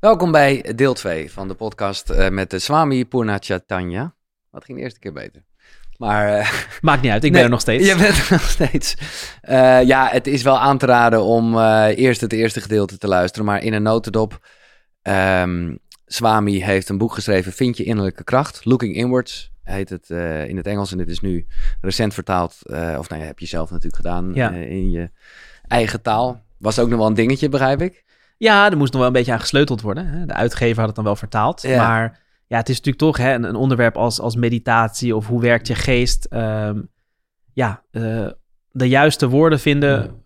Welkom bij deel 2 van de podcast uh, met de Swami Purnachatanya. Wat ging de eerste keer beter? Maar, uh, Maakt niet uit, ik nee, ben er nog steeds. Je bent er nog steeds. Uh, ja, het is wel aan te raden om eerst het eerste gedeelte te luisteren. Maar in een notendop, um, Swami heeft een boek geschreven, Vind je innerlijke kracht? Looking Inwards heet het in het Engels. En dit is nu recent vertaald, of nou ja, heb je zelf natuurlijk gedaan ja. in je eigen taal. Was ook nog wel een dingetje, begrijp ik. Ja, er moest nog wel een beetje aan gesleuteld worden. Hè? De uitgever had het dan wel vertaald. Maar ja, het is natuurlijk toch hè, een, onderwerp als, als meditatie of hoe werkt je geest. Um, ja, uh, de juiste woorden vinden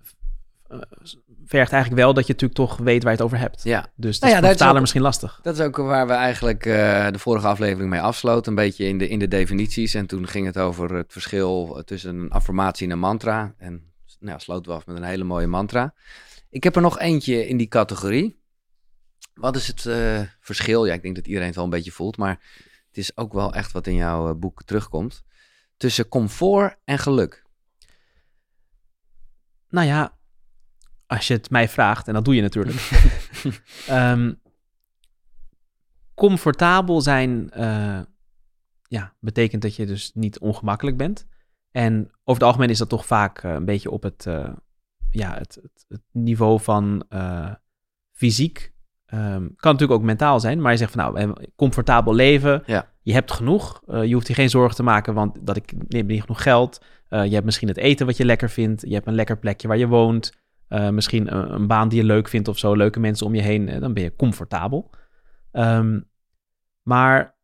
vergt eigenlijk wel dat je natuurlijk toch weet waar je het over hebt. Ja. Dus dat nou ja, is voor misschien lastig. Dat is ook waar we eigenlijk uh, de vorige aflevering mee afsloten. Een beetje in de, in de definities. En toen ging het over het verschil tussen een affirmatie en een mantra. En nou, sloten we af met een hele mooie mantra. Ik heb er nog eentje in die categorie. Wat is het uh, verschil? Ja, ik denk dat iedereen het wel een beetje voelt, maar het is ook wel echt wat in jouw uh, boek terugkomt. Tussen comfort en geluk. Nou ja, als je het mij vraagt, en dat doe je natuurlijk. um, comfortabel zijn uh, ja, betekent dat je dus niet ongemakkelijk bent. En over het algemeen is dat toch vaak een beetje op het ja, het, het, het, niveau van uh, fysiek um, kan natuurlijk ook mentaal zijn. Maar je zegt van nou, comfortabel leven. Ja. Je hebt genoeg. Uh, je hoeft je geen zorgen te maken, want dat ik neem niet genoeg geld. Uh, je hebt misschien het eten wat je lekker vindt. Je hebt een lekker plekje waar je woont. misschien een, een, baan die je leuk vindt of zo. Leuke mensen om je heen. dan ben je comfortabel. Um, maar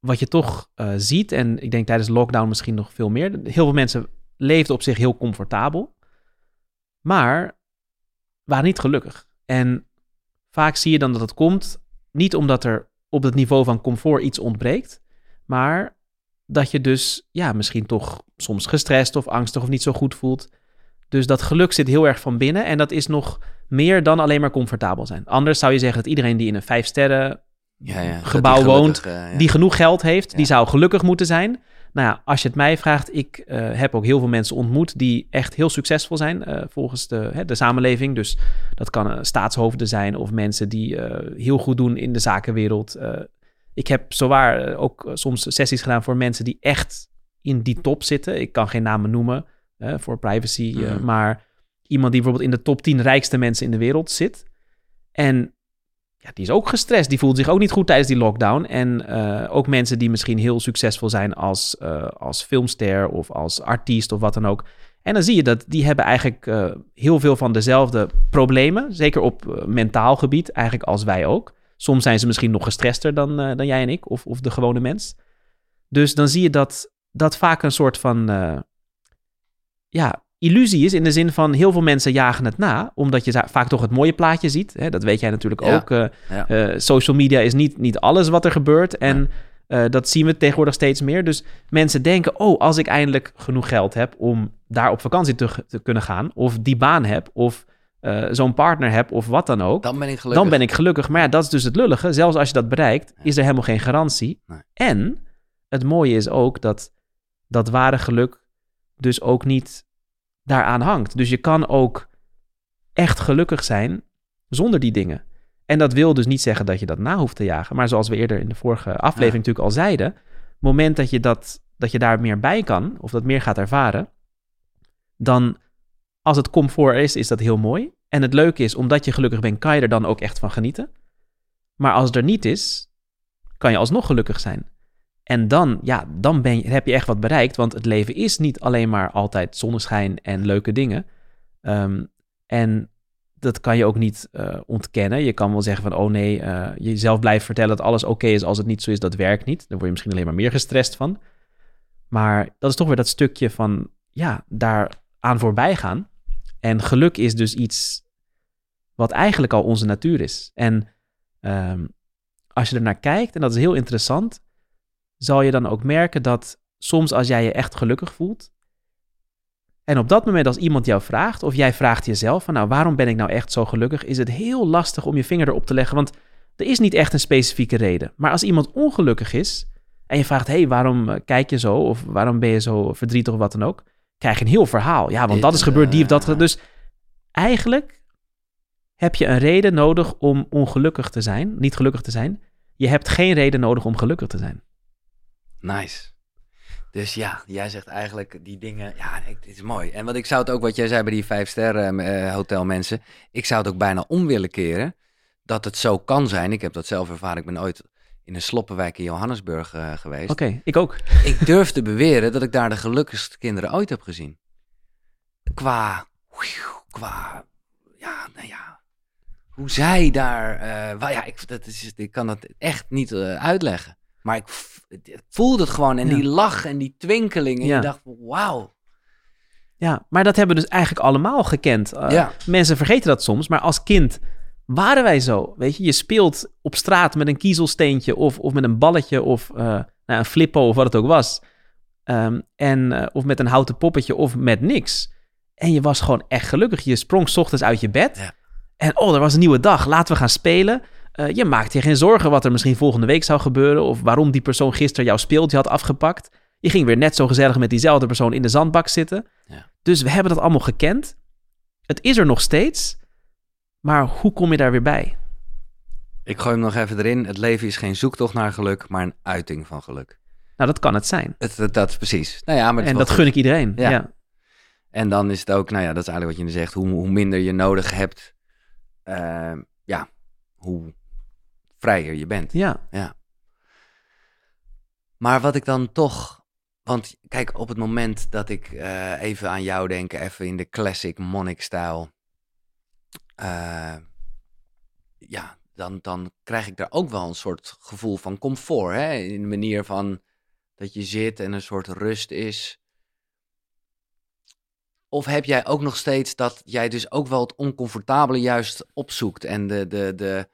wat je toch ziet, en ik denk tijdens lockdown misschien nog veel meer. Heel veel mensen leefden op zich heel comfortabel maar waren niet gelukkig. En vaak zie je dan dat het komt niet omdat er op het niveau van comfort iets ontbreekt, maar dat je dus ja, misschien toch soms gestrest of angstig of niet zo goed voelt. Dus dat geluk zit heel erg van binnen en dat is nog meer dan alleen maar comfortabel zijn. Anders zou je zeggen dat iedereen die in een vijf sterren ja, ja, gebouw woont, uh, die genoeg geld heeft, die zou gelukkig moeten zijn. Nou ja, als je het mij vraagt, ik uh, heb ook heel veel mensen ontmoet die echt heel succesvol zijn uh, volgens de, hè, de samenleving. Dus dat kan uh, staatshoofden zijn of mensen die heel goed doen in de zakenwereld. ik heb zowaar ook soms sessies gedaan voor mensen die echt in die top zitten. Ik kan geen namen noemen voor privacy, mm. maar iemand die bijvoorbeeld in de top 10 rijkste mensen in de wereld zit. En ja, die is ook gestrest. Die voelt zich ook niet goed tijdens die lockdown. En uh, ook mensen die misschien heel succesvol zijn als, uh, als filmster of als artiest of wat dan ook. En dan zie je dat die hebben eigenlijk uh, heel veel van dezelfde problemen. Zeker op mentaal gebied, eigenlijk als wij ook. Soms zijn ze misschien nog gestrester dan, dan jij en ik, of, of de gewone mens. Dus dan zie je dat dat vaak een soort van ja, illusie is in de zin van heel veel mensen jagen het na, omdat je vaak toch het mooie plaatje ziet. Hè? Dat weet jij natuurlijk ook. Uh, uh, social media is niet, niet alles wat er gebeurt en uh, dat zien we tegenwoordig steeds meer. Dus mensen denken, oh, als ik eindelijk genoeg geld heb om daar op vakantie te, te kunnen gaan, of die baan heb, of zo'n partner heb, of wat dan ook. Dan ben ik gelukkig. Dan ben ik gelukkig. Maar ja, dat is dus het lullige. Zelfs als je dat bereikt, is er helemaal geen garantie. Nee. En het mooie is ook dat dat ware geluk dus ook niet daaraan hangt. Dus je kan ook echt gelukkig zijn zonder die dingen. En dat wil dus niet zeggen dat je dat na hoeft te jagen. Maar zoals we eerder in de vorige aflevering natuurlijk al zeiden, moment dat je, dat, dat je daar meer bij kan, of dat meer gaat ervaren, dan als het comfort is, is dat heel mooi. En het leuke is, omdat je gelukkig bent, kan je er dan ook echt van genieten. Maar als het er niet is, kan je alsnog gelukkig zijn. En dan, ja, dan ben je, heb je echt wat bereikt. Want het leven is niet alleen maar altijd zonneschijn en leuke dingen. Um, en dat kan je ook niet uh, ontkennen. Je kan wel zeggen van, oh nee, uh, jezelf blijven vertellen dat alles oké is als het niet zo is, dat werkt niet. Dan word je misschien alleen maar meer gestrest van. Maar dat is toch weer dat stukje van, ja, daar aan voorbij gaan. En geluk is dus iets wat eigenlijk al onze natuur is. En um, als je er naar kijkt, en dat is heel interessant, zal je dan ook merken dat soms als jij je echt gelukkig voelt, en op dat moment als iemand jou vraagt, of jij vraagt jezelf van nou waarom ben ik nou echt zo gelukkig, is het heel lastig om je vinger erop te leggen, want er is niet echt een specifieke reden. Maar als iemand ongelukkig is en je vraagt hé hey, waarom eh, kijk je zo of waarom ben je zo verdrietig of wat dan ook, krijg je een heel verhaal. Ja, want dat is gebeurd, die of dat. Dus eigenlijk heb je een reden nodig om ongelukkig te zijn, niet gelukkig te zijn. Je hebt geen reden nodig om gelukkig te zijn. Nice. Dus ja, jij zegt eigenlijk die dingen, ja, dit is mooi. En wat ik zou het ook, wat jij zei bij die vijf sterren uh, hotel mensen, ik zou het ook bijna om willen keren, dat het zo kan zijn. Ik heb dat zelf ervaren, ik ben ooit in een sloppenwijk in Johannesburg uh, geweest. Oké, ik ook. Ik durf te beweren dat ik daar de gelukkigste kinderen ooit heb gezien. Qua, qua, ja, nou ja, hoe zij daar, uh, ja, ik, dat is, ik kan dat echt niet uitleggen. Maar ik, ik, voelde het gewoon en ja. die lach en die twinkeling en ja. je dacht, wauw. Ja, maar dat hebben we dus eigenlijk allemaal gekend. Uh, ja. Mensen vergeten dat soms, maar als kind waren wij zo. Weet je, je speelt op straat met een kiezelsteentje of, of met een balletje of uh, nou, een flippo of wat het ook was. Um, en, uh, of met een houten poppetje of met niks. En je was gewoon echt gelukkig. Je sprong s ochtends uit je bed. Ja. En oh, er was een nieuwe dag. Laten we gaan spelen. Uh, je maakte je geen zorgen wat er misschien volgende week zou gebeuren. Of waarom die persoon gisteren jouw speeltje had afgepakt. Je ging weer net zo gezellig met diezelfde persoon in de zandbak zitten. Ja. Dus we hebben dat allemaal gekend. Het is er nog steeds. Maar hoe kom je daar weer bij? Ik gooi hem nog even erin. Het leven is geen zoektocht naar geluk, maar een uiting van geluk. Nou, dat kan het zijn. Het, dat, precies. Nou ja, maar en dat gun ik iedereen. Ja. ja. En dan is het ook, nou ja, dat is eigenlijk wat je nu zegt. Hoe, hoe minder je nodig hebt, uh, ja, hoe vrijer je bent. Ja. ja. Maar wat ik dan toch. Want kijk, op het moment dat ik uh, even aan jou denk, even in de classic monnik-stijl. Uh, ja, dan, dan krijg ik daar ook wel een soort gevoel van comfort. Hè? In de manier van dat je zit en een soort rust is. Of heb jij ook nog steeds dat jij dus ook wel het oncomfortabele juist opzoekt en de, de, de,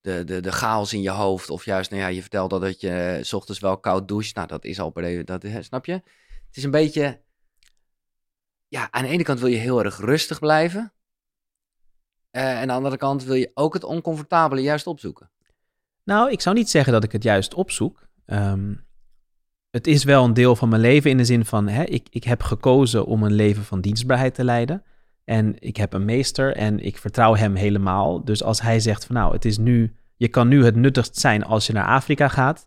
de, de, de chaos in je hoofd? Of juist, nou ja, je vertelde dat je s ochtends wel koud doucht. Nou, dat is al per dat, snap je? Het is een beetje, ja, aan de ene kant wil je heel erg rustig blijven. Uh, en aan de andere kant wil je ook het oncomfortabele juist opzoeken. Nou, ik zou niet zeggen dat ik het juist opzoek. Um, het is wel een deel van mijn leven in de zin van, hè, ik, ik heb gekozen om een leven van dienstbaarheid te leiden. En ik heb een meester en ik vertrouw hem helemaal. Dus als hij zegt van nou, het is nu, je kan nu het nuttigst zijn als je naar Afrika gaat.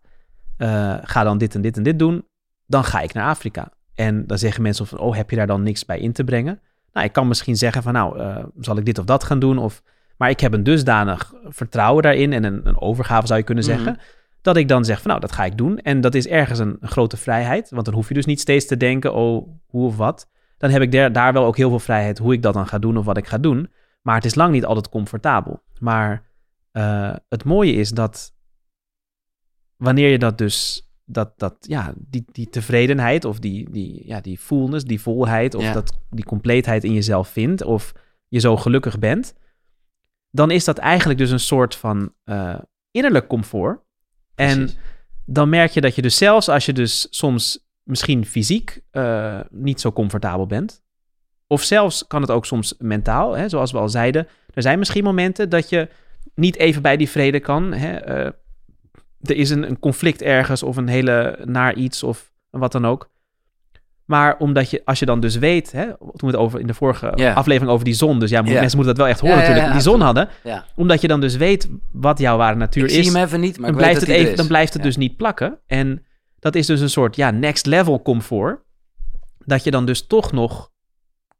Uh, ga dan dit en dit en dit doen. Dan ga ik naar Afrika. En dan zeggen mensen van, oh, heb je daar dan niks bij in te brengen? Nou, ik kan misschien zeggen van nou, uh, zal ik dit of dat gaan doen? Of, maar ik heb een dusdanig vertrouwen daarin en een, een overgave zou je kunnen zeggen. Mm -hmm. Dat ik dan zeg van nou, dat ga ik doen. En dat is ergens een, een, grote vrijheid. Want dan hoef je dus niet steeds te denken, oh, hoe of wat. Dan heb ik der, daar wel ook heel veel vrijheid hoe ik dat dan ga doen of wat ik ga doen. Maar het is lang niet altijd comfortabel. Maar uh, het mooie is dat wanneer je dat dus, dat, dat, ja, die, die tevredenheid of die, die, ja, die fullness, die volheid of Ja. dat, die compleetheid in jezelf vindt of je zo gelukkig bent, dan is dat eigenlijk dus een soort van uh, innerlijk comfort. En Precies. dan merk je dat je dus zelfs als je dus soms misschien fysiek uh, niet zo comfortabel bent, of zelfs kan het ook soms mentaal, hè, zoals we al zeiden, er zijn misschien momenten dat je niet even bij die vrede kan. Hè, uh, er is een, een, conflict ergens of een hele naar iets of wat dan ook. Maar omdat je, als je dan dus weet, hè, toen we het over in de vorige aflevering over die zon, dus ja, mensen moeten dat wel echt horen Ja, natuurlijk, ja, die zon hadden, omdat je dan dus weet wat jouw ware natuur Ik is zie hem even niet, maar dan ik weet blijft, dat het even, dan blijft het dus niet plakken. En dat is dus een soort ja, next level comfort. Dat je dan dus toch nog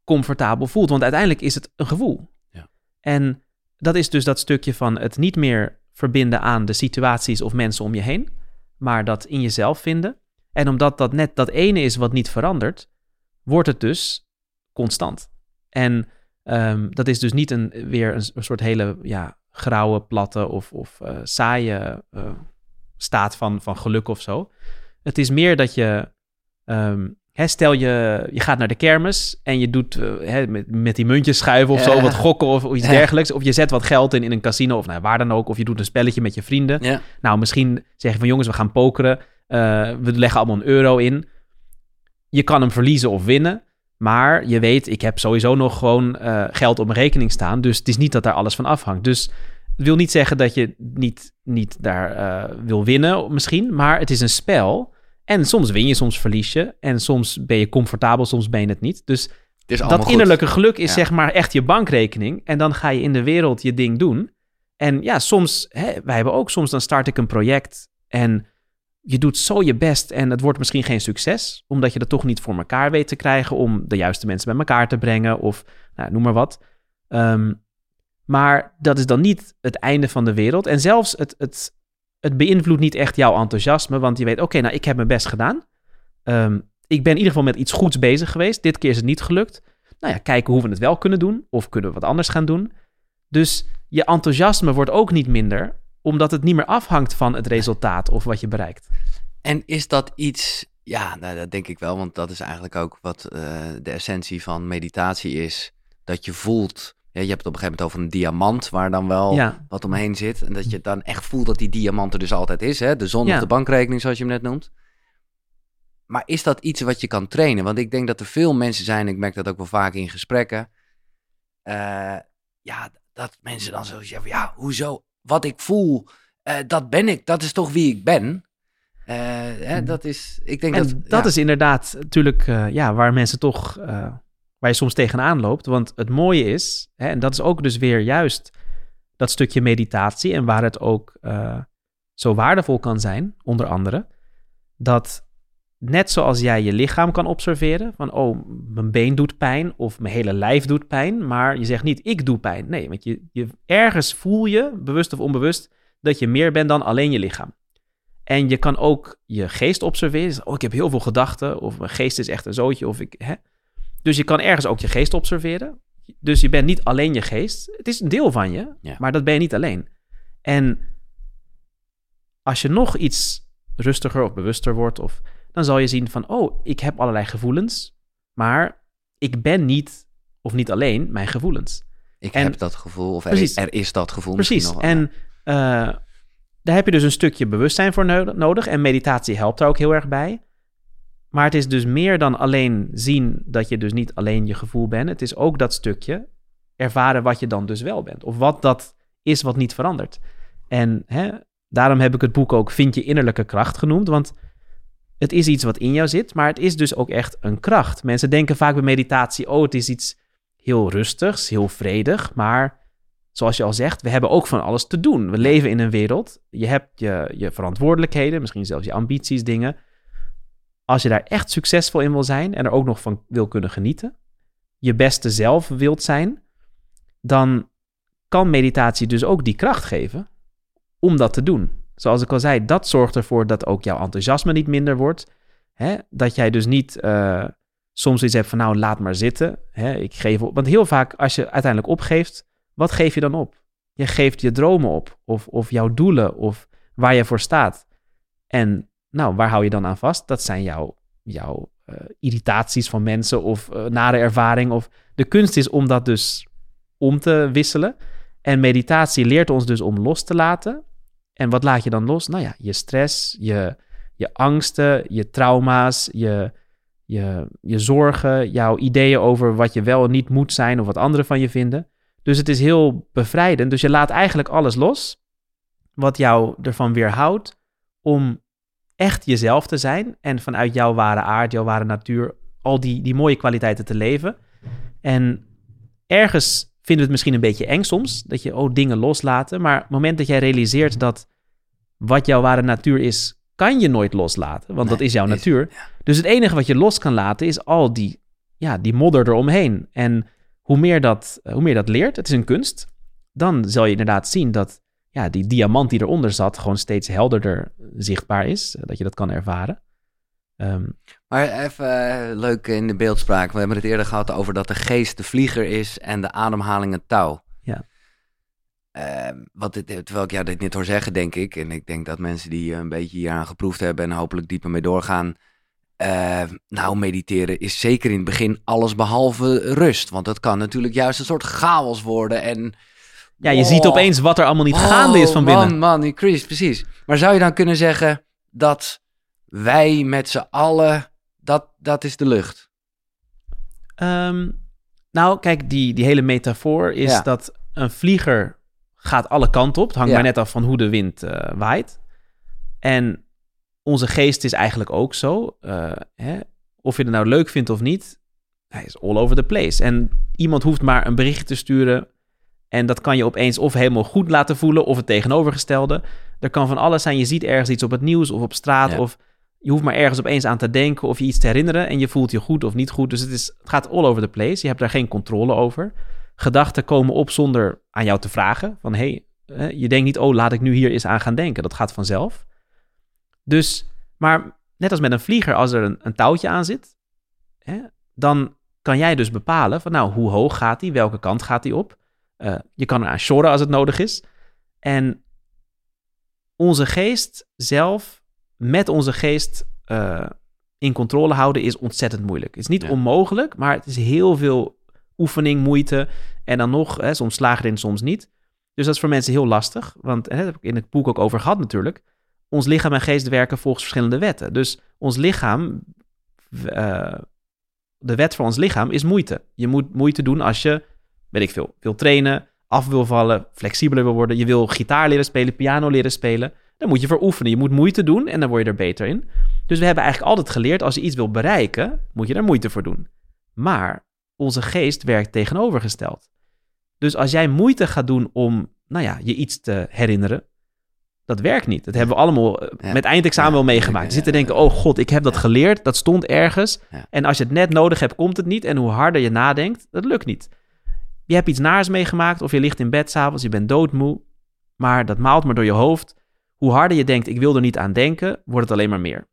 comfortabel voelt. Want uiteindelijk is het een gevoel. Ja. En dat is dus dat stukje van het niet meer verbinden aan de situaties of mensen om je heen. Maar dat in jezelf vinden. En omdat dat net dat ene is wat niet verandert, wordt het dus constant. En um, dat is dus niet een, weer een, een soort hele ja, grauwe, platte of, of uh, saaie uh, staat van, van geluk of zo. Het is meer dat je, um, hè, stel je, je gaat naar de kermis en je doet uh, hè, met, met die muntjes schuiven of Ja. zo, wat gokken of, of iets Ja. dergelijks. Of je zet wat geld in in een casino of nou, waar dan ook. Of je doet een spelletje met je vrienden. Ja. Nou, misschien zeg je van jongens, we gaan pokeren. Uh, we leggen allemaal een euro in. Je kan hem verliezen of winnen. Maar je weet, ik heb sowieso nog gewoon uh, geld op mijn rekening staan. Dus het is niet dat daar alles van afhangt. Dus het wil niet zeggen dat je niet, niet daar wil winnen misschien. Maar het is een spel. En soms win je, soms verlies je. En soms ben je comfortabel, soms ben je het niet. Dus dat goed. innerlijke geluk is Ja. zeg maar echt je bankrekening. En dan ga je in de wereld je ding doen. En ja, soms, hè, wij hebben ook soms, dan start ik een project en je doet zo je best en het wordt misschien geen succes, omdat je dat toch niet voor elkaar weet te krijgen om de juiste mensen bij elkaar te brengen of nou, noem maar wat. Ehm, maar dat is dan niet het einde van de wereld. En zelfs het, het, het beïnvloedt niet echt jouw enthousiasme, want je weet, oké, nou, ik heb mijn best gedaan. Ehm, ik ben in ieder geval met iets goeds bezig geweest. Dit keer is het niet gelukt. Nou ja, kijken hoe we het wel kunnen doen. Of kunnen we wat anders gaan doen. Dus je enthousiasme wordt ook niet minder, omdat het niet meer afhangt van het resultaat of wat je bereikt. En is dat iets... Ja, nou, dat denk ik wel, want dat is eigenlijk ook wat eh, de essentie van meditatie is. Dat je voelt... Ja, je hebt het op een gegeven moment over een diamant waar dan wel Ja, wat omheen zit. En dat je dan echt voelt dat die diamant er dus altijd is. Hè? De zon Ja. op de bankrekening, zoals je hem net noemt. Maar is dat iets wat je kan trainen? Want ik denk dat er veel mensen zijn, ik merk dat ook wel vaak in gesprekken. eh, ja, dat mensen dan zo zeggen, ja, hoezo? Wat ik voel, eh, dat ben ik. Dat is toch wie ik ben? Eh, hè, dat is, ik denk en dat... dat ja. is inderdaad natuurlijk ja, waar mensen toch, waar je soms tegenaan loopt. Want het mooie is, hè, en dat is ook dus weer juist dat stukje meditatie en waar het ook eh, zo waardevol kan zijn, onder andere, dat net zoals jij je lichaam kan observeren, van oh, mijn been doet pijn of mijn hele lijf doet pijn, maar je zegt niet ik doe pijn. Nee, want je, je, ergens voel je, bewust of onbewust, dat je meer bent dan alleen je lichaam. En je kan ook je geest observeren. Oh, ik heb heel veel gedachten. Of mijn geest is echt een zootje. Of ik, hè? Dus je kan ergens ook je geest observeren. Dus je bent niet alleen je geest. Het is een deel van je, Ja. maar dat ben je niet alleen. En als je nog iets rustiger of bewuster wordt, of, dan zal je zien van, oh, ik heb allerlei gevoelens, maar ik ben niet, of niet alleen, mijn gevoelens. Ik en- heb dat gevoel, of er, Precies. er is dat gevoel Precies. nog. En eh, daar heb je dus een stukje bewustzijn voor no- nodig. En meditatie helpt daar ook heel erg bij. Maar het is dus meer dan alleen zien dat je dus niet alleen je gevoel bent. Het is ook dat stukje ervaren wat je dan dus wel bent. Of wat dat is wat niet verandert. En hè, daarom heb ik het boek ook Vind je innerlijke kracht genoemd. Want het is iets wat in jou zit, maar het is dus ook echt een kracht. Mensen denken vaak bij meditatie, oh, het is iets heel rustigs, heel vredig. Maar zoals je al zegt, we hebben ook van alles te doen. We leven in een wereld. Je hebt je, je verantwoordelijkheden, misschien zelfs je ambities, dingen. Als je daar echt succesvol in wil zijn en er ook nog van wil kunnen genieten, je beste zelf wilt zijn, dan kan meditatie dus ook die kracht geven om dat te doen. Zoals ik al zei, dat zorgt ervoor dat ook jouw enthousiasme niet minder wordt. Hè? Dat jij dus niet eh, soms iets hebt van nou, laat maar zitten. Hè? Ik geef op. Want heel vaak als je uiteindelijk opgeeft, wat geef je dan op? Je geeft je dromen op, of, of jouw doelen, of waar je voor staat. En nou, waar hou je dan aan vast? Dat zijn jouw, eh, irritaties van mensen of eh, nare ervaring. Of de kunst is om dat dus om te wisselen. En meditatie leert ons dus om los te laten. En wat laat je dan los? Nou ja, je stress, je, je angsten, je trauma's, je, je, je zorgen, jouw ideeën over wat je wel en niet moet zijn of wat anderen van je vinden. Dus het is heel bevrijdend. Dus je laat eigenlijk alles los wat jou ervan weerhoudt om echt jezelf te zijn en vanuit jouw ware aard, jouw ware natuur, al die, die mooie kwaliteiten te leven. En ergens vinden we het misschien een beetje eng soms, dat je oh, dingen loslaten. Maar het moment dat jij realiseert dat wat jouw ware natuur is, kan je nooit loslaten, want Nee, dat is jouw natuur. Dus het enige wat je los kan laten is al die, ja, die modder eromheen. En hoe meer, dat, hoe meer dat leert, het is een kunst, dan zal je inderdaad zien dat ja, die diamant die eronder zat gewoon steeds helderder zichtbaar is, dat je dat kan ervaren. Ehm, Maar even eh, leuk in de beeldspraak. We hebben het eerder gehad over dat de geest de vlieger is en de ademhaling het touw. Ja. Ehm, wat dit, terwijl ik jou dit niet hoor zeggen, denk ik, en ik denk dat mensen die eh, een beetje hieraan geproefd hebben en hopelijk dieper mee doorgaan. eh, nou, mediteren is zeker in het begin alles behalve rust. Want dat kan natuurlijk juist een soort chaos worden. En, ja, je ziet Oh, opeens wat er allemaal niet gaande is oh, van man, binnen. Man, die Chris, precies. Maar zou je dan kunnen zeggen dat wij met z'n allen, dat, dat is de lucht? Ehm, nou, kijk, die, die hele metafoor is Ja. dat een vlieger gaat alle kanten op. Het hangt Ja. maar net af van hoe de wind eh, waait. En onze geest is eigenlijk ook zo. Eh, hè? Of je het nou leuk vindt of niet, hij is all over the place. En iemand hoeft maar een bericht te sturen en dat kan je opeens of helemaal goed laten voelen of het tegenovergestelde. Er kan van alles zijn. Je ziet ergens iets op het nieuws of op straat Ja. of je hoeft maar ergens opeens aan te denken of je iets te herinneren en je voelt je goed of niet goed. Dus het, is, het gaat all over the place. Je hebt daar geen controle over. Gedachten komen op zonder aan jou te vragen. Van hé, hey, je denkt niet, oh laat ik nu hier eens aan gaan denken. Dat gaat vanzelf. Dus, maar net als met een vlieger, als er een, een touwtje aan zit, hè, dan kan jij dus bepalen van nou, hoe hoog gaat die, welke kant gaat die op. Eh, je kan eraan shoren als het nodig is. En onze geest zelf, met onze geest eh, in controle houden, is ontzettend moeilijk. Het is niet Ja. onmogelijk, maar het is heel veel oefening, moeite. En dan nog, hè, soms slaag je erin, soms niet. Dus dat is voor mensen heel lastig. Want hè, daar heb ik in het boek ook over gehad natuurlijk. Ons lichaam en geest werken volgens verschillende wetten. Dus ons lichaam, eh, de wet voor ons lichaam is moeite. Je moet moeite doen als je, weet ik veel, wil trainen, af wil vallen, flexibeler wil worden. Je wil gitaar leren spelen, piano leren spelen. Dan moet je voor oefenen. Je moet moeite doen en dan word je er beter in. Dus we hebben eigenlijk altijd geleerd, als je iets wil bereiken, moet je er moeite voor doen. Maar onze geest werkt tegenovergesteld. Dus als jij moeite gaat doen om, nou ja, je iets te herinneren, dat werkt niet. Dat hebben we allemaal eh, Ja. met eindexamen Ja, wel meegemaakt. Je zit te denken, oh god, ik heb dat geleerd, dat stond ergens. Ja. En als je het net nodig hebt, komt het niet. En hoe harder je nadenkt, dat lukt niet. Je hebt iets naars meegemaakt of je ligt in bed s'avonds, je bent doodmoe, maar dat maalt maar door je hoofd. Hoe harder je denkt, ik wil er niet aan denken, wordt het alleen maar meer.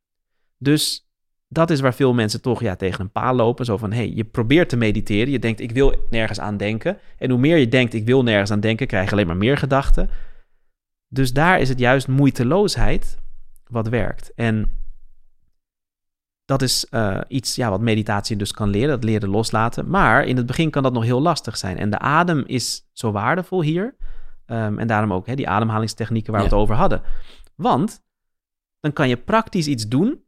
Dus dat is waar veel mensen toch ja, tegen een paal lopen. Zo van, hey, je probeert te mediteren. Je denkt, ik wil nergens aan denken. En hoe meer je denkt, ik wil nergens aan denken, krijg je alleen maar meer gedachten. Dus daar is het juist moeiteloosheid wat werkt. En dat is eh, iets ja, wat meditatie dus kan leren, dat leren loslaten. Maar in het begin kan dat nog heel lastig zijn. En de adem is zo waardevol hier. Ehm, en daarom ook hè, die ademhalingstechnieken waar we het over hadden. Want dan kan je praktisch iets doen.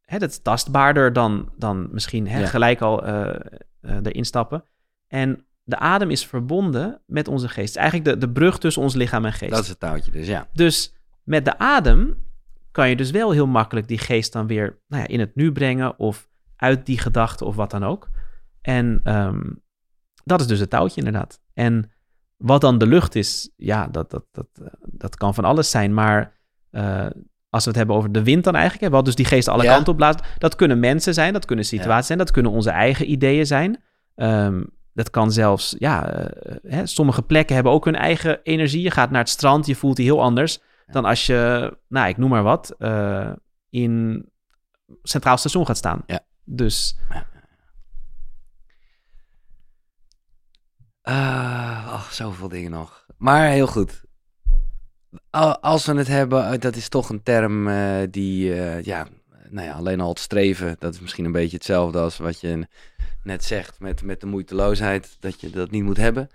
Hè, dat is tastbaarder dan, dan misschien hè, Ja. gelijk al eh, eh, erin stappen. En de adem is verbonden met onze geest. Het is Eigenlijk de, de brug tussen ons lichaam en geest. Dat is het touwtje dus, ja. Dus met de adem kan je dus wel heel makkelijk die geest dan weer nou ja, in het nu brengen of uit die gedachte of wat dan ook. En ehm, dat is dus het touwtje inderdaad. En wat dan de lucht is, ja, dat, dat, dat, eh, dat kan van alles zijn. Maar eh, als we het hebben over de wind dan eigenlijk, hè, wat dus die geest alle Ja. kanten op blaast, dat kunnen mensen zijn, dat kunnen situaties zijn, dat kunnen onze eigen ideeën zijn. Ehm, dat kan zelfs, ja, eh, hè, sommige plekken hebben ook hun eigen energie. Je gaat naar het strand, je voelt die heel anders dan als je, nou, ik noem maar wat, eh, in Centraal Station gaat staan. Ja. Dus Ah, oh, zoveel dingen nog. Maar heel goed. Al- Als we het hebben, eh, dat is toch een term die, ja, nou ja, alleen al het streven, dat is misschien een beetje hetzelfde als wat je net zegt met, met de moeiteloosheid, dat je dat niet moet hebben.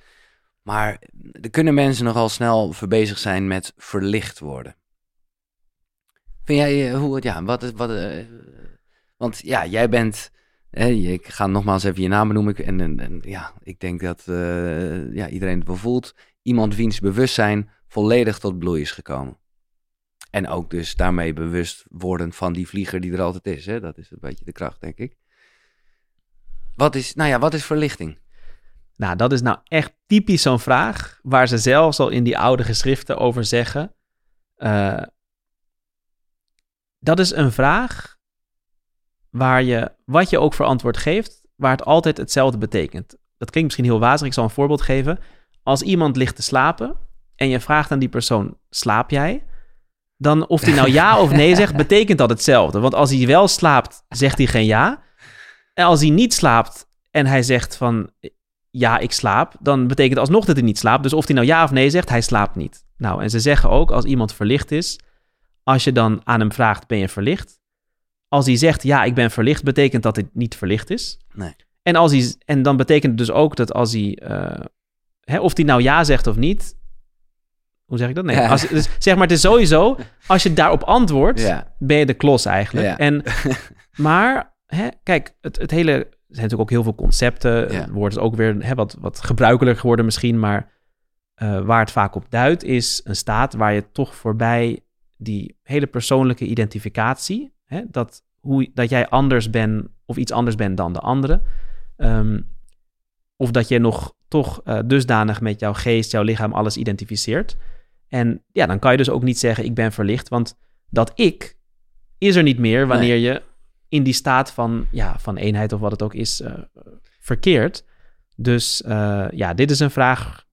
Maar er kunnen mensen nogal snel verbezig zijn met verlicht worden. Vind jij, eh, hoe het, ja, wat, is- wat, eh, want ja, jij bent, hè, ik ga nogmaals even je naam benoemen, en, en, en ja, ik denk dat eh, ja, iedereen het wel voelt. Iemand wiens bewustzijn volledig tot bloei is gekomen. En ook dus daarmee bewust worden van die vlieger die er altijd is. Hè? Dat is een beetje de kracht, denk ik. Wat is, nou ja, wat is verlichting? Nou, dat is nou echt typisch zo'n vraag waar ze zelfs al in die oude geschriften over zeggen. eh, dat is een vraag waar je, wat je ook voor antwoord geeft, waar het altijd hetzelfde betekent. Dat klinkt misschien heel wazig, ik zal een voorbeeld geven. Als iemand ligt te slapen en je vraagt aan die persoon, slaap jij? Dan of hij nou ja of nee zegt, betekent dat hetzelfde. Want als hij wel slaapt, zegt hij geen ja. En als hij niet slaapt en hij zegt van, ja, ik slaap, dan betekent alsnog dat hij niet slaapt. Dus of hij nou ja of nee zegt, hij slaapt niet. Nou, en ze zeggen ook, als iemand verlicht is, als je dan aan hem vraagt, ben je verlicht? Als hij zegt, ja, ik ben verlicht, betekent dat hij niet verlicht is. Nee. En, als hij, en dan betekent het dus ook dat als hij, eh, hè, of hij nou ja zegt of niet, hoe zeg ik dat? Nee, Ja. als, dus zeg maar, het is sowieso, als je daarop antwoordt, Ja, ben je de klos eigenlijk. Ja. En, maar, hè, kijk, het, het hele... Er zijn natuurlijk ook heel veel concepten. Ja. Het woord is ook weer hè, wat, wat gebruikelijker geworden misschien. Maar eh, waar het vaak op duidt, is een staat waar je toch voorbij die hele persoonlijke identificatie... Hè, dat, hoe, dat jij anders bent of iets anders bent dan de andere... Ehm, of dat je nog toch uh, dusdanig met jouw geest, jouw lichaam, alles identificeert. En ja, dan kan je dus ook niet zeggen, ik ben verlicht. Want dat ik is er niet meer wanneer je in die staat van, ja, van eenheid of wat het ook is, uh, verkeert. Dus uh, ja, dit is een vraag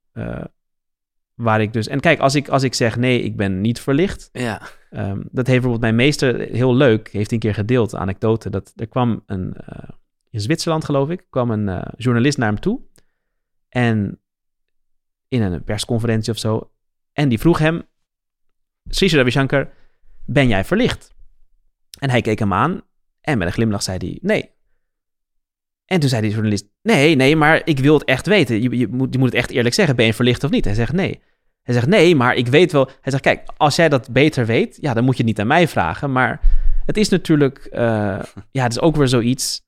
waar ik dus... En kijk, als ik, als ik zeg nee, ik ben niet verlicht... Ja. Um, dat heeft bijvoorbeeld mijn meester heel leuk, heeft een keer gedeeld, anekdote. Dat er kwam een, in Zwitserland geloof ik, kwam een journalist naar hem toe. En in een persconferentie of zo. En die vroeg hem, Sri Ravi Shankar, ben jij verlicht? En hij keek hem aan en met een glimlach zei hij, nee. En toen zei die journalist, nee, nee, maar ik wil het echt weten. Je, je, moet, je moet het echt eerlijk zeggen, ben je verlicht of niet? Hij zegt, nee. Hij zegt, nee, maar ik weet wel... Hij zegt, kijk, als jij dat beter weet, ja, dan moet je het niet aan mij vragen. Maar het is natuurlijk, uh, ja, het is ook weer zoiets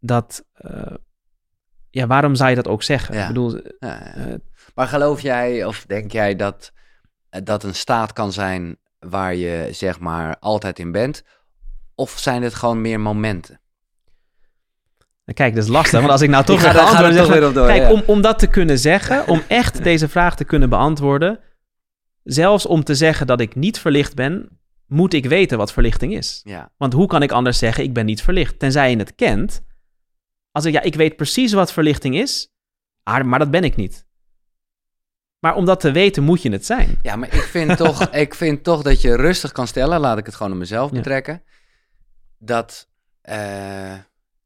dat... Uh, ja, waarom zou je dat ook zeggen? Ja. Ik bedoel, ja, ja. Uh, maar geloof jij of denk jij dat dat een staat kan zijn waar je zeg maar altijd in bent? Of zijn het gewoon meer momenten? Kijk, dat is lastig, want als ik nou toch ga, antwoorden... Zeg, weer op door, kijk, ja. om, om dat te kunnen zeggen, om echt deze vraag te kunnen beantwoorden... zelfs om te zeggen dat ik niet verlicht ben... moet ik weten wat verlichting is. Ja. Want hoe kan ik anders zeggen, ik ben niet verlicht? Tenzij je het kent... Als ik, ja, ik weet precies wat verlichting is, maar dat ben ik niet. Maar om dat te weten, moet je het zijn. Ja, maar ik vind, toch, ik vind toch dat je rustig kan stellen, laat ik het gewoon op mezelf betrekken, ja. Dat, uh,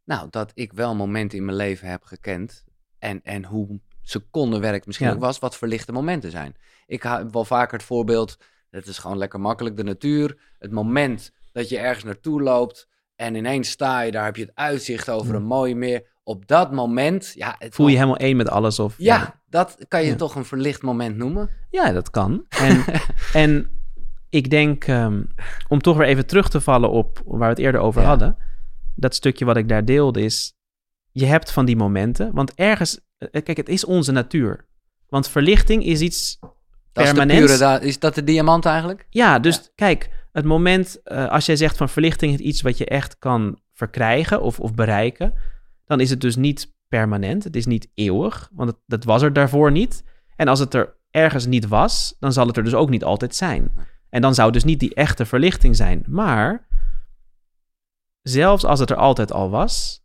nou, dat ik wel momenten in mijn leven heb gekend en, en hoe secondenwerk misschien ja. ook was, wat verlichte momenten zijn. Ik heb wel vaker het voorbeeld, het is gewoon lekker makkelijk, de natuur, het moment dat je ergens naartoe loopt, en ineens sta je daar, heb je het uitzicht over een mooi meer. Op dat moment, ja... Het Voel je helemaal één met alles? Of, ja, ja. dat kan je ja. toch een verlicht moment noemen? Ja, dat kan. En, en ik denk, um, om toch weer even terug te vallen op waar we het eerder over ja. hadden. Dat stukje wat ik daar deelde is, je hebt van die momenten. Want ergens, kijk, het is onze natuur. Want verlichting is iets dat permanents. Is, pure, is dat de diamant eigenlijk? Ja, dus kijk, het moment, uh, als jij zegt van verlichting is iets wat je echt kan verkrijgen of, of bereiken, dan is het dus niet permanent. Het is niet eeuwig, want het, dat was er daarvoor niet. En als het er ergens niet was, dan zal het er dus ook niet altijd zijn. En dan zou dus niet die echte verlichting zijn. Maar zelfs als het er altijd al was,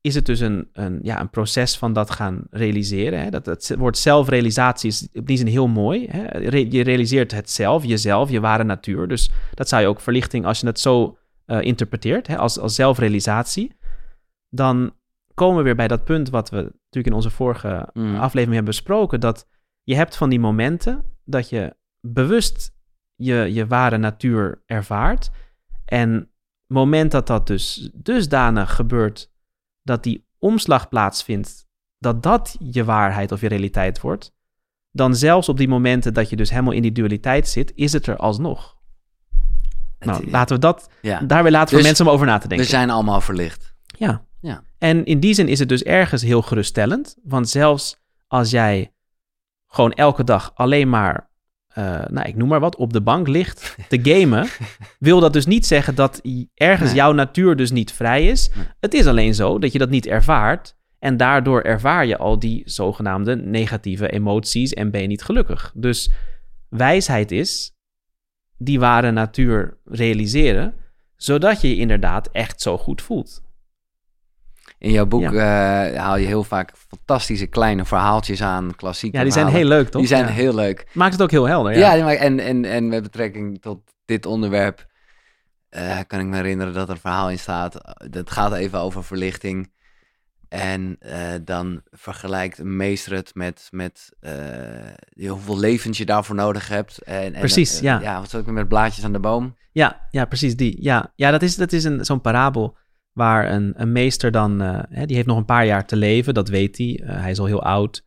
is het dus een, een, ja, een proces van dat gaan realiseren. Hè? Dat, het woord zelfrealisatie is in die zin heel mooi. Hè? Je realiseert het zelf, jezelf, je ware natuur. Dus dat zou je ook verlichting, als je het zo uh, interpreteert, hè? Als, als zelfrealisatie. Dan komen we weer bij dat punt wat we natuurlijk in onze vorige mm. aflevering hebben besproken. Dat je hebt van die momenten dat je bewust je, je ware natuur ervaart. En moment dat dat dus dusdanig gebeurt dat die omslag plaatsvindt, dat dat je waarheid of je realiteit wordt, dan zelfs op die momenten dat je dus helemaal in die dualiteit zit, is het er alsnog. Nou, laten we dat, ja. daar weer laten we dus, mensen om over na te denken. We zijn allemaal verlicht. Ja. ja. En in die zin is het dus ergens heel geruststellend, want zelfs als jij gewoon elke dag alleen maar, uh, nou ik noem maar wat, op de bank ligt te gamen, wil dat dus niet zeggen dat ergens nee. jouw natuur dus niet vrij is. Nee. Het is alleen zo dat je dat niet ervaart en daardoor ervaar je al die zogenaamde negatieve emoties en ben je niet gelukkig. Dus wijsheid is die ware natuur realiseren, zodat je je inderdaad echt zo goed voelt. In jouw boek ja. uh, haal je heel vaak fantastische kleine verhaaltjes aan, klassieke Ja, die zijn heel leuk, toch? Die zijn ja. heel leuk. Maakt het ook heel helder, ja. Ja, en, en, en met betrekking tot dit onderwerp uh, kan ik me herinneren dat er een verhaal in staat. Dat gaat even over verlichting. En uh, dan vergelijkt een meester het met, met hoeveel levens je daarvoor nodig hebt. En, precies, en, ja. Ja, wat zou ik met blaadjes aan de boom? Ja, ja precies die. Ja, ja dat is, dat is een, zo'n parabel waar een, een meester dan, uh, hè, die heeft nog een paar jaar te leven, dat weet hij. Uh, hij is al heel oud.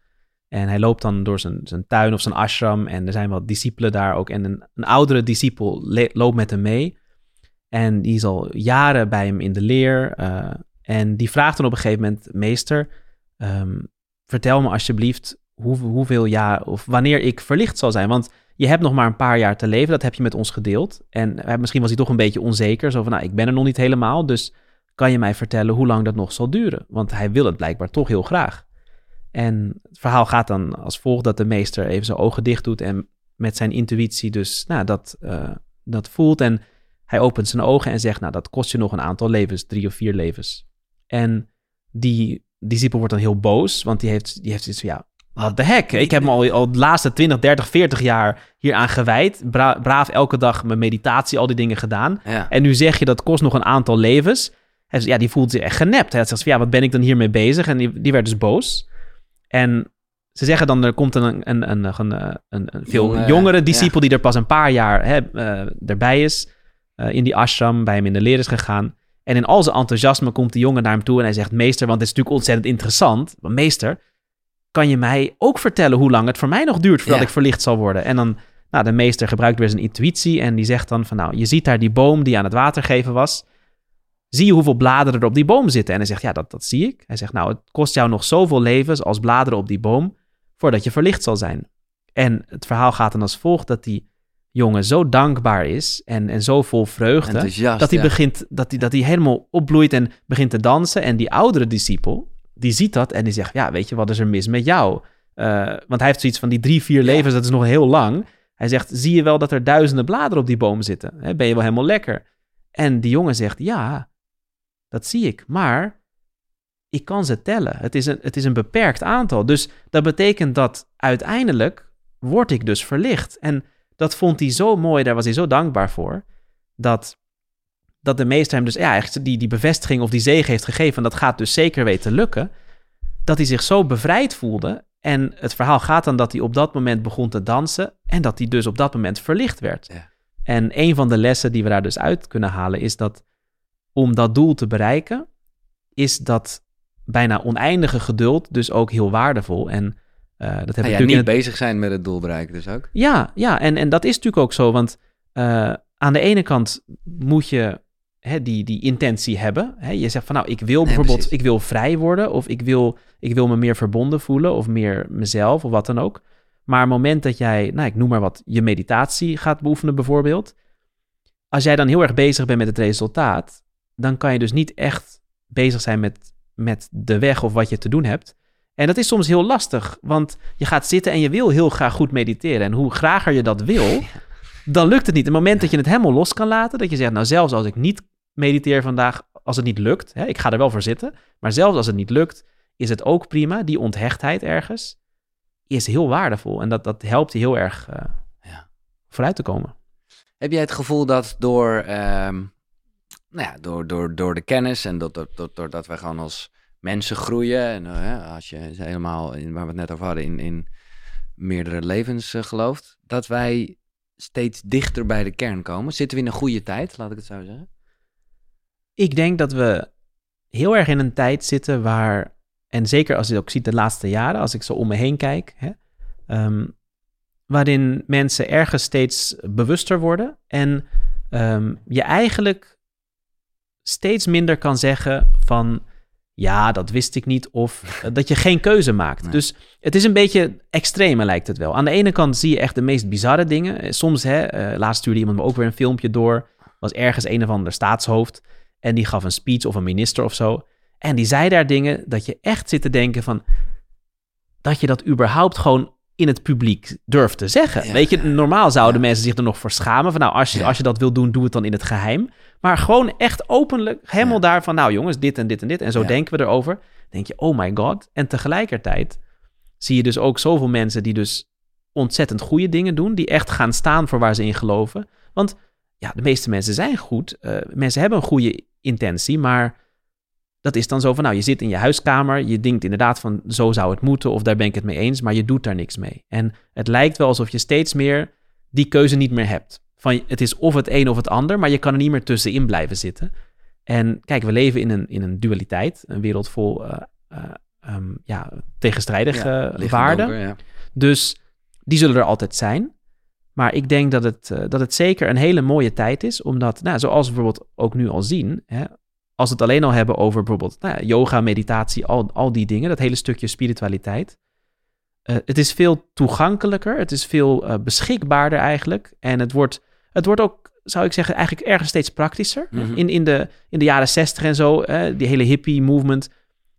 En hij loopt dan door zijn, zijn tuin of zijn ashram. En er zijn wat discipelen daar ook. En een, een oudere discipel loopt met hem mee. En die is al jaren bij hem in de leer. Uh, en die vraagt dan op een gegeven moment, meester, um, vertel me alsjeblieft hoe, hoeveel jaar of wanneer ik verlicht zal zijn. Want je hebt nog maar een paar jaar te leven, dat heb je met ons gedeeld. En misschien was hij toch een beetje onzeker, zo van, nou, ik ben er nog niet helemaal, dus kan je mij vertellen hoe lang dat nog zal duren? Want hij wil het blijkbaar toch heel graag. En het verhaal gaat dan als volgt dat de meester even zijn ogen dicht doet en met zijn intuïtie dus nou, dat, uh, dat voelt. En hij opent zijn ogen en zegt, nou dat kost je nog een aantal levens, drie of vier levens. En die discipel wordt dan heel boos, want die heeft, die heeft zoiets van, ja, wat de hek. Ik heb me al, al de laatste 20, 30, 40 jaar hieraan gewijd. braaf elke dag mijn meditatie, al die dingen gedaan. En nu zeg je dat kost nog een aantal levens. En ja, die voelt zich echt genept. Hij zegt van, ja, wat ben ik dan hiermee bezig? En die, die werd dus boos. En ze zeggen dan, er komt een, een, een, een, een, veel jongere discipel die er pas een paar jaar hè, uh, erbij is. Uh, in die ashram, bij hem in de leer is gegaan. En in al zijn enthousiasme komt de jongen naar hem toe en hij zegt, meester, want het is natuurlijk ontzettend interessant. Maar meester, kan je mij ook vertellen hoe lang het voor mij nog duurt voordat ik verlicht zal worden? En dan, nou, de meester gebruikt weer zijn intuïtie en die zegt dan van, nou, je ziet daar die boom die aan het water geven was. Zie je hoeveel bladeren er op die boom zitten? En hij zegt, ja, dat, dat zie ik. Hij zegt, nou, het kost jou nog zoveel levens als bladeren op die boom voordat je verlicht zal zijn. En het verhaal gaat dan als volgt dat die jongen zo dankbaar is en, en zo vol vreugde, dat hij, begint, dat, hij, dat hij helemaal opbloeit en begint te dansen. En die oudere discipel, die ziet dat en die zegt, ja, weet je, wat is er mis met jou? Uh, want hij heeft zoiets van die drie, vier levens, dat is nog heel lang. Hij zegt, zie je wel dat er duizenden bladeren op die boom zitten? ben je wel helemaal lekker? En die jongen zegt, ja, dat zie ik, maar ik kan ze tellen. Het is een, het is een beperkt aantal. Dus dat betekent dat uiteindelijk word ik dus verlicht. En dat vond hij zo mooi, daar was hij zo dankbaar voor, dat, dat de meester hem dus ja, eigenlijk die, die bevestiging of die zegen heeft gegeven, en dat gaat dus zeker weten lukken, dat hij zich zo bevrijd voelde. En het verhaal gaat dan dat hij op dat moment begon te dansen en dat hij dus op dat moment verlicht werd. Ja. En een van de lessen die we daar dus uit kunnen halen is dat om dat doel te bereiken, is dat bijna oneindige geduld dus ook heel waardevol. En uh, dat heb ja, niet bezig zijn met het doel bereiken dus ook. Ja, ja en, en dat is natuurlijk ook zo. Want uh, aan de ene kant moet je hè, die, die intentie hebben. Hè? Je zegt van nou, ik wil bijvoorbeeld, ik wil vrij worden. Of ik wil, ik wil me meer verbonden voelen. Of meer mezelf of wat dan ook. Maar het moment dat jij, nou ik noem maar wat, je meditatie gaat beoefenen bijvoorbeeld. Als jij dan heel erg bezig bent met het resultaat. Dan kan je dus niet echt bezig zijn met, met de weg of wat je te doen hebt. En dat is soms heel lastig, want je gaat zitten en je wil heel graag goed mediteren. En hoe grager je dat wil, dan lukt het niet. Het moment dat je het helemaal los kan laten, dat je zegt, nou zelfs als ik niet mediteer vandaag, als het niet lukt, hè, ik ga er wel voor zitten, maar zelfs als het niet lukt, is het ook prima. Die onthechtheid ergens is heel waardevol en dat, dat helpt je heel erg uh, ja. vooruit te komen. Heb jij het gevoel dat door, um, nou ja, door, door, door de kennis en doordat door, door, we gewoon als mensen groeien. En uh, als je helemaal, in, waar we het net over hadden, in, in meerdere levens uh, gelooft, dat wij steeds dichter bij de kern komen. Zitten we in een goede tijd, laat ik het zo zeggen? Ik denk dat we heel erg in een tijd zitten waar, en zeker als je ook ziet de laatste jaren, als ik zo om me heen kijk, hè, um, waarin mensen ergens steeds bewuster worden en um, je eigenlijk steeds minder kan zeggen van ja, dat wist ik niet. Of eh, dat je geen keuze maakt. Dus het is een beetje extreme, lijkt het wel. Aan de ene kant zie je echt de meest bizarre dingen. Eh, soms, hè, uh, laatst stuurde iemand me ook weer een filmpje door. Was ergens een of ander staatshoofd. En die gaf een speech of een minister of zo. En die zei daar dingen dat je echt zit te denken van... dat je dat überhaupt gewoon in het publiek durft te zeggen. Weet je, normaal zouden mensen zich er nog voor schamen. Van nou, als je, als je dat wil doen, doe het dan in het geheim. Maar gewoon echt openlijk, helemaal daar van, nou jongens, dit en dit en dit. En zo denken we erover. denk je, oh my god. En tegelijkertijd zie je dus ook zoveel mensen die dus ontzettend goede dingen doen. Die echt gaan staan voor waar ze in geloven. Want ja, de meeste mensen zijn goed. Uh, mensen hebben een goede intentie, maar dat is dan zo van, nou, je zit in je huiskamer, je denkt inderdaad van, zo zou het moeten, of daar ben ik het mee eens, maar je doet daar niks mee. En het lijkt wel alsof je steeds meer die keuze niet meer hebt. Van, het is of het een of het ander, maar je kan er niet meer tussenin blijven zitten. En kijk, we leven in een, in een dualiteit, een wereld vol uh, uh, um, ja, tegenstrijdige ja, waarden. ja. Dus die zullen er altijd zijn. Maar ik denk dat het, uh, dat het zeker een hele mooie tijd is, omdat, nou, zoals we bijvoorbeeld ook nu al zien, hè, als we het alleen al hebben over bijvoorbeeld nou yoga, meditatie, al, al die dingen, dat hele stukje spiritualiteit. Uh, het is veel toegankelijker, het is veel uh, beschikbaarder eigenlijk. En het wordt, het wordt ook zou ik zeggen, eigenlijk ergens steeds praktischer. Mhm. in, in, de, in de jaren zestig en zo, hè, die hele hippie movement,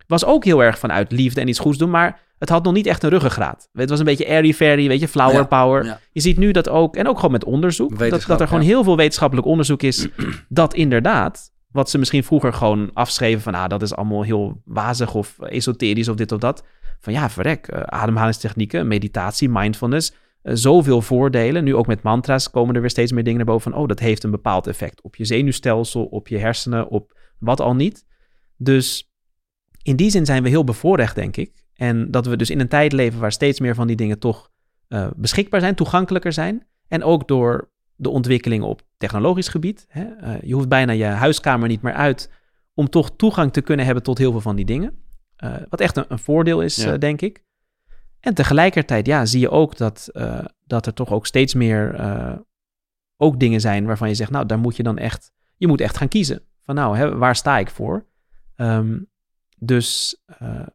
was ook heel erg vanuit liefde en iets goeds doen, maar het had nog niet echt een ruggengraat. Het was een beetje airy-fairy, weet je, flower Ja, power. ja. Je ziet nu dat ook, en ook gewoon met onderzoek, dat, dat er gewoon ja. heel veel wetenschappelijk onderzoek is dat inderdaad, wat ze misschien vroeger gewoon afschreven van, ah, dat is allemaal heel wazig of esoterisch of dit of dat. Van ja, verrek, eh, ademhalingstechnieken, meditatie, mindfulness, zoveel voordelen. Nu ook met mantra's komen er weer steeds meer dingen naar boven van, oh, dat heeft een bepaald effect op je zenuwstelsel, op je hersenen, op wat al niet. Dus in die zin zijn we heel bevoorrecht, denk ik. En dat we dus in een tijd leven waar steeds meer van die dingen toch eh, beschikbaar zijn, toegankelijker zijn. En ook door de ontwikkelingen op technologisch gebied. Hè? Eh, je hoeft bijna je huiskamer niet meer uit om toch toegang te kunnen hebben tot heel veel van die dingen. Eh, wat echt een, een voordeel is, Ja. eh, denk ik. En tegelijkertijd ja, zie je ook dat, eh, dat er toch ook steeds meer eh, ook dingen zijn waarvan je zegt, nou, daar moet je dan echt, je moet echt gaan kiezen. Van nou, hè, waar sta ik voor? Ehm, dus eh,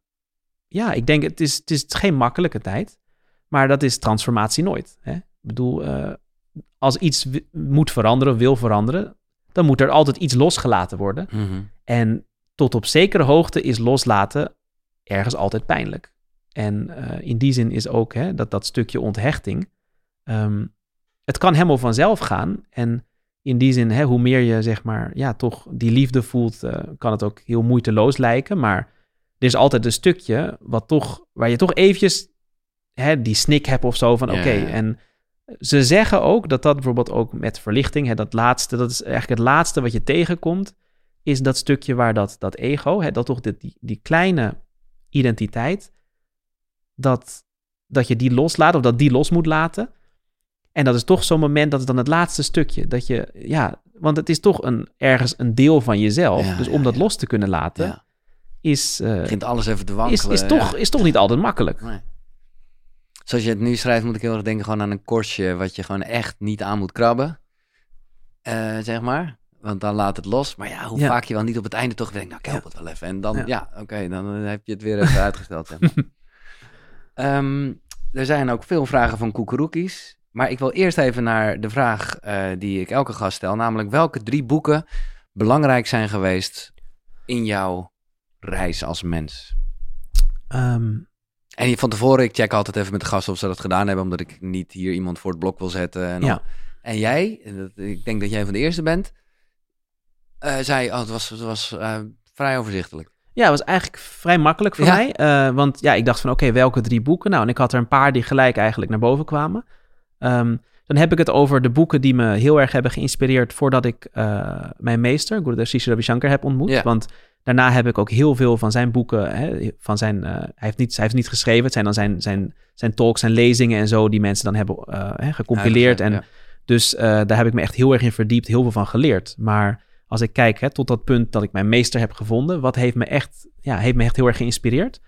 ja, ik denk, het is, het is geen makkelijke tijd, maar dat is transformatie nooit. Hè? Ik bedoel, als iets moet veranderen, wil veranderen, dan moet er altijd iets losgelaten worden. Mhm. En tot op zekere hoogte is loslaten ergens altijd pijnlijk. En eh, in die zin is ook hè, dat, dat stukje onthechting. ehm, het kan helemaal vanzelf gaan. En in die zin, hè, hoe meer je zeg maar, ja, toch die liefde voelt, eh, kan het ook heel moeiteloos lijken. Maar er is altijd een stukje wat toch, waar je toch eventjes hè, die snik hebt of zo van Ja, oké. En ze zeggen ook dat dat bijvoorbeeld ook met verlichting, hè, dat laatste, dat is eigenlijk het laatste wat je tegenkomt is dat stukje waar dat, dat ego, hè, dat toch dit- die, die kleine identiteit, dat, dat je die loslaat of dat die los moet laten. En dat is toch zo'n moment, dat is dan het laatste stukje. Dat je, ja, want het is toch een, ergens een deel van jezelf. Ja, dus ja, om dat ja. los te kunnen laten, is, eh, Begint alles even te is, wankelen. is, toch, ja. is toch niet altijd makkelijk. Nee. Zoals je het nu schrijft, moet ik heel erg denken gewoon aan een korstje wat je gewoon echt niet aan moet krabben. Eh, zeg maar. Want dan laat het los. Maar ja, hoe vaak je wel niet op het einde toch denkt, nou, ik help het wel even. En dan, Ja. oké, dan heb je het weer even uitgesteld. Zeg maar. Ehm, er zijn ook veel vragen van koekeroekies. Maar ik wil eerst even naar de vraag eh, die ik elke gast stel. Namelijk, welke drie boeken belangrijk zijn geweest in jouw reis als mens? Ehm, En van tevoren, ik check altijd even met de gasten of ze dat gedaan hebben, omdat ik niet hier iemand voor het blok wil zetten. En, Ja. en jij, ik denk dat jij van de eerste bent, eh, zei, oh, het was, het was eh, vrij overzichtelijk. Ja, het was eigenlijk vrij makkelijk voor Ja. mij. eh, want ja, ik dacht van oké, welke drie boeken? Nou, en ik had er een paar die gelijk eigenlijk naar boven kwamen. Ehm, dan heb ik het over de boeken die me heel erg hebben geïnspireerd voordat ik eh, mijn meester, Gurudev Sri Ravi Shankar, heb ontmoet. Ja. Want daarna heb ik ook heel veel van zijn boeken, hè, van zijn, eh, hij, heeft niet, hij heeft niet geschreven, het zijn dan zijn, zijn, zijn talks en lezingen en zo die mensen dan hebben hè, gecompileerd. En dus daar heb ik me echt heel erg in verdiept, heel veel van geleerd. Maar als ik kijk hè, tot dat punt dat ik mijn meester heb gevonden, wat heeft me echt, ja, heeft me echt heel erg geïnspireerd?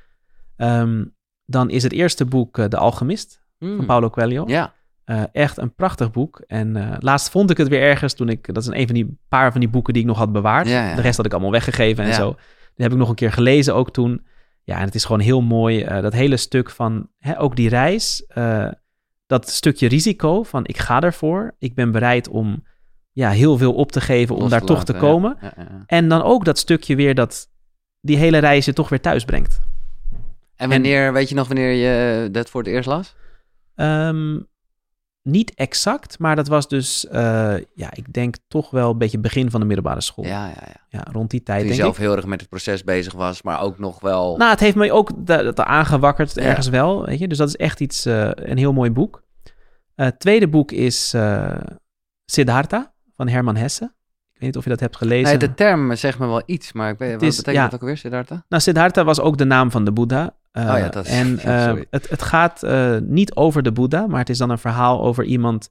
Ehm, dan is het eerste boek eh, De Alchemist van Paulo Coelho. Ja, Eh, echt een prachtig boek. En eh, laatst vond ik het weer ergens toen ik, dat is een van die paar van die boeken die ik nog had bewaard. Ja, ja. De rest had ik allemaal weggegeven en Ja. zo. Die heb ik nog een keer gelezen ook toen. Ja, en het is gewoon heel mooi. dat hele stuk van, hè, ook die reis, dat stukje risico van ik ga ervoor. Ik ben bereid om ja, heel veel op te geven om daar toch te komen. Ja, ja, ja. En dan ook dat stukje weer dat die hele reis je toch weer thuis brengt. En wanneer, weet je nog wanneer je dat voor het eerst las? Ehm, niet exact, maar dat was dus, eh, ja, ik denk toch wel een beetje begin van de middelbare school. Ja, Ja, ja, ja. rond die tijd Toen je denk zelf ik. heel erg met het proces bezig was, maar ook nog wel... Nou, het heeft me ook da- dat aangewakkerd Ja. ergens wel, weet je. Dus dat is echt iets, eh, een heel mooi boek. Eh, het tweede boek is eh Siddhartha van Herman Hesse. Ik weet niet of je dat hebt gelezen. nee, de term zegt me wel iets, maar ik weet, wat is- betekent ja. dat ook alweer, Siddhartha? Nou, Siddhartha was ook de naam van de Boeddha. Eh, Oh ja, dat is- En eh, het, het gaat eh, niet over de Boeddha, maar het is dan een verhaal over iemand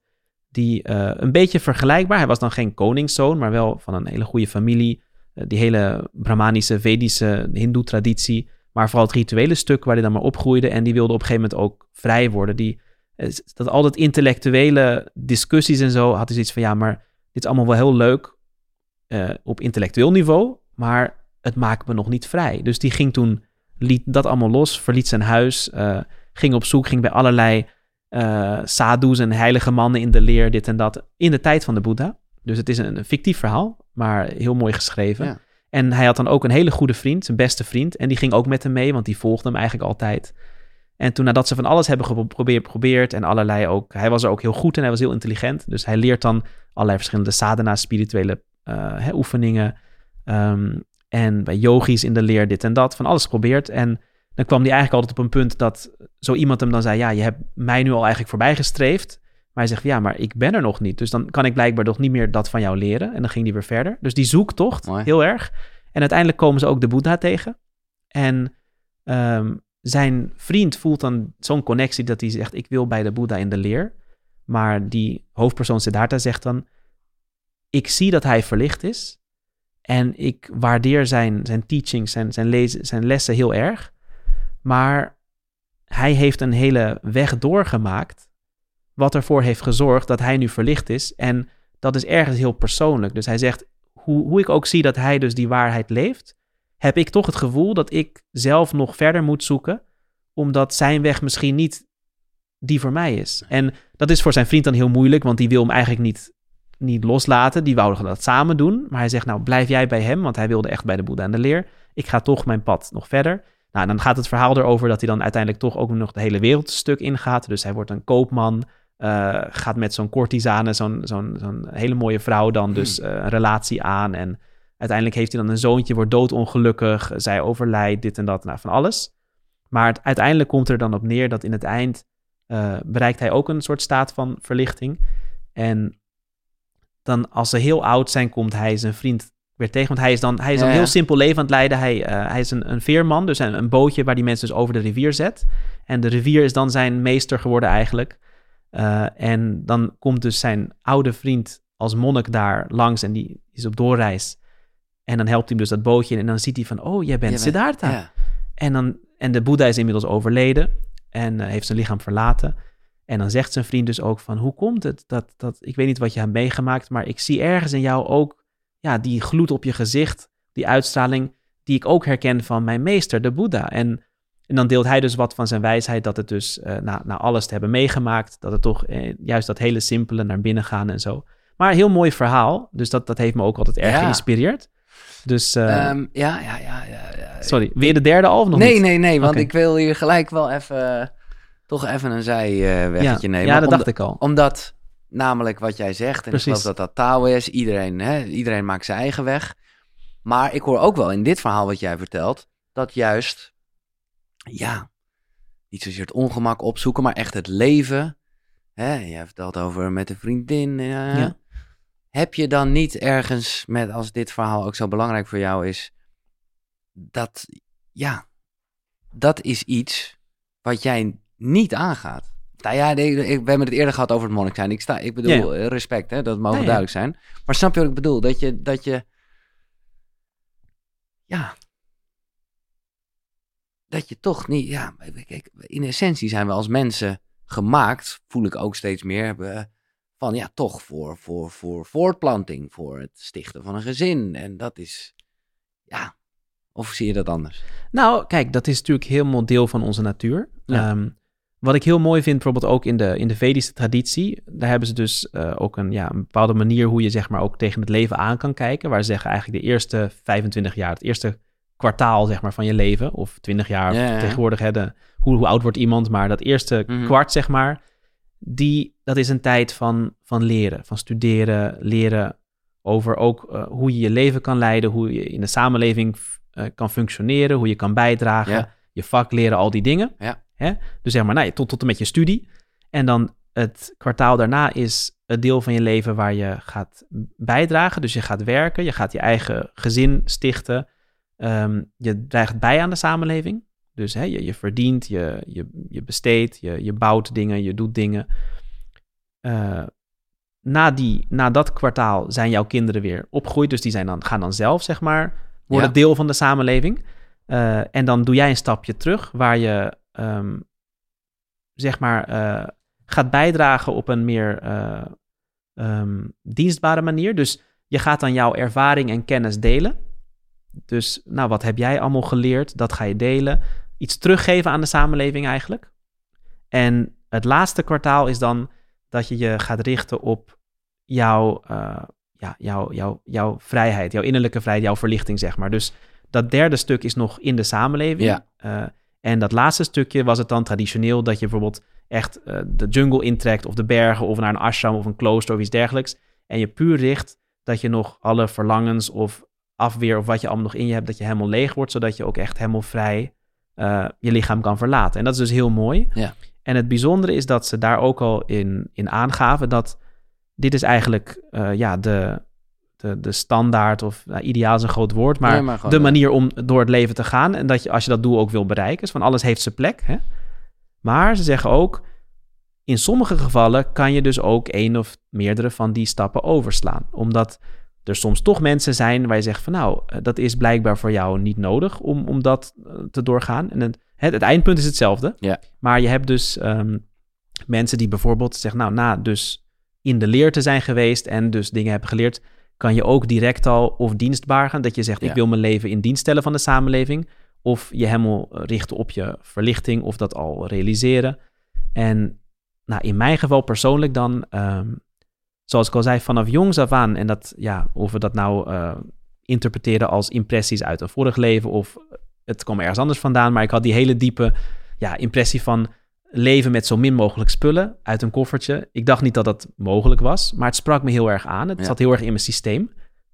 die eh, een beetje vergelijkbaar... Hij was dan geen koningszoon, maar wel van een hele goede familie. Eh, die hele Brahmanische, Vedische, hindoe-traditie. Maar vooral het rituele stuk waar hij dan maar opgroeide. En die wilde op een gegeven moment ook vrij worden. Die, eh, dat al dat intellectuele discussies en zo had hij zoiets van... Ja, maar dit is allemaal wel heel leuk eh, op intellectueel niveau, maar het maakt me nog niet vrij. Dus die ging toen, liet dat allemaal los, verliet zijn huis, eh, ging op zoek, ging bij allerlei eh sadhus en heilige mannen in de leer, dit en dat, in de tijd van de Boeddha. Dus het is een, een fictief verhaal, maar heel mooi geschreven. Ja. En hij had dan ook een hele goede vriend, zijn beste vriend. En die ging ook met hem mee, want die volgde hem eigenlijk altijd. En toen nadat ze van alles hebben geprobeerd geprobeerd en allerlei ook... Hij was er ook heel goed en hij was heel intelligent. Dus hij leert dan allerlei verschillende sadhana, spirituele eh, hè, oefeningen. Ehm, en bij yogis in de leer dit en dat, van alles geprobeerd. En dan kwam hij eigenlijk altijd op een punt dat zo iemand hem dan zei... ja, je hebt mij nu al eigenlijk voorbij gestreefd. Maar hij zegt, ja, maar ik ben er nog niet. Dus dan kan ik blijkbaar nog niet meer dat van jou leren. En dan ging hij weer verder. Dus die zoektocht, Mooi. heel erg. En uiteindelijk komen ze ook de Boeddha tegen. En ehm, zijn vriend voelt dan zo'n connectie dat hij zegt... ik wil bij de Boeddha in de leer. Maar die hoofdpersoon Siddhartha zegt dan... ik zie dat hij verlicht is... en ik waardeer zijn, zijn teachings, zijn, zijn, lessen heel erg... maar hij heeft een hele weg doorgemaakt... wat ervoor heeft gezorgd dat hij nu verlicht is... en dat is ergens heel persoonlijk. Dus hij zegt, hoe, hoe ik ook zie dat hij dus die waarheid leeft... heb ik toch het gevoel dat ik zelf nog verder moet zoeken... omdat zijn weg misschien niet die voor mij is. En dat is voor zijn vriend dan heel moeilijk, want die wil hem eigenlijk niet, niet loslaten. Die wouden dat samen doen. Maar hij zegt, nou blijf jij bij hem, want hij wilde echt bij de Boeddha en de leer. Ik ga toch mijn pad nog verder. Nou, dan gaat het verhaal erover dat hij dan uiteindelijk toch ook nog de hele wereldstuk ingaat. Dus hij wordt een koopman, eh, gaat met zo'n courtisane, zo'n zo'n zo'n hele mooie vrouw dan dus eh, een relatie aan. En uiteindelijk heeft hij dan een zoontje, wordt doodongelukkig, zij overlijdt, dit en dat, nou, van alles. Maar het, uiteindelijk komt er dan op neer dat in het eind eh, bereikt hij ook een soort staat van verlichting. En dan als ze heel oud zijn, komt hij zijn vriend weer tegen. Want hij is dan, hij is dan Ja, een ja. heel simpel leven aan het leiden. Hij, eh, hij is een, een veerman, dus een, een bootje waar die mensen dus over de rivier zet. En de rivier is dan zijn meester geworden eigenlijk. Eh, en dan komt dus zijn oude vriend als monnik daar langs en die is op doorreis. En dan helpt hij hem dus dat bootje in en dan ziet hij van, oh, jij bent Siddhartha. Ja. En, dan, en de Boeddha is inmiddels overleden en eh, heeft zijn lichaam verlaten. En dan zegt zijn vriend dus ook van, hoe komt het dat, dat, ik weet niet wat je hebt meegemaakt, maar ik zie ergens in jou ook, ja, die gloed op je gezicht, die uitstraling, die ik ook herken van mijn meester, de Boeddha. En, en dan deelt hij dus wat van zijn wijsheid, dat het dus, eh, na, na alles te hebben meegemaakt, dat het toch eh, juist dat hele simpele naar binnen gaan en zo. Maar heel mooi verhaal, dus dat, dat heeft me ook altijd erg Ja. geïnspireerd. Dus, eh, Ehm, ja, ja, ja, ja, ja. sorry, weer de derde al nog nee, niet? nee, nee, want ik wil hier gelijk wel even, toch even een zijweggetje ja, nemen. Ja, dat dacht ik al. Omdat, namelijk wat jij zegt, en Precies. ik geloof dat dat taal is, iedereen, hè, iedereen maakt zijn eigen weg. Maar ik hoor ook wel in dit verhaal wat jij vertelt, dat juist, ja, niet zozeer het ongemak opzoeken, maar echt het leven. Hè, jij vertelt over met een vriendin. eh, Ja. Heb je dan niet ergens, met als dit verhaal ook zo belangrijk voor jou is, dat, ja, dat is iets wat jij niet aangaat. Nou ja, nee, ik, we hebben het eerder gehad over het monnik zijn. Ik, sta, ik bedoel, Ja, eh, respect, hè, dat mogen Ja, duidelijk zijn. Maar snap je wat ik bedoel? Dat je, dat je, ja, dat je toch niet, ja, kijk, in essentie zijn we als mensen gemaakt, voel ik ook steeds meer, van ja, toch voor, voor, voor voortplanting, voor het stichten van een gezin. En dat is, ja, of zie je dat anders? Nou, kijk, dat is natuurlijk helemaal deel van onze natuur. Ja. Ehm, wat ik heel mooi vind, bijvoorbeeld ook in de, in de Vedische traditie, daar hebben ze dus eh, ook een, ja, een bepaalde manier hoe je zeg maar ook tegen het leven aan kan kijken. Waar ze zeggen eigenlijk de eerste 25 jaar, het eerste kwartaal zeg maar van je leven, of 20 jaar, Ja, ja, ja. tegenwoordig, hè, de, hoe, hoe oud wordt iemand, maar dat eerste Mhm. kwart zeg maar, die, dat is een tijd van, van leren, van studeren, leren over ook eh, hoe je je leven kan leiden, hoe je in de samenleving eh, kan functioneren, hoe je kan bijdragen, Ja. je vak leren, al die dingen. Ja. Hè? Dus zeg maar, nou, tot, tot en met je studie. En dan het kwartaal daarna is het deel van je leven waar je gaat bijdragen. Dus je gaat werken, je gaat je eigen gezin stichten. Ehm, je draagt bij aan de samenleving. Dus hè, je, je verdient, je, je, je besteedt, je, je bouwt dingen, je doet dingen. Eh, na, die, na dat kwartaal zijn jouw kinderen weer opgegroeid. Dus die zijn dan, gaan dan zelf, zeg maar, worden Ja. deel van de samenleving. Eh, en dan doe jij een stapje terug waar je, ehm, zeg maar, eh, gaat bijdragen op een meer eh, ehm, dienstbare manier. Dus je gaat dan jouw ervaring en kennis delen. Dus, nou, wat heb jij allemaal geleerd? Dat ga je delen. Iets teruggeven aan de samenleving eigenlijk. En het laatste kwartaal is dan dat je je gaat richten op jouw, eh, ja, jouw, jouw, jouw vrijheid, jouw innerlijke vrijheid, jouw verlichting, zeg maar. Dus dat derde stuk is nog in de samenleving. Ja. Eh, en dat laatste stukje was het dan traditioneel dat je bijvoorbeeld echt eh, de jungle intrekt of de bergen of naar een ashram of een klooster of iets dergelijks. En je puur richt dat je nog alle verlangens of afweer of wat je allemaal nog in je hebt, dat je helemaal leeg wordt, zodat je ook echt helemaal vrij eh, je lichaam kan verlaten. En dat is dus heel mooi. Ja. En het bijzondere is dat ze daar ook al in, in aangaven dat dit is eigenlijk eh, ja, de, de, de standaard of nou, ideaal is een groot woord, maar, Nee, maar gewoon de manier om door het leven te gaan. En dat je als je dat doel ook wil bereiken, is van alles heeft zijn plek. Hè? Maar ze zeggen ook, in sommige gevallen kan je dus ook één of meerdere van die stappen overslaan. Omdat er soms toch mensen zijn waar je zegt van nou, eh, dat is blijkbaar voor jou niet nodig om, om dat eh, te doorgaan. En het, het, het eindpunt is hetzelfde. Ja. Maar je hebt dus ehm, mensen die bijvoorbeeld zeggen, nou, na dus in de leer te zijn geweest en dus dingen hebben geleerd, kan je ook direct al of dienstbaar gaan. Dat je zegt, Ja. ik wil mijn leven in dienst stellen van de samenleving. Of je helemaal richten op je verlichting of dat al realiseren. En nou, in mijn geval persoonlijk dan, ehm, zoals ik al zei, vanaf jongs af aan. En dat, ja, of we dat nou eh, interpreteren als impressies uit een vorig leven of het kwam ergens anders vandaan. Maar ik had die hele diepe ja, impressie van leven met zo min mogelijk spullen uit een koffertje. Ik dacht niet dat dat mogelijk was, maar het sprak me heel erg aan. Het Ja. zat heel erg in mijn systeem.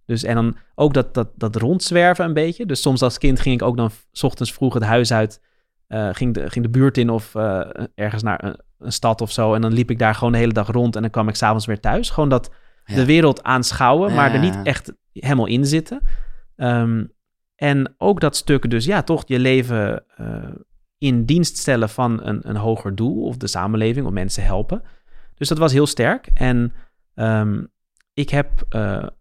Dus en dan ook dat, dat, dat rondzwerven een beetje. Dus soms als kind ging ik ook dan 's ochtends vroeg het huis uit, eh, ging, de, ging de buurt in of eh, ergens naar een, een stad of zo. En dan liep ik daar gewoon de hele dag rond en dan kwam ik s'avonds weer thuis. Gewoon dat Ja. de wereld aanschouwen, maar er niet echt helemaal in zitten. Ehm, en ook dat stuk dus, ja, toch je leven eh, in dienst stellen van een, een hoger doel of de samenleving of mensen helpen. Dus dat was heel sterk. En ehm, ik heb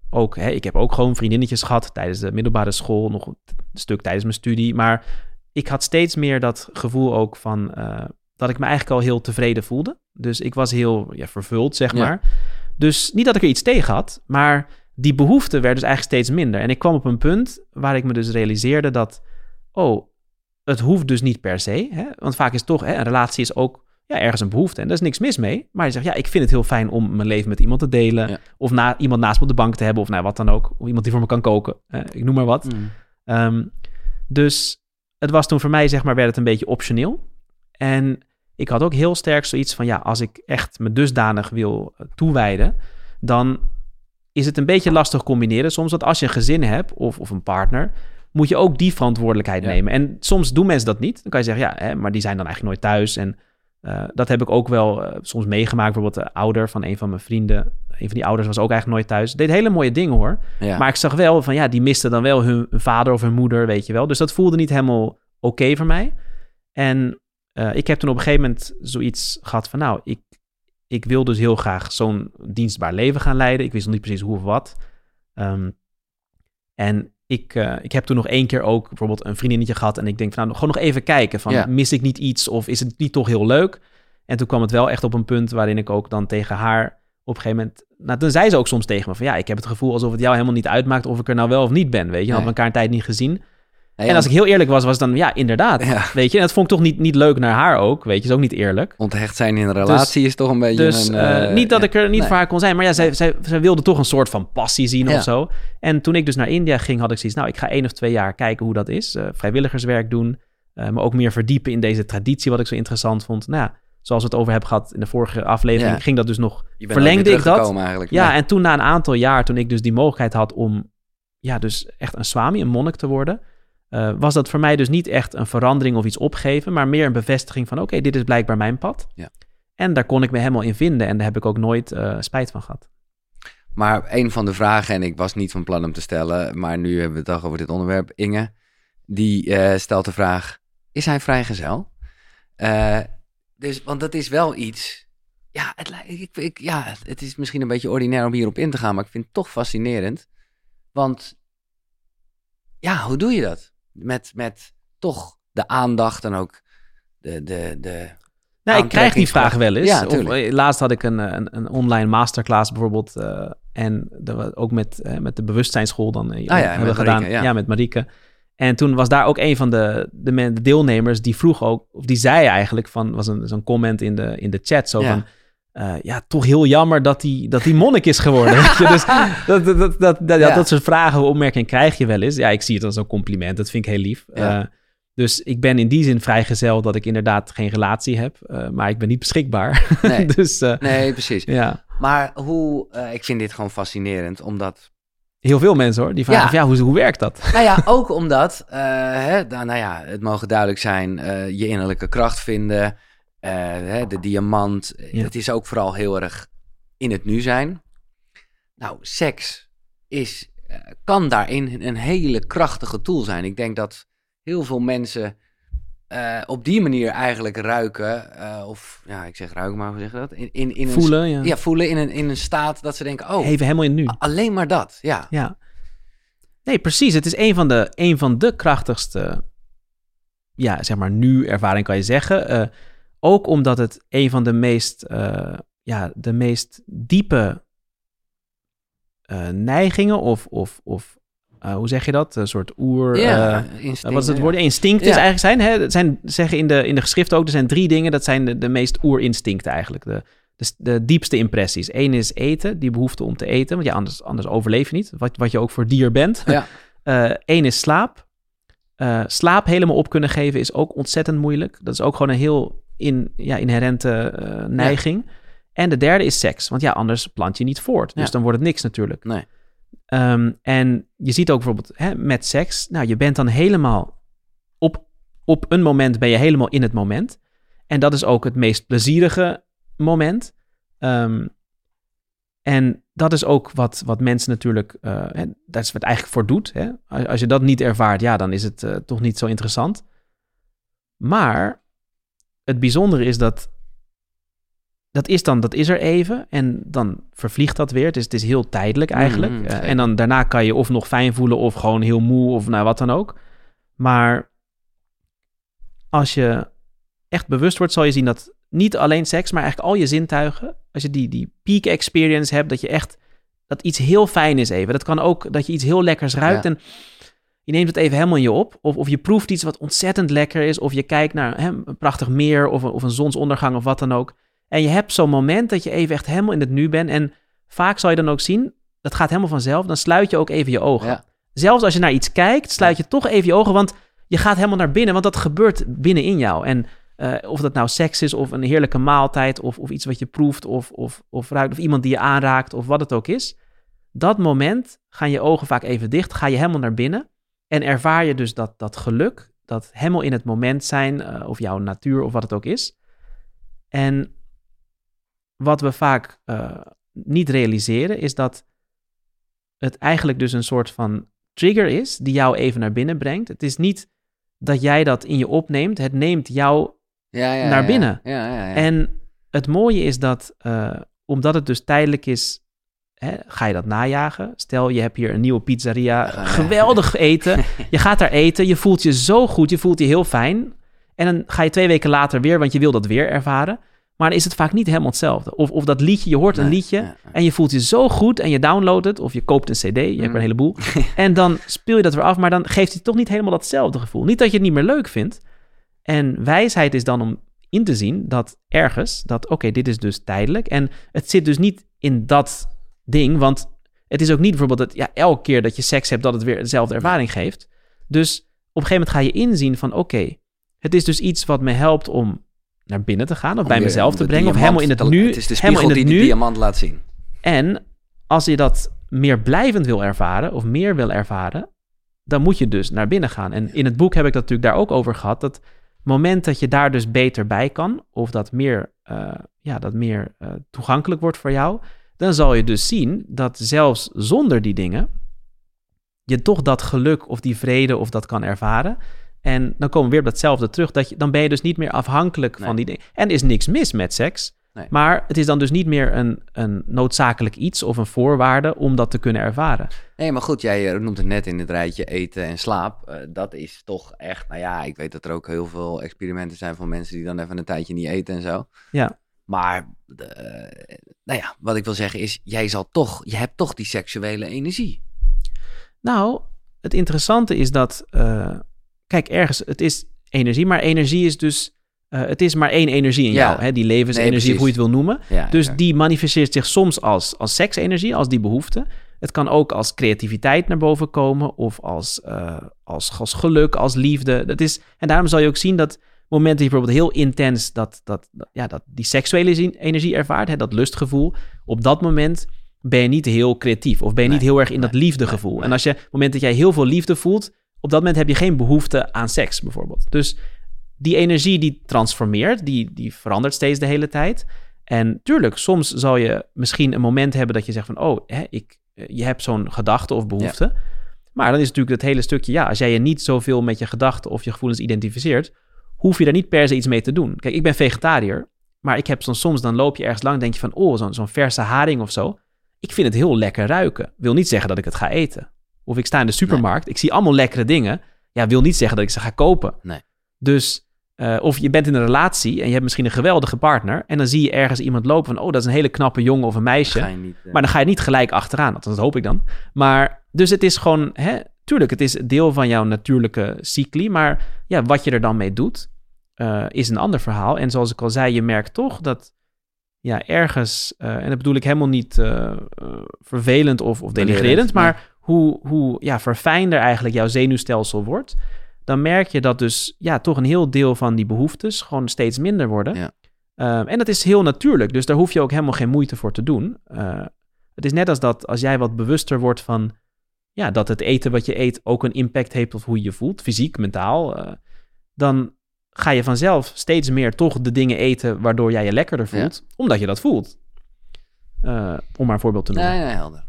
ook, hè, ik heb ook gewoon vriendinnetjes gehad tijdens de middelbare school, nog een stuk tijdens mijn studie. Maar ik had steeds meer dat gevoel ook van eh, dat ik me eigenlijk al heel tevreden voelde. Dus ik was heel ja, vervuld, zeg Ja. maar. Dus niet dat ik er iets tegen had, maar die behoefte werd dus eigenlijk steeds minder. En ik kwam op een punt waar ik me dus realiseerde dat, oh, het hoeft dus niet per se. Hè? Want vaak is toch, hè, een relatie is ook ja, ergens een behoefte. En daar is niks mis mee. Maar je zegt, ja, ik vind het heel fijn om mijn leven met iemand te delen. Ja. Of na, iemand naast me op de bank te hebben. Of nou, wat dan ook. Of iemand die voor me kan koken. Eh, ik noem maar wat. Mm. Ehm, dus het was toen voor mij, zeg maar, werd het een beetje optioneel. En ik had ook heel sterk zoiets van, ja, als ik echt me dusdanig wil eh, toewijden, dan is het een beetje lastig combineren soms. Want als je een gezin hebt of, of een partner, moet je ook die verantwoordelijkheid Ja. nemen. En soms doen mensen dat niet. Dan kan je zeggen, ja, hè, maar die zijn dan eigenlijk nooit thuis. En eh, dat heb ik ook wel eh, soms meegemaakt. Bijvoorbeeld de ouder van een van mijn vrienden. Een van die ouders was ook eigenlijk nooit thuis. Deed hele mooie dingen hoor. Ja. Maar ik zag wel van ja, die misten dan wel hun, hun vader of hun moeder, weet je wel. Dus dat voelde niet helemaal oké voor mij. En eh, ik heb toen op een gegeven moment zoiets gehad van nou, ik, ik wil dus heel graag zo'n dienstbaar leven gaan leiden. Ik wist nog niet precies hoe of wat. Ehm, en ik, eh, ik heb toen nog één keer ook bijvoorbeeld een vriendinnetje gehad. En ik denk van nou, gewoon nog even kijken van Ja. mis ik niet iets of is het niet toch heel leuk? En toen kwam het wel echt op een punt waarin ik ook dan tegen haar op een gegeven moment... Nou, toen zei ze ook soms tegen me van... Ja, ik heb het gevoel alsof het jou helemaal niet uitmaakt of ik er nou wel of niet ben, weet je. Dan hadden we elkaar een tijd niet gezien. En als ik heel eerlijk was, was het dan... Ja, inderdaad, Ja. weet je. En dat vond ik toch niet, niet leuk naar haar ook, weet je. is ook niet eerlijk. Onthecht zijn in een relatie is toch een beetje Dus een... eh, eh, niet dat ik er niet nee. voor haar kon zijn, maar ja, zij, zij, zij wilde toch een soort van passie zien Ja. of zo. En toen ik dus naar India ging, had ik zoiets, nou, ik ga één of twee jaar kijken hoe dat is. eh, vrijwilligerswerk doen, maar ook meer verdiepen in deze traditie, wat ik zo interessant vond. Nou ja, zoals we het over hebben gehad in de vorige aflevering, Ja. ging dat dus nog, Je bent verlengde ik dat. eigenlijk. Ja, en toen na een aantal jaar, toen ik dus die mogelijkheid had om, ja, dus echt een swami, een monnik te worden, eh, was dat voor mij dus niet echt een verandering of iets opgeven, maar meer een bevestiging van, oké, dit is blijkbaar mijn pad. Ja. En daar kon ik me helemaal in vinden en daar heb ik ook nooit eh, spijt van gehad. Maar een van de vragen, en ik was niet van plan om te stellen, maar nu hebben we het toch over dit onderwerp. Inge, die eh, stelt de vraag, is hij vrijgezel? Dus, want dat is wel iets, ja het, ik, ik, ja, het is misschien een beetje ordinair om hierop in te gaan, maar ik vind het toch fascinerend. Want, ja, hoe doe je dat? Met, met toch de aandacht en ook de, de, de Nou, ik krijg die vraag wel eens. Ja, of, eh, laatst had ik een, een, een online masterclass bijvoorbeeld. eh, en dat was ook met, eh, met de bewustzijnsschool dan eh, Ah ja, hebben we gedaan. Ja. met Marieke. En toen was daar ook een van de, de, men- de deelnemers die vroeg ook, of die zei eigenlijk van, was een, zo'n comment in de, in de chat zo van, eh, ja, toch heel jammer dat hij dat die monnik is geworden. weet je? Dus dat, dat, dat, dat, dat, ja, dat soort vragen, opmerkingen krijg je wel eens. Ja, ik zie het als een compliment. Dat vind ik heel lief. Ja. Eh, dus ik ben in die zin vrijgezel dat ik inderdaad geen relatie heb. eh, maar ik ben niet beschikbaar. Nee. dus Nee, precies. ja, Maar hoe, ik vind dit gewoon fascinerend, omdat heel veel mensen hoor. Die vragen, Ja. hoe, hoe werkt dat? Nou ja, ook omdat, hè, nou, nou ja, het mogen duidelijk zijn, je innerlijke kracht vinden, hè, de diamant. Ja. Het is ook vooral heel erg in het nu zijn. Nou, seks is, eh, kan daarin een hele krachtige tool zijn. Ik denk dat heel veel mensen eh, op die manier eigenlijk ruiken, eh, of ja, ik zeg ruiken, maar hoe zeg je dat? In, in, in Voelen, Een, ja. ja, voelen in een, in een staat dat ze denken, oh, Even helemaal in het nu. alleen maar dat, ja. Ja. Nee, precies. Het is een van de, een van de krachtigste, ja, zeg maar, nu-ervaring kan je zeggen. Eh, ook omdat het een van de meest, eh, ja, de meest diepe eh, neigingen of, of, of eh, hoe zeg je dat? Een soort oer... Ja, instinct, wat is het ja. woord? Instinct is Ja. eigenlijk zijn. Hè? Zijn zeggen in de, in de geschriften ook, er zijn drie dingen. Dat zijn de, de meest oerinstincten eigenlijk. De, de, de diepste impressies. Eén is eten, die behoefte om te eten. Want ja, anders, anders overleef je niet. Wat, wat je ook voor dier bent. Ja. Eén is slaap. Slaap helemaal op kunnen geven is ook ontzettend moeilijk. Dat is ook gewoon een heel in, ja, inherente eh, neiging. En de derde is seks. Want ja, anders plant je niet voort. Dus Ja. dan wordt het niks natuurlijk. Nee. Ehm, en je ziet ook bijvoorbeeld hè, met seks. Nou, je bent dan helemaal op, op een moment ben je helemaal in het moment. En dat is ook het meest plezierige moment. Ehm, en dat is ook wat, wat mensen natuurlijk, hè, dat is wat eigenlijk voor doet. Hè? Als, als je dat niet ervaart, ja, dan is het eh, toch niet zo interessant. Maar het bijzondere is dat dat is dan, dat is er even en dan vervliegt dat weer. Het is, het is heel tijdelijk eigenlijk. Mhm, Eh, en dan daarna kan je of nog fijn voelen of gewoon heel moe of nou wat dan ook. Maar als je echt bewust wordt, zal je zien dat niet alleen seks, maar eigenlijk al je zintuigen, als je die, die peak experience hebt, dat je echt, dat iets heel fijn is even. Dat kan ook dat je iets heel lekkers ruikt Ja. en je neemt het even helemaal in je op. Of, of je proeft iets wat ontzettend lekker is, of je kijkt naar hè, een prachtig meer of, een- of een zonsondergang of wat dan ook. En je hebt zo'n moment dat je even echt helemaal in het nu bent. En vaak zal je dan ook zien, dat gaat helemaal vanzelf, dan sluit je ook even je ogen. Ja. Zelfs als je naar iets kijkt, sluit je toch even je ogen, want je gaat helemaal naar binnen, want dat gebeurt binnenin jou. En eh, of dat nou seks is, of een heerlijke maaltijd, of, of iets wat je proeft, of, of, of ruikt, of iemand die je aanraakt, of wat het ook is. Dat moment gaan je ogen vaak even dicht, ga je helemaal naar binnen. En ervaar je dus dat, dat geluk, dat helemaal in het moment zijn, eh, of jouw natuur, of wat het ook is. En wat we vaak eh, niet realiseren, is dat het eigenlijk dus een soort van trigger is die jou even naar binnen brengt. Het is niet dat jij dat in je opneemt, het neemt jou Ja, ja, Naar binnen. Ja, ja, ja. en het mooie is dat, eh, omdat het dus tijdelijk is, hè, ga je dat najagen. Stel, je hebt hier een nieuwe pizzeria, geweldig eten. Je gaat daar eten, je voelt je zo goed, je voelt je heel fijn. En dan ga je twee weken later weer, want je wil dat weer ervaren. Maar dan is het vaak niet helemaal hetzelfde. Of, of dat liedje, je hoort een liedje ja, ja. en je voelt je zo goed en je downloadt het. Of je koopt een cd, je hebt er Mm. een heleboel. en dan speel je dat weer af, maar dan geeft het toch niet helemaal datzelfde gevoel. Niet dat je het niet meer leuk vindt. En wijsheid is dan om in te zien dat ergens, dat oké, dit is dus tijdelijk. En het zit dus niet in dat ding, want het is ook niet bijvoorbeeld dat ja, elke keer dat je seks hebt, dat het weer dezelfde ervaring geeft. Dus op een gegeven moment ga je inzien van oké, het is dus iets wat me helpt om naar binnen te gaan, of Om bij mezelf te brengen, of helemaal in het nu. Het is de helemaal spiegel in die de diamant laat zien. En als je dat meer blijvend wil ervaren of meer wil ervaren, dan moet je dus naar binnen gaan. En in het boek heb ik dat natuurlijk daar ook over gehad. Dat moment dat je daar dus beter bij kan, of dat meer, eh, ja, dat meer eh, toegankelijk wordt voor jou, dan zal je dus zien dat zelfs zonder die dingen je toch dat geluk of die vrede of dat kan ervaren. En dan komen we weer op datzelfde terug. Dat je, dan ben je dus niet meer afhankelijk van die dingen. En er is niks mis met seks. Nee. Maar het is dan dus niet meer een, een noodzakelijk iets of een voorwaarde om dat te kunnen ervaren. Nee, maar goed, jij eh, noemt het net in het rijtje eten en slaap. Eh, dat is toch echt, nou ja, ik weet dat er ook heel veel experimenten zijn van mensen die dan even een tijdje niet eten en zo. Ja. Maar, nou ja, wat ik wil zeggen is, jij zal toch, je hebt toch die seksuele energie. Nou, het interessante is dat, eh, kijk, ergens, het is energie, maar energie is dus eh, het is maar één energie in Ja. jou, hè, die levensenergie, Nee, hoe je het wil noemen. Ja, Dus die manifesteert zich soms als, als seksenergie, als die behoefte. Het kan ook als creativiteit naar boven komen of als, eh, als, als geluk, als liefde. Dat is, en daarom zal je ook zien dat momenten die bijvoorbeeld heel intens dat, dat, dat- ja, dat die seksuele energie ervaart, hè, dat lustgevoel, op dat moment ben je niet heel creatief of ben je niet heel erg in dat liefdegevoel. nee, En als je, op het moment dat jij heel veel liefde voelt, op dat moment heb je geen behoefte aan seks bijvoorbeeld. Dus die energie die transformeert, die, die verandert steeds de hele tijd. En tuurlijk, soms zal je misschien een moment hebben dat je zegt van, oh, hè, ik, eh, je hebt zo'n gedachte of behoefte. Maar dan is natuurlijk het hele stukje, ja, als jij je niet zoveel met je gedachten of je gevoelens identificeert, hoef je daar niet per se iets mee te doen. Kijk, ik ben vegetariër, maar ik heb soms, soms dan loop je ergens lang, denk je van, oh, zo'n zo'n verse haring of zo. Ik vind het heel lekker ruiken. Wil niet zeggen dat ik het ga eten. Of ik sta in de supermarkt, ik zie allemaal lekkere dingen. Ja, wil niet zeggen dat ik ze ga kopen. Nee. Dus, eh, of je bent in een relatie en je hebt misschien een geweldige partner. En dan zie je ergens iemand lopen van, oh, dat is een hele knappe jongen of een meisje. Niet, eh, Maar dan ga je niet gelijk achteraan. Althans, dat hoop ik dan. Maar, dus het is gewoon, hè, tuurlijk, het is deel van jouw natuurlijke cycli. Maar ja, wat je er dan mee doet, eh, is een ander verhaal. En zoals ik al zei, je merkt toch dat, ja, ergens, eh, en dat bedoel ik helemaal niet eh, vervelend of, of denigrerend, maar hoe, hoe ja, verfijnder eigenlijk jouw zenuwstelsel wordt, dan merk je dat dus, ja, toch een heel deel van die behoeftes gewoon steeds minder worden. Ja. En dat is heel natuurlijk, dus daar hoef je ook helemaal geen moeite voor te doen. Het is net als dat als jij wat bewuster wordt van ja, dat het eten wat je eet ook een impact heeft op hoe je je voelt, fysiek, mentaal, eh, dan ga je vanzelf steeds meer toch de dingen eten waardoor jij je lekkerder Ja. voelt, omdat je dat voelt. Eh, om maar een voorbeeld te noemen. Nee, nee, helder.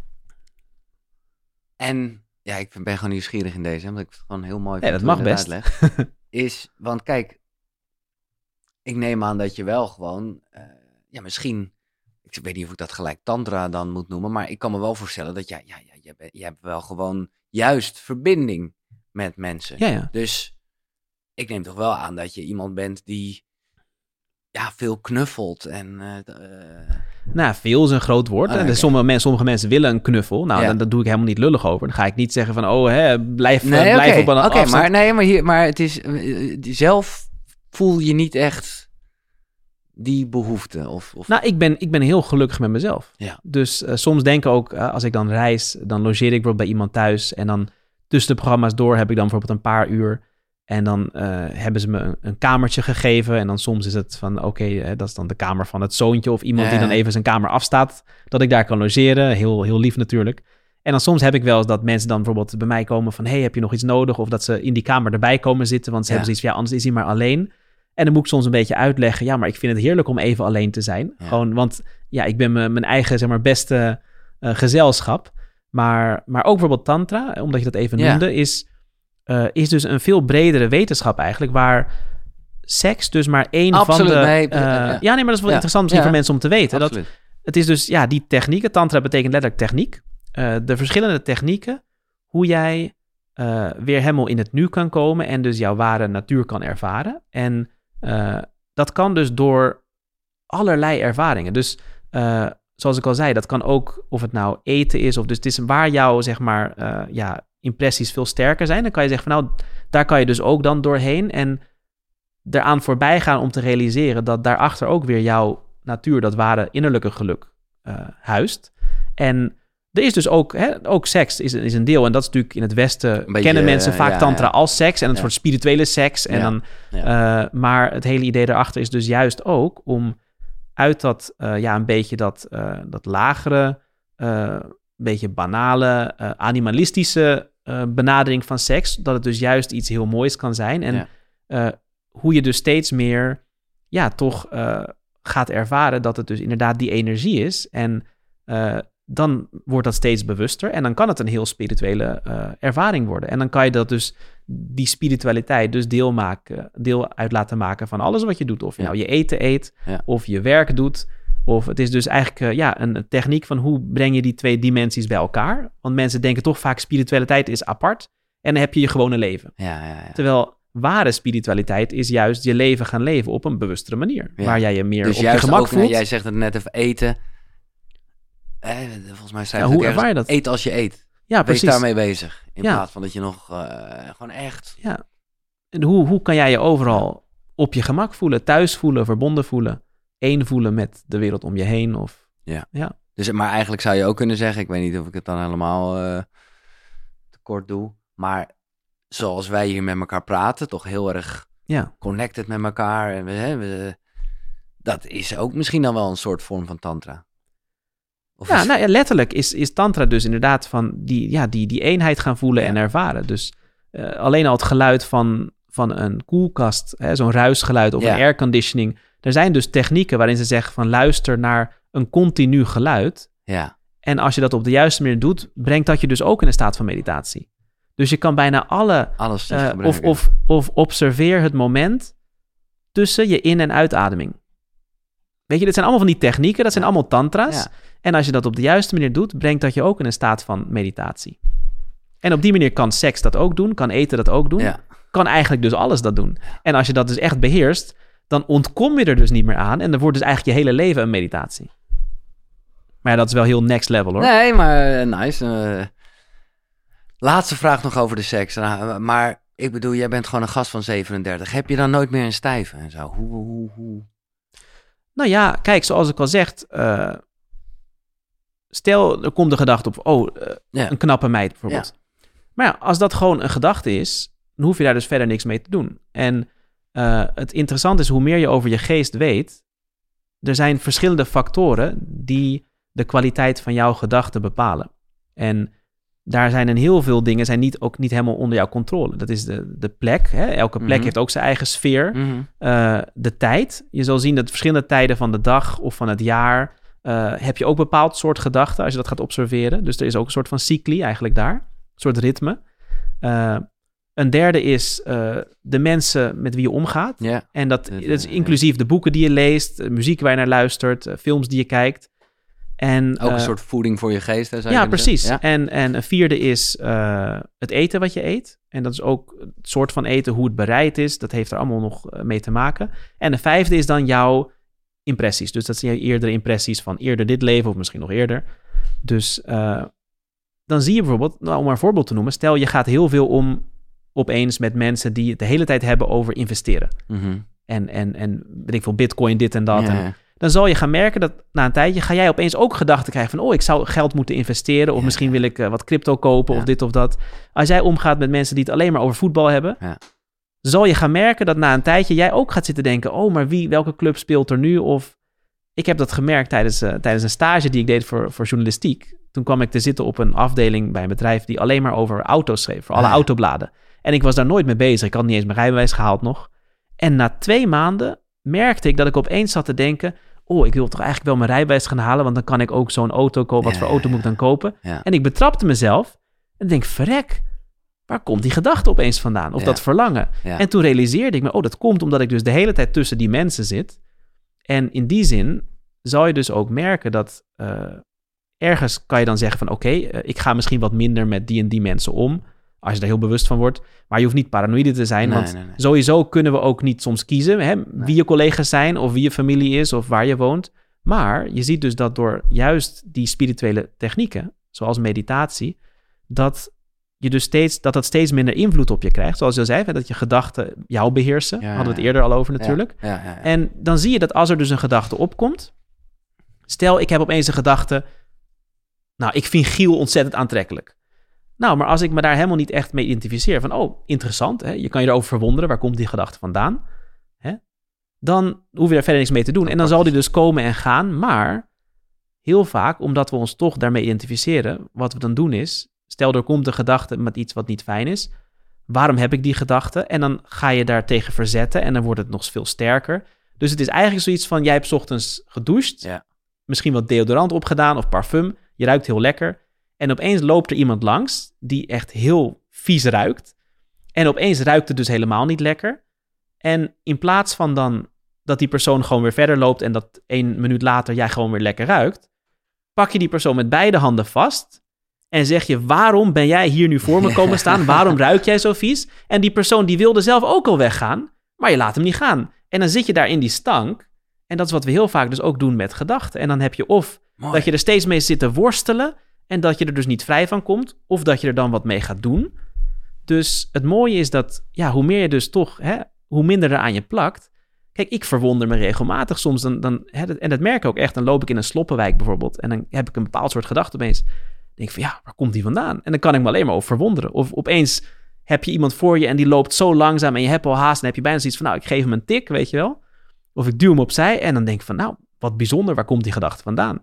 En ja, ik ben gewoon nieuwsgierig in deze, omdat ik het gewoon heel mooi vind dat hoe mag best. is, want kijk, ik neem aan dat je wel gewoon, eh, ja, misschien, ik weet niet of ik dat gelijk tantra dan moet noemen, maar ik kan me wel voorstellen dat jij, ja, ja, je, bent- je hebt wel gewoon juist verbinding met mensen. Ja, ja. Dus ik neem toch wel aan dat je iemand bent die, ja, veel knuffelt en, eh, eh, Nou, veel is een groot woord. En oké. sommige, mensen, sommige mensen willen een knuffel. Nou, Ja. dan, doe ik helemaal niet lullig over. Dan ga ik niet zeggen van, oh, hè, blijf, blijf op een Oké, afstand. maar, nee, maar, hier, maar het is, eh, zelf voel je niet echt die behoefte. Of, of... Nou, ik ben, ik ben heel gelukkig met mezelf. Ja. Dus eh, soms denk ik ook, eh, als ik dan reis, dan logeer ik bijvoorbeeld bij iemand thuis. En dan tussen de programma's door heb ik dan bijvoorbeeld een paar uur. En dan eh, hebben ze me een, een kamertje gegeven. En dan soms is het van, oké, dat is dan de kamer van het zoontje. Of iemand die dan even zijn kamer afstaat. Dat ik daar kan logeren. Heel, heel lief natuurlijk. En dan soms heb ik wel eens dat mensen dan bijvoorbeeld bij mij komen van... hey, heb je nog iets nodig? Of dat ze in die kamer erbij komen zitten. Want ze Ja. hebben zoiets van, ja, anders is hij maar alleen. En dan moet ik soms een beetje uitleggen... ja, maar ik vind het heerlijk om even alleen te zijn. Ja. Gewoon, want ja, ik ben mijn eigen, zeg maar, beste eh, gezelschap. Maar, maar ook bijvoorbeeld tantra, omdat je dat even Ja. noemde... is, eh, is dus een veel bredere wetenschap eigenlijk... waar seks dus maar één Absoluut, van de... nee, eh, ja. ja. nee, maar dat is wel interessant misschien voor mensen om te weten. Dat, het is dus, ja, die technieken. Tantra betekent letterlijk techniek. Eh, de verschillende technieken, hoe jij eh, weer helemaal in het nu kan komen en dus jouw ware natuur kan ervaren. En eh, dat kan dus door allerlei ervaringen. Dus eh, zoals ik al zei, dat kan ook of het nou eten is, of dus het is waar jouw, zeg maar, eh, ja, impressies veel sterker zijn. Dan kan je zeggen van nou, daar kan je dus ook dan doorheen en eraan voorbij gaan om te realiseren dat daarachter ook weer jouw natuur, dat ware innerlijke geluk, huist. En er is dus ook, hè, ook seks is, is een deel. En dat is natuurlijk in het Westen beetje, kennen mensen vaak ja, tantra ja. als seks en een Ja. soort spirituele seks. En dan, eh, maar het hele idee daarachter is dus juist ook om uit dat, eh, ja, een beetje dat, eh, dat lagere, een beetje banale, animalistische benadering van seks, dat het dus juist iets heel moois kan zijn. En hoe je dus steeds meer, ja, toch gaat ervaren dat het dus inderdaad die energie is. En eh, dan wordt dat steeds bewuster en dan kan het een heel spirituele eh, ervaring worden. En dan kan je dat dus, die spiritualiteit, dus deel, maken, deel uit laten maken van alles wat je doet. Of je Ja. nou je eten eet, Ja. of je werk doet. Of het is dus eigenlijk eh, ja, een, techniek van hoe breng je die twee dimensies bij elkaar. Want mensen denken toch vaak spiritualiteit is apart en dan heb je je gewone leven. Ja, ja, ja. Terwijl ware spiritualiteit is juist je leven gaan leven op een bewustere manier. Waar jij je meer Dus op je gemak ook, nou, voelt. jij zegt het net even eten. Eh, volgens mij zei Ja, hoe ervaar je dat? Eet als je eet. ja, Wees precies. daarmee bezig. In Ja. plaats van dat je nog eh, gewoon echt... Ja. En hoe, hoe kan jij je overal op je gemak voelen, thuis voelen, verbonden voelen, één voelen met de wereld om je heen. Of, Dus, maar eigenlijk zou je ook kunnen zeggen, ik weet niet of ik het dan helemaal eh te kort doe, maar zoals wij hier met elkaar praten, toch heel erg ja. connected met elkaar. En we, hè, we- dat is ook misschien dan wel een soort vorm van tantra. Of Ja, is- nou ja, letterlijk is, is tantra dus inderdaad van die, ja, die, die eenheid gaan voelen Ja. en ervaren. Dus eh, alleen al het geluid van, van een koelkast, hè, zo'n ruisgeluid of Ja. een airconditioning. Er zijn dus technieken waarin ze zeggen van luister naar een continu geluid. ja, En als je dat op de juiste manier doet, brengt dat je dus ook in een staat van meditatie. Dus je kan bijna alle, alles eh, of, of, of observeer het moment tussen je in- en uitademing. Weet je, dit zijn allemaal van die technieken, dat zijn allemaal tantra's. Ja. En als je dat op de juiste manier doet, brengt dat je ook in een staat van meditatie. En op die manier kan seks dat ook doen, kan eten dat ook doen, Ja, kan eigenlijk dus alles dat doen. En als je dat dus echt beheerst, dan ontkom je er dus niet meer aan en dan wordt dus eigenlijk je hele leven een meditatie. Maar ja, dat is wel heel next level hoor. nee, maar eh, nice. eh. laatste vraag nog over de seks. Nou, maar ik bedoel, jij bent gewoon een gast van 37. Heb je dan nooit meer een stijve en zo? Hoe, hoe, hoe? Nou ja, kijk, zoals ik al zeg, eh, stel er komt de gedachte op, oh, eh, Ja. een knappe meid bijvoorbeeld. Maar ja, als dat gewoon een gedachte is, dan hoef je daar dus verder niks mee te doen. En eh, het interessante is, hoe meer je over je geest weet, er zijn verschillende factoren die de kwaliteit van jouw gedachten bepalen. En daar zijn een heel veel dingen zijn niet, ook niet helemaal onder jouw controle. Dat is de, de plek. Hè? Elke plek Mhm. heeft ook zijn eigen sfeer. Mhm. Eh, de tijd. Je zal zien dat verschillende tijden van de dag of van het jaar eh, heb je ook bepaald soort gedachten als je dat gaat observeren. Dus er is ook een soort van cycli eigenlijk daar, een soort ritme. Eh, een derde is de mensen met wie je omgaat. En dat, Dat, is inclusief de boeken die je leest, de muziek waar je naar luistert, films die je kijkt. En, ook een eh, soort voeding voor je geest. Hè, zou je ja, precies. En, en een vierde is eh, het eten wat je eet. En dat is ook het soort van eten, hoe het bereid is. Dat heeft er allemaal nog eh, mee te maken. En de vijfde is dan jouw impressies. Dus dat zijn je eerdere impressies van eerder dit leven of misschien nog eerder. Dus dan zie je bijvoorbeeld, nou, om maar een voorbeeld te noemen. Stel je gaat heel veel om opeens met mensen die het de hele tijd hebben over investeren. Mhm. En, en, en weet ik veel, bitcoin, dit en dat. Ja, En. Dan zal je gaan merken dat na een tijdje ga jij opeens ook gedachten krijgen van, oh, ik zou geld moeten investeren of Ja. misschien wil ik eh, wat crypto kopen Ja. of dit of dat. Als jij omgaat met mensen die het alleen maar over voetbal hebben, zal je gaan merken dat na een tijdje jij ook gaat zitten denken, oh, maar wie, welke club speelt er nu? Of ik heb dat gemerkt tijdens, eh, tijdens een stage die ik deed voor, voor journalistiek. Toen kwam ik te zitten op een afdeling bij een bedrijf die alleen maar over auto's schreef, voor alle Ah, autobladen. En ik was daar nooit mee bezig. Ik had niet eens mijn rijbewijs gehaald nog. En na twee maanden merkte ik dat ik opeens zat te denken... oh, ik wil toch eigenlijk wel mijn rijbewijs gaan halen... want dan kan ik ook zo'n auto kopen. Wat Ja, voor auto moet ik dan kopen? Ja. En ik betrapte mezelf en denk, verrek... waar komt die gedachte opeens vandaan? Of Ja. dat verlangen? En toen realiseerde ik me, oh, dat komt omdat ik dus de hele tijd tussen die mensen zit. En in die zin zal je dus ook merken dat eh, ergens kan je dan zeggen van, oké, eh, ik ga misschien wat minder met die en die mensen om, als je daar heel bewust van wordt. Maar je hoeft niet paranoïde te zijn, Nee, want nee, nee. sowieso kunnen we ook niet soms kiezen hè, wie je collega's zijn of wie je familie is of waar je woont. Maar je ziet dus dat door juist die spirituele technieken, zoals meditatie, dat je dus steeds, dat dat steeds minder invloed op je krijgt. Zoals je al zei, dat je gedachten jou beheersen. Ja, Hadden we het eerder al over natuurlijk. Ja, ja. En dan zie je dat als er dus een gedachte opkomt. Stel, ik heb opeens een gedachte. Nou, ik vind Giel ontzettend aantrekkelijk. Nou, maar als ik me daar helemaal niet echt mee identificeer. Van, oh, interessant. Hè? Je kan je erover verwonderen. Waar komt die gedachte vandaan? Hè? Dan hoef je daar verder niks mee te doen. En dan zal die dus komen en gaan. Maar heel vaak, omdat we ons toch daarmee identificeren. Wat we dan doen is. Stel, er komt een gedachte met iets wat niet fijn is. Waarom heb ik die gedachte? En dan ga je daar tegen verzetten. En dan wordt het nog veel sterker. Dus het is eigenlijk zoiets van: jij hebt 's ochtends gedoucht. Ja. Misschien wat deodorant opgedaan of parfum. Je ruikt heel lekker. En opeens loopt er iemand langs die echt heel vies ruikt. En opeens ruikt het dus helemaal niet lekker. En in plaats van dan dat die persoon gewoon weer verder loopt en dat één minuut later jij gewoon weer lekker ruikt, pak je die persoon met beide handen vast en zeg je: waarom ben jij hier nu voor me komen staan? Waarom ruik jij zo vies? En die persoon die wilde zelf ook al weggaan, maar je laat hem niet gaan. En dan zit je daar in die stank. En dat is wat we heel vaak dus ook doen met gedachten. En dan heb je of Mooi. dat je er steeds mee zit te worstelen en dat je er dus niet vrij van komt, of dat je er dan wat mee gaat doen. Dus het mooie is dat, ja, hoe meer je dus toch hè, hoe minder er aan je plakt. Kijk, ik verwonder me regelmatig soms. Dan, dan, hè, en dat merk ik ook echt. Dan loop ik in een sloppenwijk bijvoorbeeld. En dan heb ik een bepaald soort gedachte opeens. Dan denk ik van, ja, waar komt die vandaan? En dan kan ik me alleen maar over verwonderen. Of opeens heb je iemand voor je en die loopt zo langzaam en je hebt al haast. En heb je bijna zoiets van, nou, ik geef hem een tik, weet je wel. Of ik duw hem opzij en dan denk ik van, nou, wat bijzonder, waar komt die gedachte vandaan?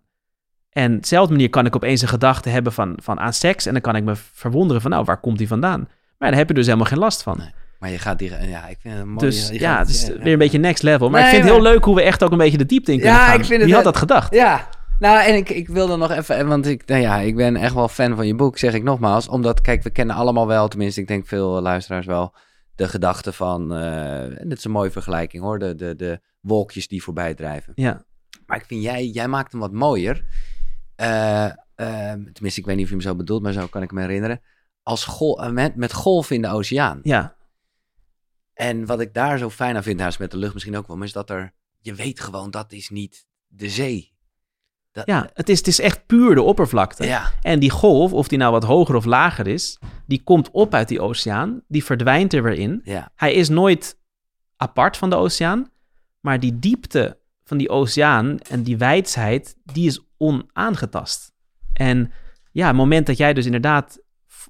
En dezelfde manier kan ik opeens een gedachte hebben van, van aan seks. En dan kan ik me verwonderen van, nou, waar komt die vandaan? Maar daar heb je dus helemaal geen last van. Nee. Maar je gaat die... Ja, ik vind het mooi. Dus je ja, het is ja, weer een beetje next level. Maar Nee, ik vind het heel leuk hoe we echt ook een beetje de diepte in kunnen Ja, gaan. ik vind het Wie had dat gedacht? Ja, nou en ik, ik wilde nog even, want ik, nou ja, ik ben echt wel fan van je boek, zeg ik nogmaals. Omdat, kijk, we kennen allemaal wel, tenminste ik denk veel luisteraars wel, de gedachte van, eh, en dit is een mooie vergelijking hoor, de, de, de wolkjes die voorbij drijven. Ja, Maar ik vind jij, jij maakt hem wat mooier. Eh, eh, tenminste, ik weet niet of je hem zo bedoelt, maar zo kan ik me herinneren. Als gol, eh, met, met golven in de oceaan. ja, En wat ik daar zo fijn aan vind, is met de lucht misschien ook wel, maar is dat er, je weet gewoon, dat is niet de zee. Dat, ja. Het, is, het is echt puur de oppervlakte. ja. En die golf, of die nou wat hoger of lager is, die komt op uit die oceaan. Die verdwijnt er weer in. Ja, Hij is nooit apart van de oceaan. Maar die diepte van die oceaan en die wijsheid, die is onaangetast. En ja, het moment dat jij dus inderdaad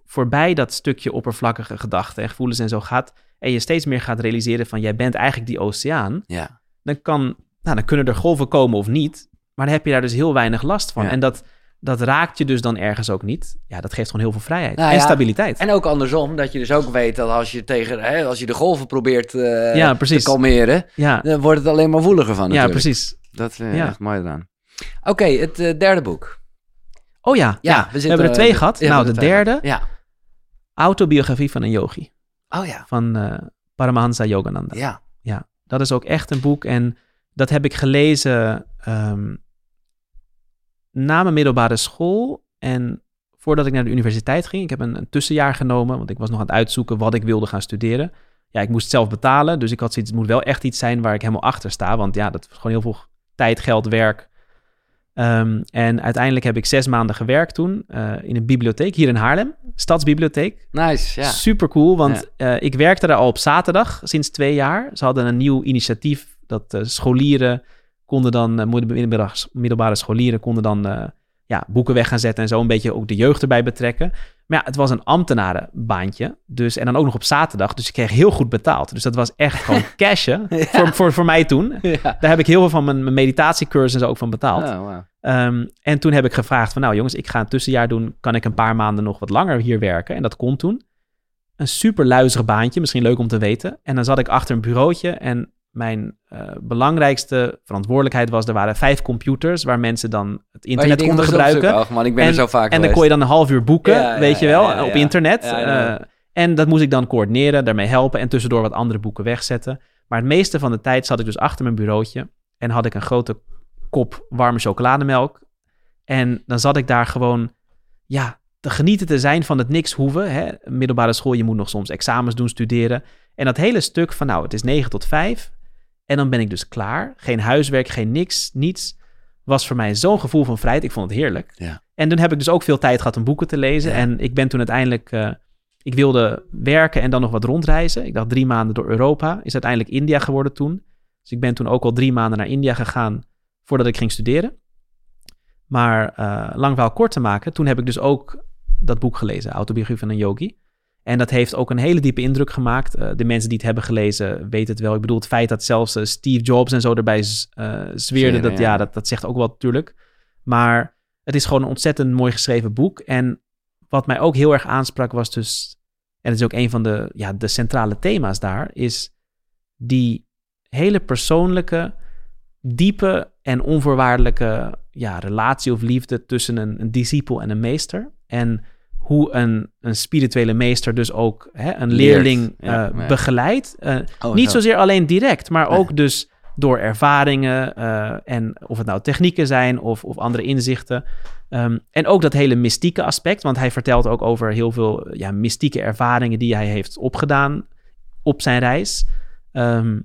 voorbij dat stukje oppervlakkige gedachten en gevoelens en zo gaat... en je steeds meer gaat realiseren van jij bent eigenlijk die oceaan... ja. dan, kan, nou, dan kunnen er golven komen of niet. Maar dan heb je daar dus heel weinig last van. Ja. En dat, dat raakt je dus dan ergens ook niet. Ja, dat geeft gewoon heel veel vrijheid. Nou en ja, stabiliteit. En ook andersom, dat je dus ook weet dat als je, tegen, hè, als je de golven probeert eh, Ja, te kalmeren, ja, dan wordt het alleen maar woeliger van ja, natuurlijk. precies. Dat is eh, Ja. echt mooi eraan. Oké, het eh, derde boek. Oh ja, ja, we, hebben er twee eh, gehad. ja, we nou, de er derde, gehad. autobiografie van een yogi. Ja. Oh ja. Van eh, Paramahansa Yogananda. Ja. Ja, dat is ook echt een boek. En dat heb ik gelezen ehm, na mijn middelbare school. En voordat ik naar de universiteit ging. Ik heb een, een tussenjaar genomen, want ik was nog aan het uitzoeken wat ik wilde gaan studeren. Ja, ik moest zelf betalen, dus ik had zoiets, het moet wel echt iets zijn waar ik helemaal achter sta. Want ja, dat was gewoon heel veel tijd, geld, werk. Ehm, en uiteindelijk heb ik zes maanden gewerkt toen eh, in een bibliotheek hier in Haarlem, Stadsbibliotheek. Nice, ja. Super cool, want eh, ik werkte daar al op zaterdag sinds twee jaar. Ze hadden een nieuw initiatief dat eh, scholieren konden dan, middelbare, middelbare scholieren konden dan ja, boeken weg gaan zetten en zo een beetje ook de jeugd erbij betrekken. Maar ja, het was een ambtenarenbaantje, dus en dan ook nog op zaterdag, dus ik kreeg heel goed betaald. Dus dat was echt gewoon cashen Ja. voor, voor, voor mij toen. ja. Daar heb ik heel veel van mijn, mijn meditatiecursus en zo ook van betaald. Oh, wow. Ehm, en toen heb ik gevraagd van, nou jongens, ik ga een tussenjaar doen. Kan ik een paar maanden nog wat langer hier werken? En dat kon toen. Een super luizig baantje, misschien leuk om te weten. En dan zat ik achter een bureautje en mijn eh, belangrijkste verantwoordelijkheid was... er waren vijf computers waar mensen dan het je internet konden gebruiken. opzoeken. Och, man, ik ben En- er zo vaak En dan kon je dan een half uur boeken, Ja, ja, weet je wel, ja, op internet. Eh, en dat moest ik dan coördineren, daarmee helpen en tussendoor wat andere boeken wegzetten. Maar het meeste van de tijd zat ik dus achter mijn bureautje en had ik een grote kop warme chocolademelk. En dan zat ik daar gewoon, ja, te genieten te zijn van het niks hoeven. Hè? Middelbare school, je moet nog soms examens doen, studeren. En dat hele stuk van, nou, het is 9 tot 5 en dan ben ik dus klaar. Geen huiswerk, geen niks, niets. Was voor mij zo'n gevoel van vrijheid. Ik vond het heerlijk. Ja. En toen heb ik dus ook veel tijd gehad om boeken te lezen. Ja. En ik ben toen uiteindelijk... eh, ik wilde werken en dan nog wat rondreizen. Ik dacht drie maanden door Europa. Is uiteindelijk India geworden toen. Dus ik ben toen ook al drie maanden naar India gegaan... voordat ik ging studeren. Maar eh, lang verhaal kort te maken... toen heb ik dus ook dat boek gelezen. Autobiografie van een yogi. En dat heeft ook een hele diepe indruk gemaakt. Eh, de mensen die het hebben gelezen weten het wel. Ik bedoel, het feit dat zelfs eh, Steve Jobs en zo erbij z- eh, zweerde... Zweren, dat, ja, ja. dat, dat zegt ook wel natuurlijk. Maar het is gewoon een ontzettend mooi geschreven boek. En wat mij ook heel erg aansprak was dus... en het is ook een van de, ja, de centrale thema's daar... is die hele persoonlijke, diepe en onvoorwaardelijke ja, relatie of liefde... tussen een, een discipel en een meester. En hoe een, een spirituele meester dus ook hè, een leerling ja, eh, ja. begeleidt. Eh, Oh, niet zo. zozeer alleen direct, maar Nee. ook dus door ervaringen eh, en of het nou technieken zijn of, of andere inzichten. Ehm, en ook dat hele mystieke aspect, want hij vertelt ook over heel veel ja, mystieke ervaringen die hij heeft opgedaan op zijn reis. Ehm,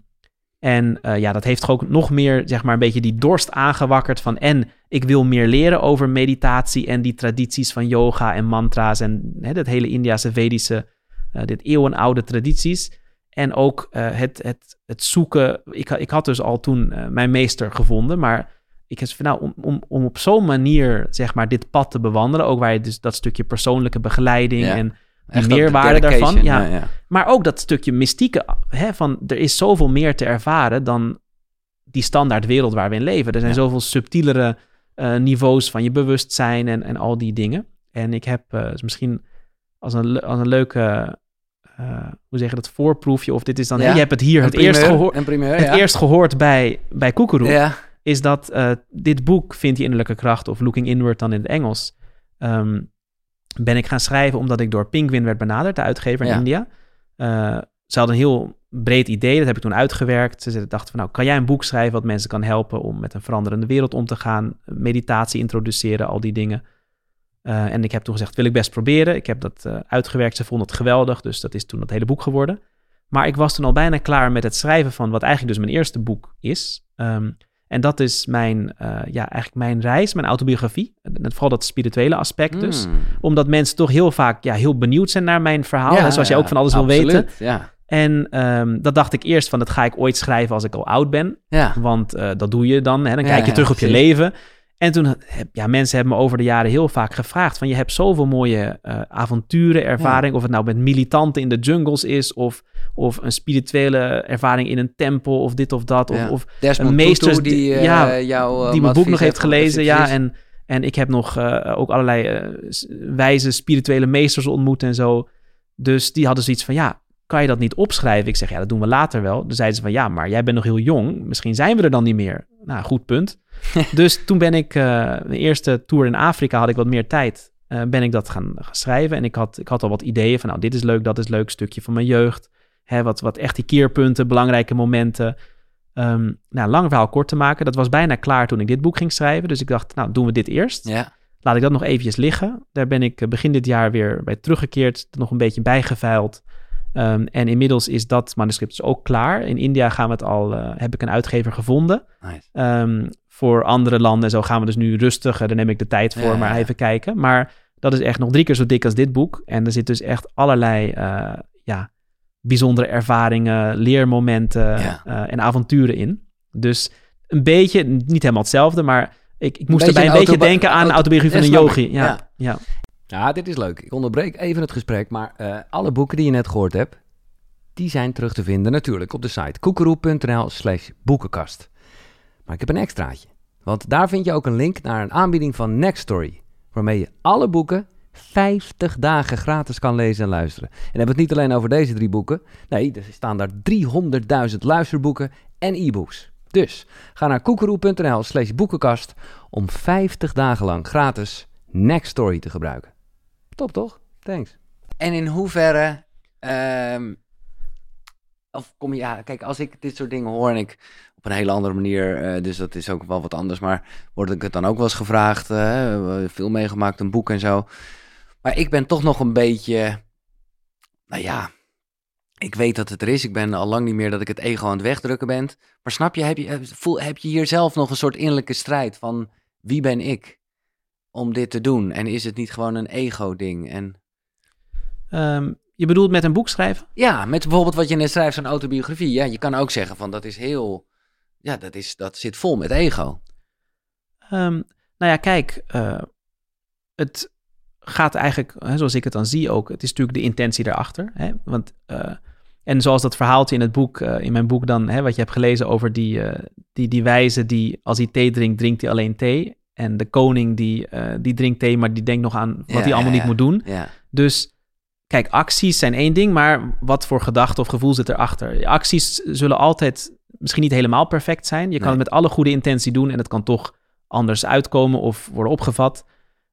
en eh, ja, dat heeft ook nog meer, zeg maar, een beetje die dorst aangewakkerd van en ik wil meer leren over meditatie en die tradities van yoga en mantra's en hè, dat hele Indiase Vedische, eh, dit eeuwenoude tradities. En ook eh, het, het, het zoeken. Ik, ik had dus al toen mijn meester gevonden, maar ik heb van nou, om, om, om op zo'n manier zeg maar dit pad te bewandelen, ook waar je dus dat stukje persoonlijke begeleiding Ja. en Echt dat meerwaarde daarvan. Ja, ja. maar ook dat stukje mystieke, hè, van er is zoveel meer te ervaren dan die standaard wereld waar we in leven. Er zijn zoveel subtielere eh, niveaus van je bewustzijn en, en al die dingen. En ik heb eh, dus misschien als een, als een leuke, eh, hoe zeg je dat, voorproefje, of dit is dan, Ja. je hebt het hier het eerst, gehoord, primeur, het ja. eerst gehoord bij, bij Koekeroe Ja, is dat dit boek, Vindt die innerlijke kracht, of Looking Inward dan in het Engels, ehm, ben ik gaan schrijven omdat ik door Penguin werd benaderd, de uitgever in Ja. India. Eh, ze hadden een heel breed idee, dat heb ik toen uitgewerkt. Ze dachten van, nou, kan jij een boek schrijven wat mensen kan helpen om met een veranderende wereld om te gaan, meditatie introduceren, al die dingen. Eh, en ik heb toen gezegd, wil ik best proberen. Ik heb dat eh, uitgewerkt, ze vonden het geweldig, dus dat is toen dat hele boek geworden. Maar ik was toen al bijna klaar met het schrijven van wat eigenlijk dus mijn eerste boek is. Ehm, en dat is mijn, eh, ja, eigenlijk mijn reis, mijn autobiografie. En vooral dat spirituele aspect dus. Mm. Omdat mensen toch heel vaak ja, heel benieuwd zijn naar mijn verhaal. Ja, en zoals je ja, ook van alles wil weten. Ja, En ehm, dat dacht ik eerst van, dat ga ik ooit schrijven als ik al oud ben. ja. Want eh, dat doe je dan. Hè? Dan kijk je terug op je leven. En toen, ja, mensen hebben me over de jaren heel vaak gevraagd van je hebt zoveel mooie eh, avonturen, ervaring, of het nou met militanten in de jungles is, of, of een spirituele ervaring in een tempel, of dit of dat, of, Ja. of een meesters Tutu die, eh, ja, jou, eh, die mijn boek nog heeft gelezen. Ja, en, en ik heb nog eh, ook allerlei wijze spirituele meesters ontmoet en zo. Dus die hadden zoiets van, ja, kan je dat niet opschrijven? Ik zeg, ja, dat doen we later wel. Dan zeiden ze van, ja, maar jij bent nog heel jong. Misschien zijn we er dan niet meer. Nou, goed punt. dus toen ben ik, eh de eerste tour in Afrika had ik wat meer tijd. ben ik dat gaan, gaan schrijven. En ik had, ik had al wat ideeën van, nou, dit is leuk, dat is leuk, stukje van mijn jeugd. Hè, wat, wat echt die keerpunten, belangrijke momenten. Ehm, nou, lang verhaal kort te maken. Dat was bijna klaar toen ik dit boek ging schrijven. Dus ik dacht, nou, doen we dit eerst. Ja, Laat ik dat nog eventjes liggen. Daar ben ik eh, begin dit jaar weer bij teruggekeerd. er Nog een beetje bijgeveild. Ehm, en inmiddels is dat manuscript dus ook klaar. In India gaan we het al, eh, heb ik een uitgever gevonden. nice. Ehm, voor andere landen en zo gaan we dus nu rustig. Daar neem ik de tijd voor, Ja, maar ja, ja. even even kijken. Maar dat is echt nog drie keer zo dik als dit boek. En er zit dus echt allerlei eh, ja, bijzondere ervaringen, leermomenten Ja. eh, en avonturen in. Dus een beetje, niet helemaal hetzelfde, maar ik, ik moest erbij een beetje denken aan de auto- autobiografie van een yogi. Ja, Ja. ja. Ja, dit is leuk. Ik onderbreek even het gesprek, maar eh, alle boeken die je net gehoord hebt, die zijn terug te vinden natuurlijk op de site koekeroe.nl slash boekenkast. Maar ik heb een extraatje, want daar vind je ook een link naar een aanbieding van Nextory, waarmee je alle boeken 50 dagen gratis kan lezen en luisteren. En dan hebben we het niet alleen over deze drie boeken, nee, er staan daar 300.000 luisterboeken en e-books. Dus ga naar koekeroe.nl slash boekenkast om 50 dagen lang gratis Nextory te gebruiken. Top toch? Thanks. En in hoeverre. ehm, of kom je. Ja, kijk, als ik dit soort dingen hoor en ik. op een hele andere manier. eh, dus dat is ook wel wat anders. Maar word ik het dan ook wel eens gevraagd. eh, veel meegemaakt, een boek en zo. Maar ik ben toch nog een beetje. Nou ja. Ik weet dat het er is. Ik ben al lang niet meer dat ik het ego aan het wegdrukken ben. Maar snap je, heb je, heb- voel, heb je hier zelf nog een soort innerlijke strijd van wie ben ik om dit te doen? En is het niet gewoon een ego-ding? En Ehm, je bedoelt met een boek schrijven? ja, met bijvoorbeeld wat je net schrijft, zo'n autobiografie. Ja, je kan ook zeggen van dat is heel, ja, dat, is, dat zit vol met ego. Ehm, nou ja, kijk, eh, het gaat eigenlijk, hè, zoals ik het dan zie ook, het is natuurlijk de intentie daarachter. Hè? Want, eh, en zoals dat verhaaltje in het boek, eh, in mijn boek dan, hè, wat je hebt gelezen over die, eh, die, die wijze die, als hij thee drinkt, drinkt hij alleen thee. En de koning die, die drinkt thee, maar die denkt nog aan wat Ja, hij allemaal ja, niet ja. moet doen. Dus kijk, acties zijn één ding, maar wat voor gedachte of gevoel zit erachter? Acties zullen altijd misschien niet helemaal perfect zijn. Je kan Nee. het met alle goede intentie doen en het kan toch anders uitkomen of worden opgevat.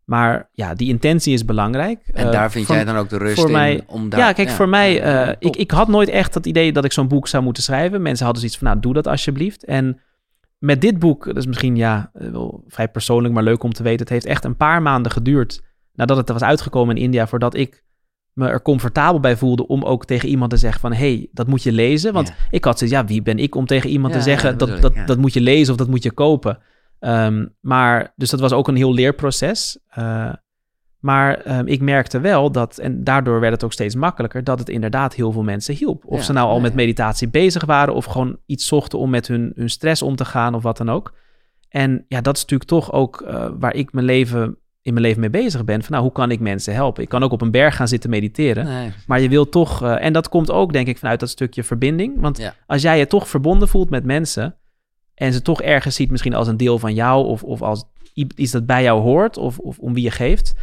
Maar ja, die intentie is belangrijk. en Eh, daar vind voor- jij dan ook de rust voor in mij- om daar... ja, kijk, voor mij, top. ik, ik had nooit echt het idee dat ik zo'n boek zou moeten schrijven. Mensen hadden zoiets van, nou, doe dat alsjeblieft. En met dit boek, dat is misschien ja, eh, wel vrij persoonlijk, maar leuk om te weten. Het heeft echt een paar maanden geduurd nadat het was uitgekomen in India, voordat ik me er comfortabel bij voelde om ook tegen iemand te zeggen van, hey, dat moet je lezen. Want Ja. ik had zoiets, ja, wie ben ik om tegen iemand Ja, te zeggen dat dat, dat, dat moet je lezen of dat moet je kopen. Ehm, maar, dus dat was ook een heel leerproces. Eh, Maar ehm, ik merkte wel dat, en daardoor werd het ook steeds makkelijker, dat het inderdaad heel veel mensen hielp. Of Ja, ze nou al ja, met meditatie bezig waren of gewoon iets zochten om met hun, hun stress om te gaan of wat dan ook. En ja, dat is natuurlijk toch ook eh, waar ik mijn leven, in mijn leven mee bezig ben. Van nou, hoe kan ik mensen helpen? Ik kan ook op een berg gaan zitten mediteren. Nee. Maar je wilt toch, eh, en dat komt ook denk ik vanuit dat stukje verbinding. Want Ja. als jij je toch verbonden voelt met mensen en ze toch ergens ziet misschien als een deel van jou of, of als iets dat bij jou hoort of, of om wie je geeft,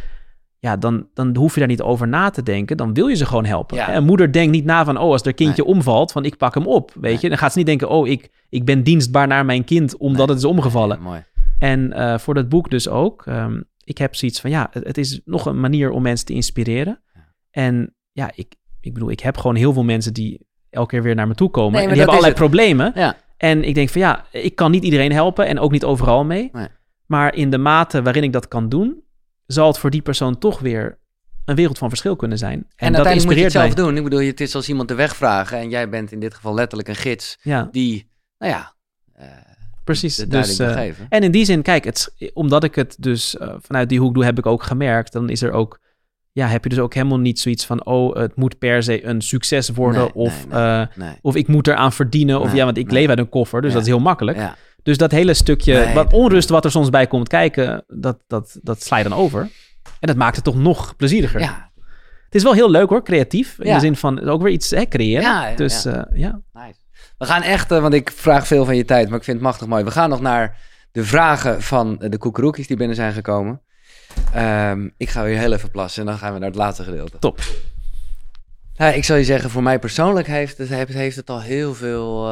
ja, dan, dan hoef je daar niet over na te denken. Dan wil je ze gewoon helpen. Ja. Een moeder denkt niet na van, oh, als er kindje omvalt, van ik pak hem op, weet Nee. je. Dan gaat ze niet denken, oh, ik, ik ben dienstbaar naar mijn kind omdat Nee. het is omgevallen. Mooi. En eh, voor dat boek dus ook. ehm, ik heb zoiets van, ja, het, het is nog een manier om mensen te inspireren. Ja. En ja, ik, ik bedoel, ik heb gewoon heel veel mensen die elke keer weer naar me toe komen. En die hebben allerlei problemen. Ja. En ik denk van, ja, ik kan niet iedereen helpen en ook niet overal mee. Nee. Maar in de mate waarin ik dat kan doen, zal het voor die persoon toch weer een wereld van verschil kunnen zijn. En, En, dat uiteindelijk moet je het inspireert zelf mij. doen. Ik bedoel, het is als iemand de weg vragen en jij bent in dit geval letterlijk een gids Ja, die, nou ja, eh precies. Dus, eh. En in die zin, kijk, het, omdat ik het dus eh, vanuit die hoek doe, heb ik ook gemerkt. Dan is er ook, ja, heb je dus ook helemaal niet zoiets van, oh, het moet per se een succes worden. Nee, of, nee, nee. eh, nee. of ik moet eraan verdienen. Of ja, want ik leef uit een koffer, dus dat is heel makkelijk. Ja. Dus dat hele stukje, wat onrust wat er soms bij komt kijken, dat, dat, dat sla je dan over. En dat maakt het toch nog plezieriger. ja, Het is wel heel leuk hoor, creatief. In Ja. de zin van ook weer iets hè, creëren. Ja, dus ja. eh, ja. nice. We gaan echt, eh, want ik vraag veel van je tijd, maar ik vind het machtig mooi. We gaan nog naar de vragen van de koekeroekjes die binnen zijn gekomen. Ehm, ik ga weer heel even plassen en dan gaan we naar het laatste gedeelte. Top. Ja, ik zal je zeggen, voor mij persoonlijk heeft het, heeft, het al heel veel. eh,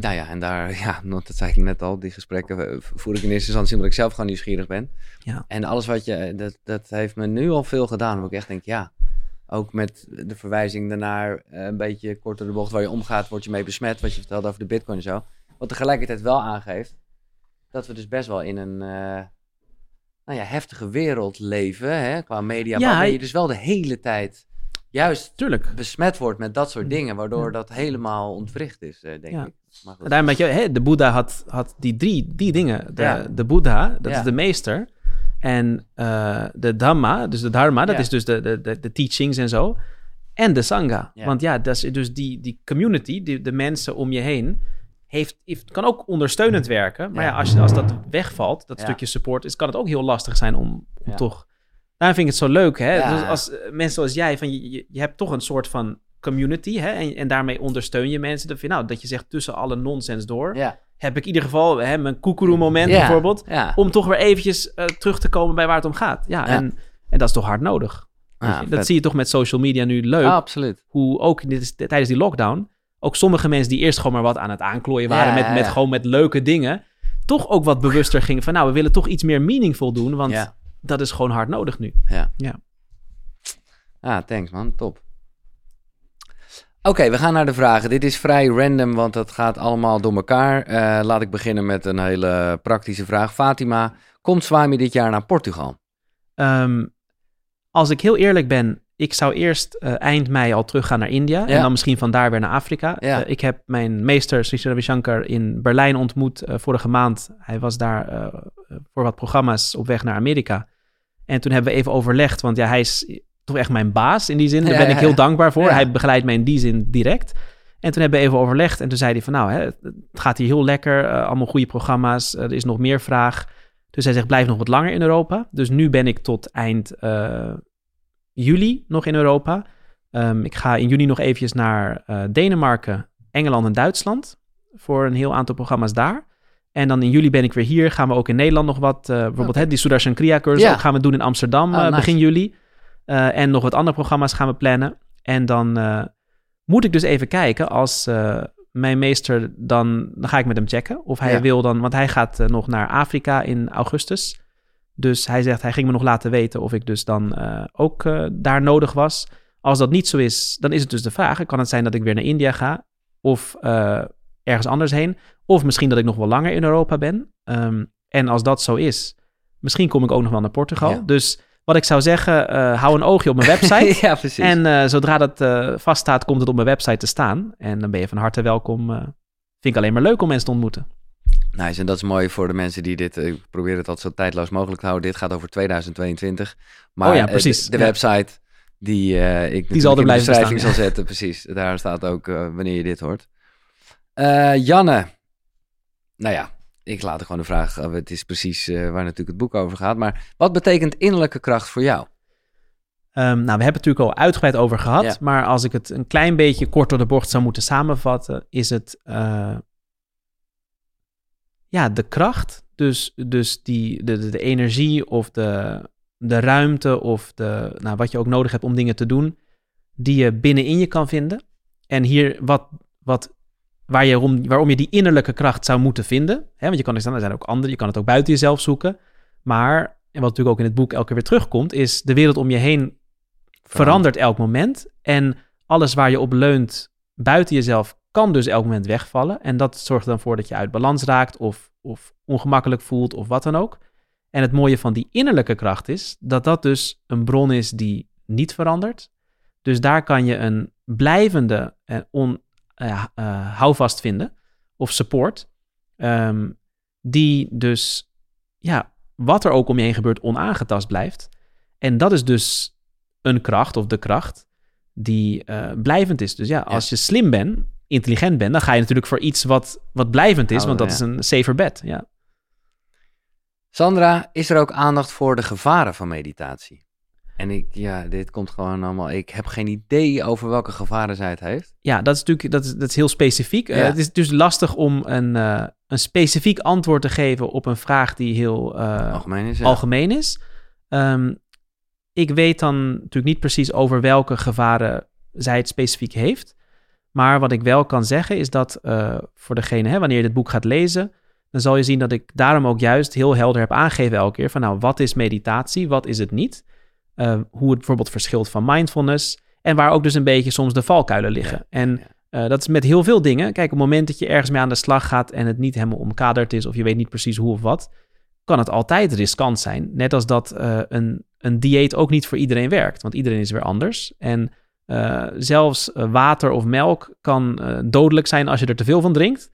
nou ja, en daar, ja, dat zei ik net al, die gesprekken eh, voer ik in eerste instantie omdat ik zelf gewoon nieuwsgierig ben. Ja. En alles wat je, dat, dat heeft me nu al veel gedaan. Waar ik echt denk, ja, ook met de verwijzing daarnaar, eh, een beetje korter de bocht waar je omgaat, word je mee besmet. Wat je vertelde over de Bitcoin en zo. Wat tegelijkertijd wel aangeeft dat we dus best wel in een. eh, nou ja, heftige wereld leven, hè, qua media. Ja, waarbij je dus wel de hele tijd juist Tuurlijk. besmet wordt met dat soort dingen, waardoor Ja. dat helemaal ontwricht is, eh, denk Ja. ik. Maar goed. Daarom je, hè, de Boeddha had, had die drie die dingen. De, Ja. de Boeddha, dat is de meester. En eh, de Dhamma, dus de Dharma, dat is dus de, de, de, teachings en zo. En de Sangha. Want ja, dat is dus die, die community, die, de mensen om je heen, heeft, heeft, kan ook ondersteunend werken. Maar ja, Ja. als, als dat wegvalt, dat Ja. stukje support, is, kan het ook heel lastig zijn om, om Ja. toch... Daarom vind ik het zo leuk, hè? Dus als eh, mensen zoals jij, van, je, je, hebt toch een soort van community, hè? En, en daarmee ondersteun je mensen. Dat, je, nou, dat je zegt tussen alle nonsens door, heb ik in ieder geval hè, mijn koekeroe moment bijvoorbeeld, om toch weer eventjes eh, terug te komen bij waar het om gaat. Ja. En, en dat is toch hard nodig. Vet. dat zie je toch met social media nu leuk, absoluut. hoe ook in dit, tijdens die lockdown, ook sommige mensen die eerst gewoon maar wat aan het aanklooien waren met, met gewoon met leuke dingen, toch ook wat bewuster gingen van nou, we willen toch iets meer meaningful doen, want Ja. dat is gewoon hard nodig nu. Ja. Ja. Ah, thanks man. Top. Oké, we gaan naar de vragen. Dit is vrij random, want dat gaat allemaal door elkaar. Eh, laat ik beginnen met een hele praktische vraag. Fatima, komt Swami dit jaar naar Portugal? Ehm, als ik heel eerlijk ben, ik zou eerst eh, eind mei al teruggaan naar India. Ja. En dan misschien van daar weer naar Afrika. Ja. Eh, ik heb mijn meester Sri Ravi Shankar in Berlijn ontmoet eh, vorige maand. Hij was daar voor wat programma's op weg naar Amerika. En toen hebben we even overlegd, want ja, hij is toch echt mijn baas in die zin. Daar ben ik heel dankbaar voor. Hij begeleidt mij in die zin direct. En toen hebben we even overlegd en toen zei hij van nou, hè, het gaat hier heel lekker. allemaal goede programma's. er is nog meer vraag. Dus hij zegt, blijf nog wat langer in Europa. Dus nu ben ik tot eind juli nog in Europa. Ehm, ik ga in juni nog eventjes naar eh, Denemarken, Engeland en Duitsland. Voor een heel aantal programma's daar. En dan in juli ben ik weer hier. Gaan we ook in Nederland nog wat, eh, bijvoorbeeld Oké. hè, die Sudarshan Kriya cursus Ja. gaan we doen in Amsterdam Oh, eh, nice. begin juli. En nog wat andere programma's gaan we plannen. En dan moet ik dus even kijken als mijn meester dan, dan ga ik met hem checken of hij Ja. wil dan, want hij gaat nog naar Afrika in augustus. Dus hij zegt, hij ging me nog laten weten of ik dus dan eh, ook eh, daar nodig was. Als dat niet zo is, dan is het dus de vraag, kan het zijn dat ik weer naar India ga of eh, ergens anders heen. Of misschien dat ik nog wel langer in Europa ben. Ehm, en als dat zo is, misschien kom ik ook nog wel naar Portugal. Ja. Dus wat ik zou zeggen, hou een oogje op mijn website. ja, precies. En zodra dat vaststaat, komt het op mijn website te staan. En dan ben je van harte welkom. vind ik alleen maar leuk om mensen te ontmoeten. Nice, en dat is mooi voor de mensen die dit... Ik probeer het altijd zo tijdloos mogelijk te houden. Dit gaat over 2022. Maar Oh ja, eh, de- precies, de, ja. website die eh, ik Die zal er in de blijven beschrijving zal zetten. Precies, daar staat ook eh, wanneer je dit hoort. Eh, Janne. Nou ja, ik laat er gewoon de vraag... eh, het is precies eh, waar natuurlijk het boek over gaat. Maar wat betekent innerlijke kracht voor jou? Ehm, nou, we hebben het natuurlijk al uitgebreid over gehad. Ja. Maar als ik het een klein beetje kort door de bocht zou moeten samenvatten, is het eh, ja, de kracht. Dus, dus die, de, de, de energie of de, de ruimte of de, nou, wat je ook nodig hebt om dingen te doen, die je binnenin je kan vinden. En hier wat, wat, waar je, om, waarom je die innerlijke kracht zou moeten vinden. Hè, want je kan er er zijn ook andere, je kan het ook buiten jezelf zoeken. Maar, en wat natuurlijk ook in het boek elke keer weer terugkomt, is de wereld om je heen verandert elk moment. En alles waar je op leunt buiten jezelf kan dus elk moment wegvallen. En dat zorgt dan voor dat je uit balans raakt of, of ongemakkelijk voelt of wat dan ook. En het mooie van die innerlijke kracht is dat dat dus een bron is die niet verandert. Dus daar kan je een blijvende en on, eh, eh, houvast vinden of support. ehm, die dus, ja, wat er ook om je heen gebeurt, onaangetast blijft. En dat is dus een kracht of de kracht die eh, blijvend is. Dus ja, als je slim bent, intelligent bent, dan ga je natuurlijk voor iets wat, wat blijvend is, Oh, want dat ja. is een safer bet. Ja. Sandra, is er ook aandacht voor de gevaren van meditatie? En ik, ja, dit komt gewoon allemaal... Ik heb geen idee over welke gevaren zij het heeft. ja, dat is natuurlijk dat is, dat is heel specifiek. Eh, het is dus lastig om een, eh, een specifiek antwoord te geven op een vraag die heel Algemeen is ja. algemeen is. Ehm, ik weet dan natuurlijk niet precies over welke gevaren zij het specifiek heeft. Maar wat ik wel kan zeggen is dat eh, voor degene, hè, wanneer je dit boek gaat lezen, dan zal je zien dat ik daarom ook juist heel helder heb aangegeven elke keer van nou, wat is meditatie, wat is het niet? Eh, hoe het bijvoorbeeld verschilt van mindfulness en waar ook dus een beetje soms de valkuilen liggen. en eh, dat is met heel veel dingen. Kijk, op het moment dat je ergens mee aan de slag gaat en het niet helemaal omkaderd is of je weet niet precies hoe of wat, kan het altijd riskant zijn. Net als dat eh, een, een dieet ook niet voor iedereen werkt, want iedereen is weer anders. En eh, zelfs eh, water of melk kan dodelijk zijn als je er te veel van drinkt.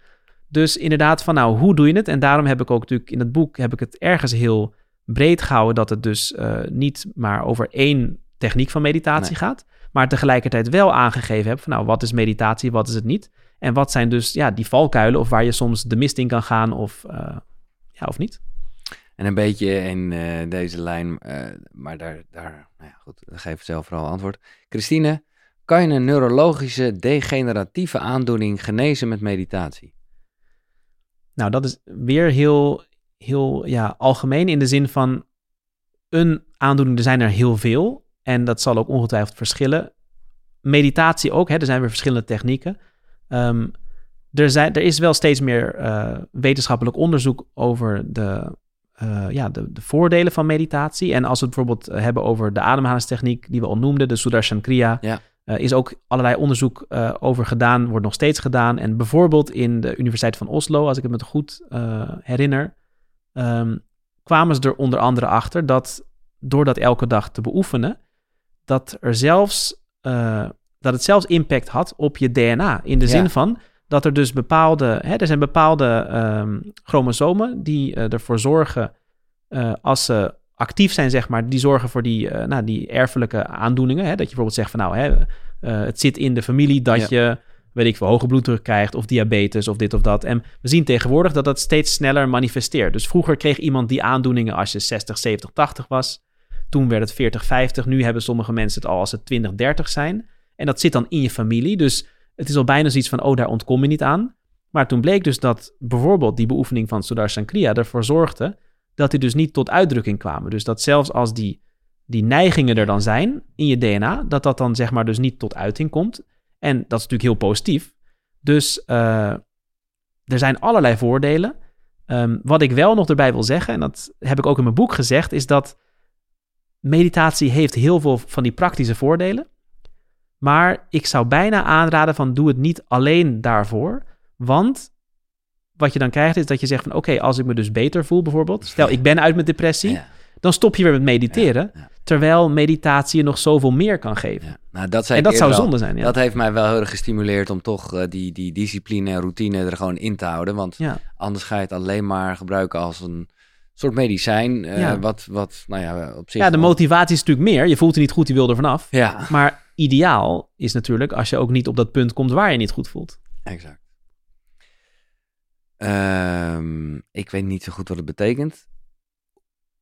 Dus inderdaad, van nou, hoe doe je het? En daarom heb ik ook natuurlijk in het boek heb ik het ergens heel breed gehouden dat het dus niet maar over één techniek van meditatie Nee. gaat, maar tegelijkertijd wel aangegeven heb van nou, wat is meditatie, wat is het niet? En wat zijn dus ja, die valkuilen of waar je soms de mist in kan gaan of, ja, of niet? En een beetje in eh, deze lijn, eh, maar daar, daar nou ja, goed, geef zelf vooral antwoord. Christine, kan je een neurologische degeneratieve aandoening genezen met meditatie? Nou, dat is weer heel, heel ja, algemeen in de zin van een aandoening, er zijn er heel veel. En dat zal ook ongetwijfeld verschillen. Meditatie ook, hè, er zijn weer verschillende technieken. Ehm, er, zijn, er is wel steeds meer eh, wetenschappelijk onderzoek over de, eh, ja, de, de voordelen van meditatie. En als we het bijvoorbeeld eh, hebben over de ademhalingstechniek die we al noemden, de Sudarshan Kriya, Ja. eh, is ook allerlei onderzoek over gedaan, wordt nog steeds gedaan. En bijvoorbeeld in de Universiteit van Oslo, als ik het me goed herinner, ehm, kwamen ze er onder andere achter dat door dat elke dag te beoefenen, dat er zelfs dat het zelfs impact had op je DNA. In de Ja. zin van dat er dus bepaalde, hè, er zijn bepaalde ehm, chromosomen die eh, ervoor zorgen, eh, als ze actief zijn, zeg maar, die zorgen voor die, eh, nou, die erfelijke aandoeningen. Hè, dat je bijvoorbeeld zegt van nou, hè, het zit in de familie dat je, weet ik veel, hoge bloeddruk krijgt of diabetes of dit of dat. En we zien tegenwoordig dat dat steeds sneller manifesteert. Dus vroeger kreeg iemand die aandoeningen als je 60, 70, 80 was. Toen werd het 40, 50. Nu hebben sommige mensen het al als het 20, 30 zijn. En dat zit dan in je familie. Dus het is al bijna zoiets van, oh, daar ontkom je niet aan. Maar toen bleek dus dat bijvoorbeeld die beoefening van Sudarshan Kriya ervoor zorgde dat die dus niet tot uitdrukking kwamen. Dus dat zelfs als die, die neigingen er dan zijn in je DNA, dat dat dan zeg maar dus niet tot uiting komt. En dat is natuurlijk heel positief. Dus eh, er zijn allerlei voordelen. Ehm, wat ik wel nog erbij wil zeggen, en dat heb ik ook in mijn boek gezegd, is dat meditatie heeft heel veel van die praktische voordelen. Maar ik zou bijna aanraden van doe het niet alleen daarvoor. Want wat je dan krijgt is dat je zegt van oké, als ik me dus beter voel bijvoorbeeld. Stel ik ben uit mijn depressie. Ja. dan stop je weer met mediteren. Ja, ja. Terwijl meditatie je nog zoveel meer kan geven. Ja. Nou, dat En dat zou zonde zijn. Ja. Dat heeft mij wel heel erg gestimuleerd om toch eh, die, die discipline en routine er gewoon in te houden. Want anders ga je het alleen maar gebruiken als een soort medicijn. eh, Ja. wat, wat, nou ja, op zich... ja, de motivatie is natuurlijk meer. Je voelt je niet goed, je wil er vanaf. Ja, Maar ideaal is natuurlijk als je ook niet op dat punt komt waar je niet goed voelt. exact. Ehm, ik weet niet zo goed wat het betekent.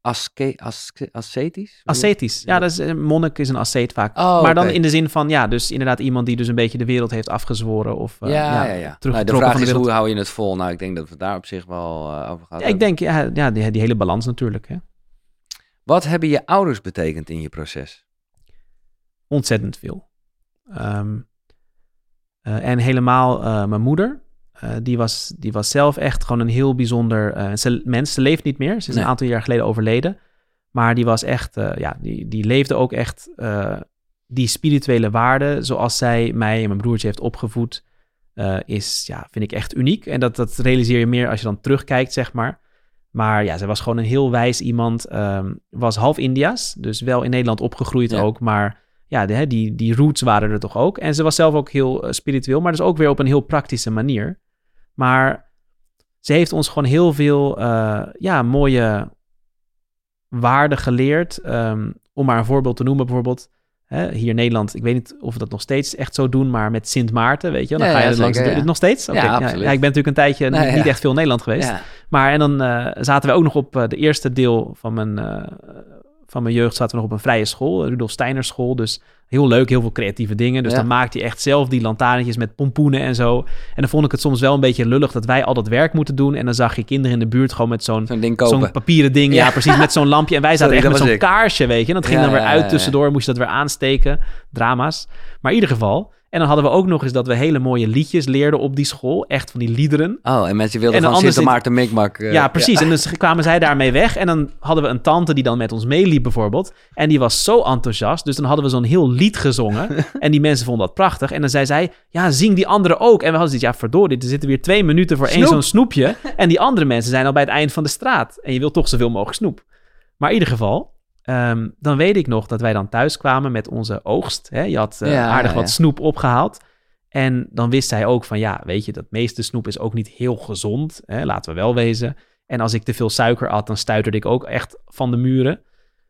Aske, aske, ascetisch? Ascetisch. Ja, dat is, een monnik is een asceet vaak. Oh, maar dan in de zin van, ja, dus inderdaad iemand die dus een beetje de wereld heeft afgezworen. Of, eh, ja, ja, ja. Nou, de vraag van de is, hoe hou je het vol? Nou, ik denk dat we daar op zich wel eh, over gaan Ja, ik denk, ja, ja die, die hele balans natuurlijk. Hè. Wat hebben je ouders betekend in je proces? Ontzettend veel. Ehm, eh, en helemaal eh, mijn moeder. eh, die, was, die was zelf echt gewoon een heel bijzonder ze, mens. Ze leeft niet meer. Ze is Nee. een aantal jaar geleden overleden. Maar die was echt, ja, die, die leefde ook echt die spirituele waarden zoals zij mij en mijn broertje heeft opgevoed. is, ja, vind ik echt uniek. En dat, dat realiseer je meer als je dan terugkijkt, zeg maar. Maar ja, zij was gewoon een heel wijs iemand. ehm, was half India's, dus wel in Nederland opgegroeid Ja. ook. Maar ja, de, die, die roots waren er toch ook. En ze was zelf ook heel eh, spiritueel, maar dus ook weer op een heel praktische manier. Maar ze heeft ons gewoon heel veel eh, ja, mooie waarden geleerd. Ehm, om maar een voorbeeld te noemen, bijvoorbeeld. Hè, hier in Nederland, ik weet niet of we dat nog steeds echt zo doen, maar met Sint Maarten, weet je wel. Dan Ja, ga je ja, langs de ja. Nog steeds? Oké, Ja, ik ben natuurlijk een tijdje Nee, niet echt veel in Nederland geweest. Maar en dan eh, zaten we ook nog op eh, de eerste deel van mijn, van mijn jeugd zaten we nog op een vrije school, Rudolf Steiner school. Dus heel leuk, heel veel creatieve dingen. Dus Ja. dan maakte hij echt zelf die lantaarntjes met pompoenen en zo. En dan vond ik het soms wel een beetje lullig dat wij al dat werk moeten doen. En dan zag je kinderen in de buurt gewoon met zo'n papieren ding. Ja, Ja. precies, met zo'n lampje. En wij zaten Sorry, echt met zo'n kaarsje, weet je. En dat ging Ja, dan weer uit tussendoor. Moest je dat weer aansteken. Drama's. Maar in ieder geval... En dan hadden we ook nog eens dat we hele mooie liedjes leerden op die school. Echt van die liederen. Oh, en mensen wilden En van Sint Maarten Mikmak. eh, Ja, precies. En dus kwamen zij daarmee weg. En dan hadden we een tante die dan met ons meeliep bijvoorbeeld. En die was zo enthousiast. Dus dan hadden we zo'n heel lied gezongen. en die mensen vonden dat prachtig. En dan zei zij, ja, zing die anderen ook. En we hadden zoiets, ja, verdorie, er zitten weer twee minuten voor één zo'n snoepje. En die andere mensen zijn al bij het eind van de straat. En je wilt toch zoveel mogelijk snoep. Maar in ieder geval, ehm, dan weet ik nog dat wij dan thuis kwamen met onze oogst. Hè? Je had eh, Ja, aardig ja, wat ja. snoep opgehaald. En dan wist zij ook van, ja, weet je, dat meeste snoep is ook niet heel gezond. Hè? Laten we wel wezen. En als ik te veel suiker at, dan stuiterde ik ook echt van de muren.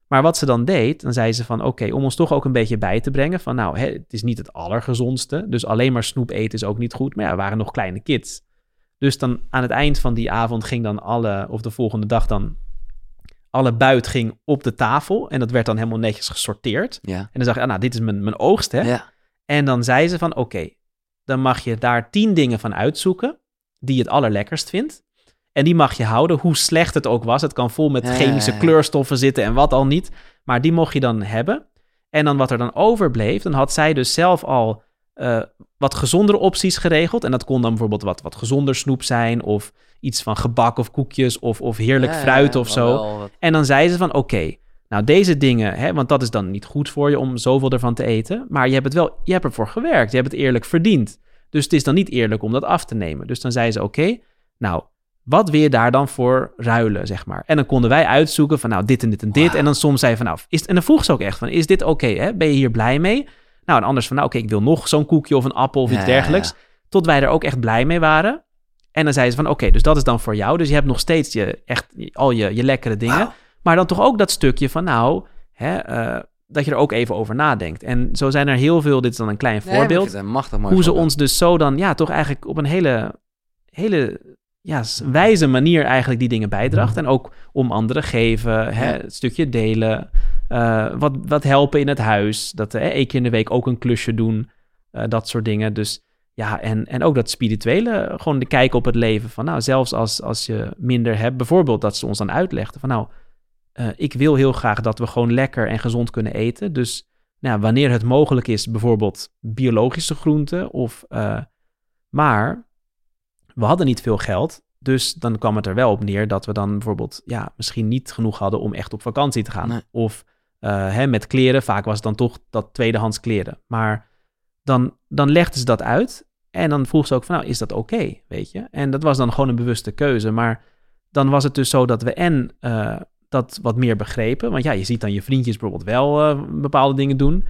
Maar wat ze dan deed, dan zei ze van... oké, om ons toch ook een beetje bij te brengen... van nou, hè, het is niet het allergezondste... dus alleen maar snoep eten is ook niet goed. Maar ja, er waren nog kleine kids. Dus dan aan het eind van die avond ging dan alle... of de volgende dag dan... alle buit ging op de tafel... en dat werd dan helemaal netjes gesorteerd. Ja. En dan zag je, ah, nou, dit is mijn, mijn oogst, hè? ja. En dan zei ze van, oké, dan mag je daar tien dingen van uitzoeken die je het allerlekkerst vindt. En die mag je houden, hoe slecht het ook was. Het kan vol met chemische ja, kleurstoffen zitten en wat al niet. Maar die mocht je dan hebben. En dan wat er dan overbleef, dan had zij dus zelf al eh, wat gezondere opties geregeld. En dat kon dan bijvoorbeeld wat, wat gezonder snoep zijn... of iets van gebak of koekjes of, of heerlijk Ja, fruit of zo. wel wat- En dan zei ze van, oké, nou deze dingen, hè, want dat is dan niet goed voor je om zoveel ervan te eten, maar je hebt het wel, je hebt ervoor gewerkt, je hebt het eerlijk verdiend. Dus het is dan niet eerlijk om dat af te nemen. Dus dan zei ze, oké, nou, wat wil je daar dan voor ruilen, zeg maar. En dan konden wij uitzoeken van, nou, dit en dit en dit. En dan soms zei van, nou, is, en dan vroeg ze ook echt van, is dit oké, hè? Ben je hier blij mee? Nou, en anders van, nou, oké, ik wil nog zo'n koekje of een appel of iets ja, ja. dergelijks. Tot wij er ook echt blij mee waren. En dan zei ze van, oké, dus dat is dan voor jou. Dus je hebt nog steeds je, echt, al je, je lekkere dingen. Maar dan toch ook dat stukje van, nou, hè, eh, dat je er ook even over nadenkt. En zo zijn er heel veel, dit is dan een klein Nee, voorbeeld, een hoe ze ons dus zo dan, ja, toch eigenlijk op een hele, hele ja, wijze manier eigenlijk die dingen bijdraagt. En ook om anderen geven, hè, het stukje delen, eh, wat, wat helpen in het huis. Dat eh, één keer in de week ook een klusje doen, eh, dat soort dingen. Dus ja, en, en ook dat spirituele, gewoon de kijk op het leven van, nou, zelfs als, als je minder hebt, bijvoorbeeld dat ze ons dan uitlegden van, nou, eh, ik wil heel graag dat we gewoon lekker en gezond kunnen eten. Dus nou, wanneer het mogelijk is, bijvoorbeeld biologische groenten of... eh, maar we hadden niet veel geld, dus dan kwam het er wel op neer dat we dan bijvoorbeeld ja, misschien niet genoeg hadden om echt op vakantie te gaan. Nee. Of eh, hè, met kleren, vaak was het dan toch dat tweedehands kleren. Maar dan, dan legden ze dat uit en dan vroeg ze ook van nou, is dat oké, weet je? En dat was dan gewoon een bewuste keuze. Maar dan was het dus zo dat we en eh, dat wat meer begrepen. Want ja, je ziet dan je vriendjes bijvoorbeeld wel eh, bepaalde dingen doen.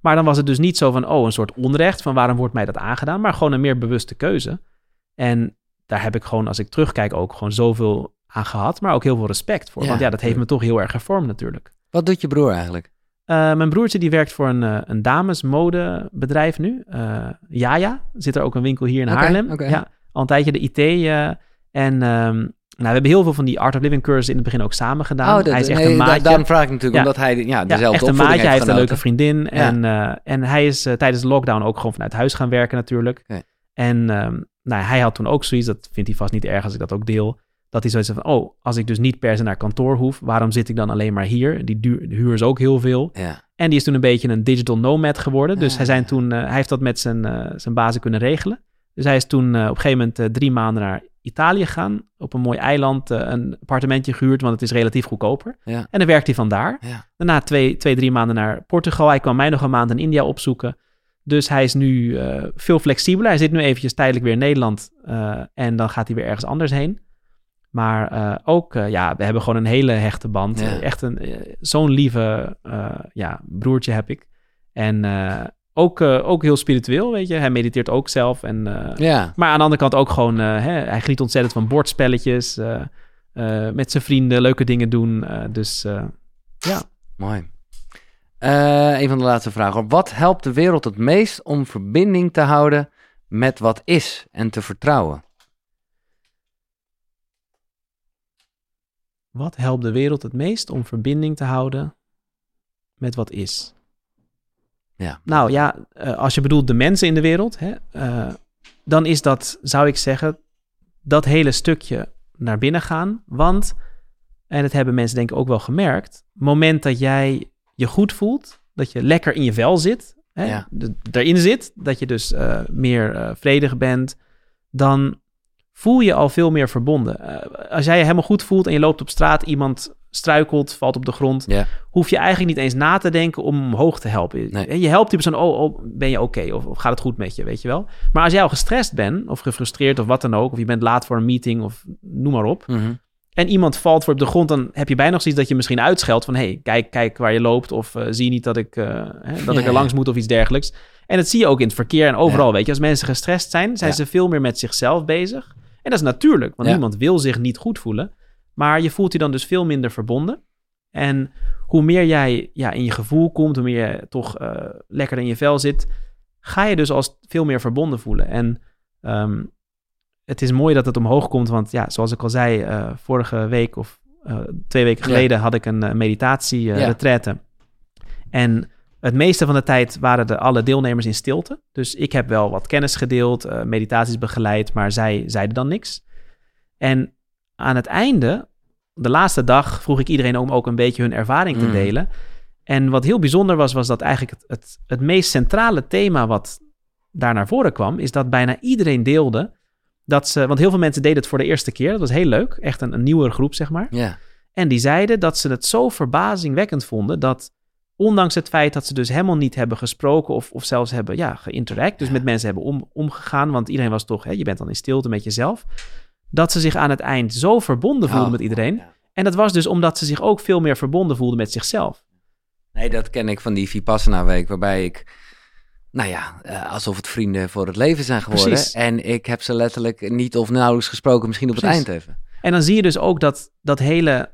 Maar dan was het dus niet zo van, oh, een soort onrecht van waarom wordt mij dat aangedaan, maar gewoon een meer bewuste keuze. En daar heb ik gewoon, als ik terugkijk, ook gewoon zoveel aan gehad, maar ook heel veel respect voor. Ja, want ja, dat heeft me toch heel erg gevormd natuurlijk. Wat doet je broer eigenlijk? Eh, mijn broertje die werkt voor een, eh, een damesmodebedrijf nu. Eh Jaja, zit er ook een winkel hier in Haarlem. Ja, al een tijdje de IT. en ehm, nou, we hebben heel veel van die Art of Living cursussen in het begin ook samen gedaan. dat- hij is echt nee, een da- maatje. daarom vraag ik natuurlijk, Ja. omdat hij ja, Ja, dezelfde echt een maatje. Hij heeft een leuke vriendin. En, en hij is tijdens de lockdown ook gewoon vanuit huis gaan werken natuurlijk. En ehm, nou, hij had toen ook zoiets, dat vindt hij vast niet erg als ik dat ook deel. Dat hij zoiets van, oh, als ik dus niet per se naar kantoor hoef, waarom zit ik dan alleen maar hier? Die duur, de huur is ook heel veel. Ja. En die is toen een beetje een digital nomad geworden. Dus Ah. hij, zijn toen, eh, hij heeft dat met zijn, eh, zijn bazen kunnen regelen. Dus hij is toen eh, op een gegeven moment drie maanden naar Italië gegaan. Op een mooi eiland een appartementje gehuurd, want het is relatief goedkoper. Ja. En dan werkt hij vandaar. Daarna twee, twee, drie maanden naar Portugal. Hij kwam mij nog een maand in India opzoeken. Dus hij is nu veel flexibeler. Hij zit nu eventjes tijdelijk weer in Nederland. en dan gaat hij weer ergens anders heen. Maar eh, ook, eh, ja, we hebben gewoon een hele hechte band. Ja. Echt een, eh, zo'n lieve ja, broertje heb ik. En ook, ook heel spiritueel, weet je. Hij mediteert ook zelf. En, ja. maar aan de andere kant ook gewoon, hè, hij geniet ontzettend van bordspelletjes. met zijn vrienden leuke dingen doen. dus ja. Mooi. Eh, een van de laatste vragen. Wat helpt de wereld het meest om verbinding te houden met wat is en te vertrouwen? Wat helpt de wereld het meest om verbinding te houden met wat is? Ja. Nou ja, eh, als je bedoelt de mensen in de wereld, hè, eh, dan is dat, zou ik zeggen, dat hele stukje naar binnen gaan. Want, en dat hebben mensen denk ik ook wel gemerkt, moment dat jij je goed voelt, dat je lekker in je vel zit, hè, Ja. erin zit, dat je dus eh, meer vredig bent, dan voel je al veel meer verbonden. Eh, als jij je helemaal goed voelt en je loopt op straat, iemand struikelt, valt op de grond, hoef je eigenlijk niet eens na te denken om hem omhoog te helpen. Nee. Je helpt die persoon, oh, oh ben je oké? Of, of gaat het goed met je, weet je wel? Maar als jij al gestrest bent, of gefrustreerd, of wat dan ook, of je bent laat voor een meeting, of noem maar op, Mhm. en iemand valt voor op de grond, dan heb je bijna nog zoiets dat je misschien uitscheldt van, hey, kijk, kijk waar je loopt, of eh, zie niet dat ik, eh, hè, dat Ja, ik er langs ja. moet, of iets dergelijks. En dat zie je ook in het verkeer en overal, weet je. Als mensen gestrest zijn, zijn ze veel meer met zichzelf bezig. En dat is natuurlijk, want Ja. niemand wil zich niet goed voelen. Maar je voelt je dan dus veel minder verbonden. En hoe meer jij ja, in je gevoel komt, hoe meer je toch eh, lekker in je vel zit, ga je dus als veel meer verbonden voelen. En ehm, het is mooi dat het omhoog komt, want ja, zoals ik al zei, eh, vorige week of eh, twee weken Ja. geleden had ik een uh, meditatie uh, Ja. retraite. En het meeste van de tijd waren de alle deelnemers in stilte. Dus ik heb wel wat kennis gedeeld, eh, meditaties begeleid, maar zij zeiden dan niks. En aan het einde, de laatste dag, vroeg ik iedereen om ook een beetje hun ervaring te Mm. delen. En wat heel bijzonder was, was dat eigenlijk het, het, het meest centrale thema wat daar naar voren kwam, is dat bijna iedereen deelde dat ze, want heel veel mensen deden het voor de eerste keer, dat was heel leuk, echt een, een nieuwere groep zeg maar. Ja. En die zeiden dat ze het zo verbazingwekkend vonden dat ondanks het feit dat ze dus helemaal niet hebben gesproken of, of zelfs hebben ja, geïnteract, dus met mensen hebben om, omgegaan, want iedereen was toch, hè, je bent dan in stilte met jezelf, dat ze zich aan het eind zo verbonden voelden Oh, met iedereen. ja. En dat was dus omdat ze zich ook veel meer verbonden voelden met zichzelf. Nee, dat ken ik van die Vipassana-week, waarbij ik, nou ja, eh, alsof het vrienden voor het leven zijn geworden. Precies. En ik heb ze letterlijk niet of nauwelijks gesproken, misschien op Precies. het eind even. En dan zie je dus ook dat dat hele,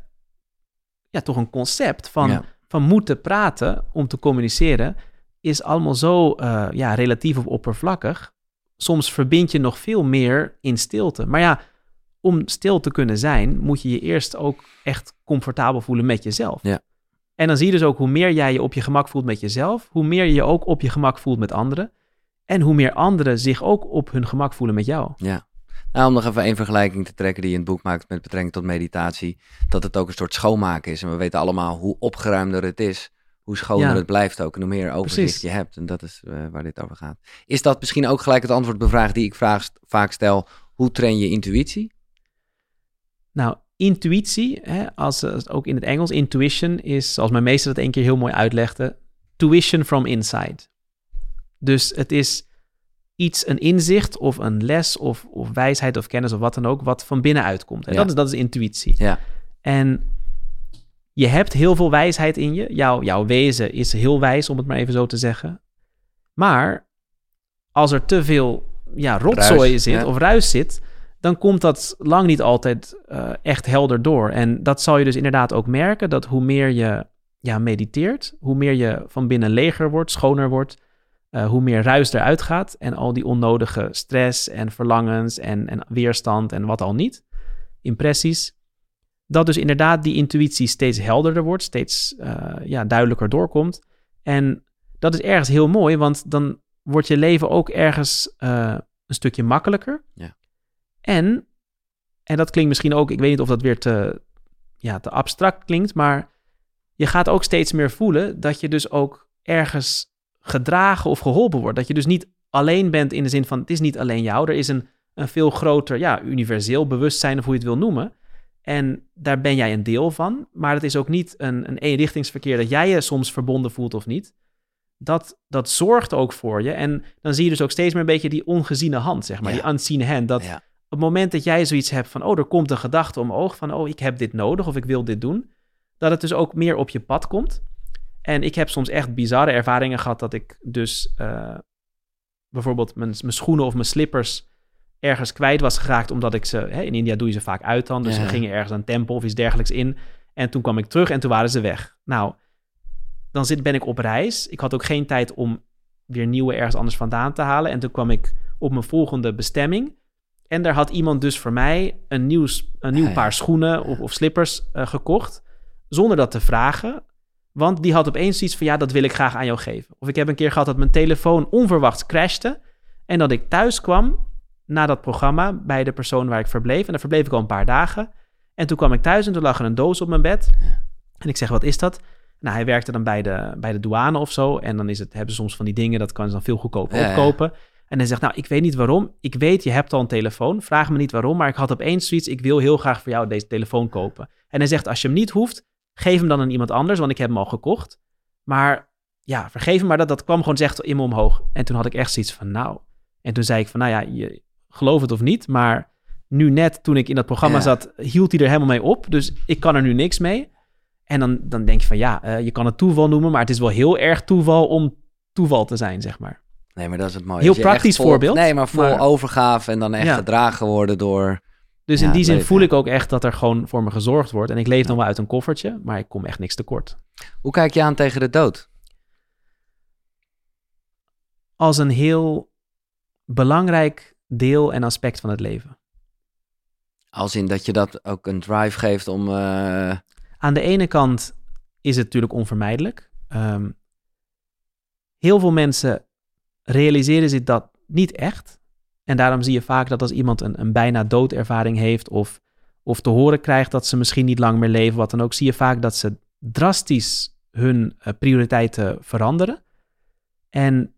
ja, toch een concept van, Ja. Van moeten praten om te communiceren, is allemaal zo eh, ja, relatief of oppervlakkig. Soms verbind je nog veel meer in stilte. Maar ja, om stil te kunnen zijn, moet je je eerst ook echt comfortabel voelen met jezelf. Ja. En dan zie je dus ook hoe meer jij je op je gemak voelt met jezelf, hoe meer je je ook op je gemak voelt met anderen. En hoe meer anderen zich ook op hun gemak voelen met jou. Ja. Nou, om nog even één vergelijking te trekken die je in het boek maakt met betrekking tot meditatie, dat het ook een soort schoonmaken is. En we weten allemaal hoe opgeruimder het is, hoe schoner Ja. het blijft ook en hoe meer overzicht Precies. je hebt. En dat is eh, waar dit over gaat. Is dat misschien ook gelijk het antwoord op de vraag die ik vraag, vaak stel, hoe train je intuïtie? Nou, intuïtie, hè, als, als ook in het Engels, intuition is, zoals mijn meester dat één keer heel mooi uitlegde, tuition from inside. Dus het is iets, een inzicht of een les of, of wijsheid of kennis of wat dan ook, wat van binnenuit komt. En Ja. dat, is, dat is intuïtie. Ja. En je hebt heel veel wijsheid in je. Jouw, jouw wezen is heel wijs, om het maar even zo te zeggen. Maar als er te veel ja, rotzooi Ruis, zit ja. of ruis zit, dan komt dat lang niet altijd eh, echt helder door. En dat zal je dus inderdaad ook merken, dat hoe meer je ja, mediteert, hoe meer je van binnen leger wordt, schoner wordt, eh, hoe meer ruis eruit gaat en al die onnodige stress en verlangens en, en weerstand en wat al niet, impressies, dat dus inderdaad die intuïtie steeds helderder wordt, steeds eh, ja, duidelijker doorkomt. En dat is ergens heel mooi, want dan wordt je leven ook ergens eh, een stukje makkelijker. Ja. En, en dat klinkt misschien ook, ik weet niet of dat weer te, ja, te abstract klinkt, maar je gaat ook steeds meer voelen dat je dus ook ergens gedragen of geholpen wordt. Dat je dus niet alleen bent in de zin van het is niet alleen jou, er is een, een veel groter, ja, universeel bewustzijn of hoe je het wil noemen. En daar ben jij een deel van, maar het is ook niet een, een eenrichtingsverkeer dat jij je soms verbonden voelt of niet. Dat, dat zorgt ook voor je. En dan zie je dus ook steeds meer een beetje die ongeziene hand, zeg maar, Ja. die unseen hand. Dat Ja. op het moment dat jij zoiets hebt van, oh, er komt een gedachte omhoog van, oh, ik heb dit nodig of ik wil dit doen, dat het dus ook meer op je pad komt. En ik heb soms echt bizarre ervaringen gehad dat ik dus eh, bijvoorbeeld mijn, mijn schoenen of mijn slippers ergens kwijt was geraakt, omdat ik ze, hè, in India doe je ze vaak uit dan, dus Ja. we gingen ergens een tempel of iets dergelijks in. En toen kwam ik terug en toen waren ze weg. Nou, dan zit, ben ik op reis. Ik had ook geen tijd om weer nieuwe ergens anders vandaan te halen. En toen kwam ik op mijn volgende bestemming. En daar had iemand dus voor mij een nieuw, een nieuw ja. paar schoenen of, of slippers eh, gekocht. Zonder dat te vragen. Want die had opeens iets van, ja, dat wil ik graag aan jou geven. Of ik heb een keer gehad dat mijn telefoon onverwachts crashte. En dat ik thuis kwam na dat programma bij de persoon waar ik verbleef. En daar verbleef ik al een paar dagen. En toen kwam ik thuis en toen lag er een doos op mijn bed. Ja. En ik zeg, wat is dat? Nou, hij werkte dan bij de, bij de douane of zo. En dan is het, hebben ze soms van die dingen, dat kan ze dan veel goedkoper Ja, ja. opkopen. En hij zegt, nou, ik weet niet waarom. Ik weet, je hebt al een telefoon. Vraag me niet waarom, maar ik had opeens zoiets. Ik wil heel graag voor jou deze telefoon kopen. En hij zegt, als je hem niet hoeft, geef hem dan aan iemand anders, want ik heb hem al gekocht. Maar ja, vergeef hem, maar dat, dat kwam gewoon echt in me omhoog. En toen had ik echt zoiets van, nou. En toen zei ik van, nou ja, je geloof het of niet, maar nu net toen ik in dat programma Ja. zat, hield hij er helemaal mee op. Dus ik kan er nu niks mee. En dan, dan denk je van, ja, eh, je kan het toeval noemen, maar het is wel heel erg toeval om toeval te zijn, zeg maar. Nee, maar dat is het mooie. Heel praktisch vol- voorbeeld, Nee, maar vol maar- overgave en dan echt Ja. gedragen worden door... Dus Ja, in die zin voel ja. ik ook echt dat er gewoon voor me gezorgd wordt. En ik leef dan wel uit een koffertje, maar ik kom echt niks tekort. Hoe kijk je aan tegen de dood? Als een heel belangrijk deel en aspect van het leven. Als in dat je dat ook een drive geeft om... eh, Aan de ene kant is het natuurlijk onvermijdelijk. Ehm, heel veel mensen realiseren zich dat niet echt. En daarom zie je vaak dat als iemand een, een bijna doodervaring heeft of, of te horen krijgt dat ze misschien niet lang meer leven, wat dan ook, zie je vaak dat ze drastisch hun eh, prioriteiten veranderen. En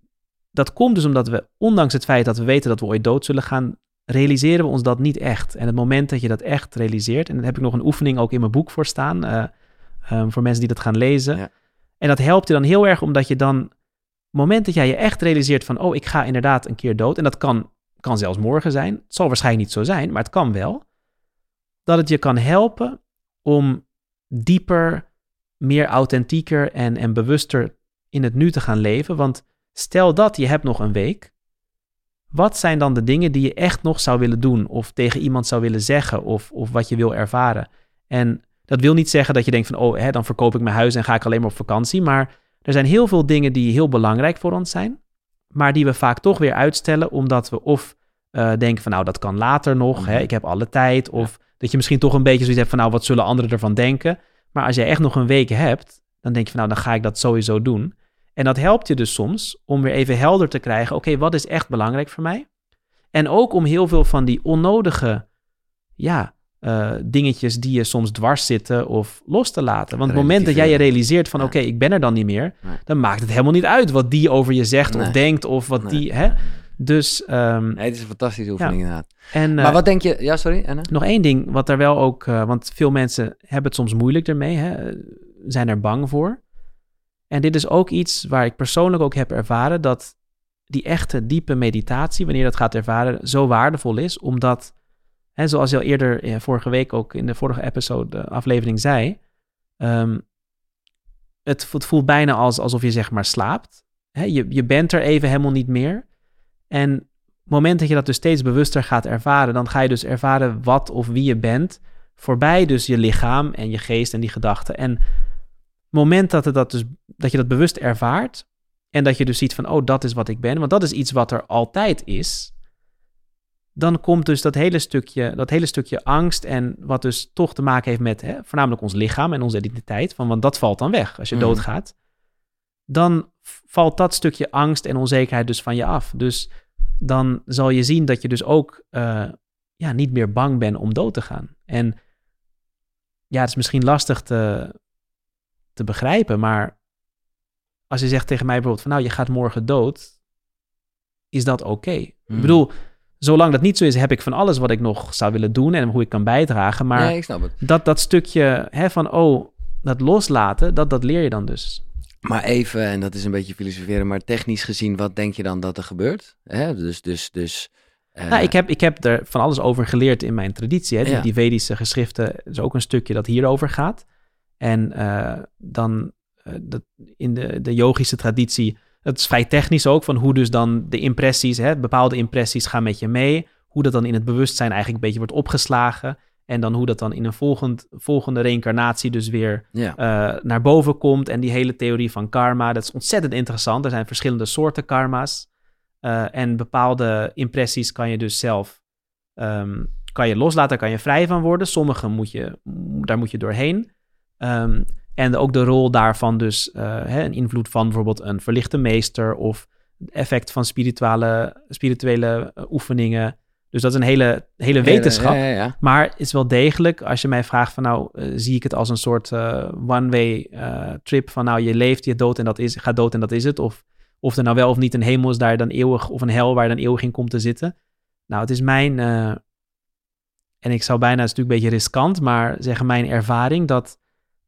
dat komt dus omdat we, ondanks het feit dat we weten dat we ooit dood zullen gaan, realiseren we ons dat niet echt. En het moment dat je dat echt realiseert, en daar heb ik nog een oefening ook in mijn boek voor staan, eh, ehm, voor mensen die dat gaan lezen. Ja. En dat helpt je dan heel erg, omdat je dan, het moment dat jij je echt realiseert van, oh, ik ga inderdaad een keer dood, en dat kan, kan zelfs morgen zijn, het zal waarschijnlijk niet zo zijn, maar het kan wel, dat het je kan helpen om dieper, meer authentieker en, en bewuster in het nu te gaan leven. Want stel dat je hebt nog een week, wat zijn dan de dingen die je echt nog zou willen doen of tegen iemand zou willen zeggen of, of wat je wil ervaren? En dat wil niet zeggen dat je denkt van, oh, hè, dan verkoop ik mijn huis en ga ik alleen maar op vakantie. Maar er zijn heel veel dingen die heel belangrijk voor ons zijn, maar die we vaak toch weer uitstellen omdat we of eh, denken van, nou, dat kan later nog, hè, Mhm. ik heb alle tijd. Of dat je misschien toch een beetje zoiets hebt van, nou, wat zullen anderen ervan denken? Maar als jij echt nog een week hebt, dan denk je van, nou, dan ga ik dat sowieso doen. En dat helpt je dus soms om weer even helder te krijgen, oké, wat is echt belangrijk voor mij? En ook om heel veel van die onnodige, ja, eh, dingetjes die je soms dwars zitten of los te laten. Want het moment dat jij je realiseert van, oké, ik ben er dan niet meer, Nee. dan maakt het helemaal niet uit wat die over je zegt of denkt of wat die, hè? Dus, ehm, het is een fantastische oefening inderdaad. en eh, maar wat denk je... Ja, sorry, Anna? nog één ding, wat er wel ook, eh, want veel mensen hebben het soms moeilijk ermee, hè, zijn er bang voor. En dit is ook iets waar ik persoonlijk ook heb ervaren dat die echte diepe meditatie, wanneer je dat gaat ervaren, zo waardevol is, omdat, hè, zoals je al eerder eh, vorige week ook in de vorige episode, de aflevering zei, ehm, het, het voelt bijna als, alsof je zeg maar slaapt. Hè, je, je bent er even helemaal niet meer. En het moment dat je dat dus steeds bewuster gaat ervaren, dan ga je dus ervaren wat of wie je bent. Voorbij dus je lichaam en je geest en die gedachten. En het moment dat, het dat, dus, dat je dat bewust ervaart, en dat je dus ziet van, oh, dat is wat ik ben, want dat is iets wat er altijd is. Dan komt dus dat hele stukje, dat hele stukje angst en wat dus toch te maken heeft met hè, voornamelijk ons lichaam en onze identiteit, van, want dat valt dan weg als je Mhm. doodgaat. Dan valt dat stukje angst en onzekerheid dus van je af. Dus dan zal je zien dat je dus ook eh, ja, niet meer bang bent om dood te gaan. En ja, het is misschien lastig te, te begrijpen, maar als je zegt tegen mij bijvoorbeeld van nou, je gaat morgen dood, is dat oké? Ik Hmm. bedoel, zolang dat niet zo is, heb ik van alles wat ik nog zou willen doen en hoe ik kan bijdragen. Maar nee, ik snap het. dat, dat stukje hè, van oh, dat loslaten, dat, dat leer je dan dus. Maar even, en dat is een beetje filosoferen, maar technisch gezien, wat denk je dan dat er gebeurt? Hè? Dus, dus, dus... eh, Nou, ik, heb, ik heb er van alles over geleerd in mijn traditie. Hè. Die, Ja. die Vedische geschriften is ook een stukje dat hierover gaat. En eh, dan eh, dat in de, de yogische traditie, het is vrij technisch ook, van hoe dus dan de impressies, hè, bepaalde impressies gaan met je mee. Hoe dat dan in het bewustzijn eigenlijk een beetje wordt opgeslagen. En dan hoe dat dan in een volgend, volgende reïncarnatie dus weer Ja. eh, naar boven komt. En die hele theorie van karma, dat is ontzettend interessant. Er zijn verschillende soorten karma's. Eh, en bepaalde impressies kan je dus zelf ehm, kan je loslaten, kan je vrij van worden. Sommige moet je, daar moet je doorheen. Ehm, en ook de rol daarvan dus, eh, hè, een invloed van bijvoorbeeld een verlichte meester of het effect van spirituele, spirituele eh, oefeningen. Dus dat is een hele, hele wetenschap. Ja, ja, ja. Maar het is wel degelijk, als je mij vraagt van nou, eh, zie ik het als een soort one-way trip van nou, je leeft, je dood en dat is, gaat dood en dat is het. Of, of er nou wel of niet een hemel is daar dan eeuwig, of een hel waar je dan eeuwig in komt te zitten. Nou, het is mijn, en ik zou bijna, het is natuurlijk een beetje riskant, maar zeggen mijn ervaring dat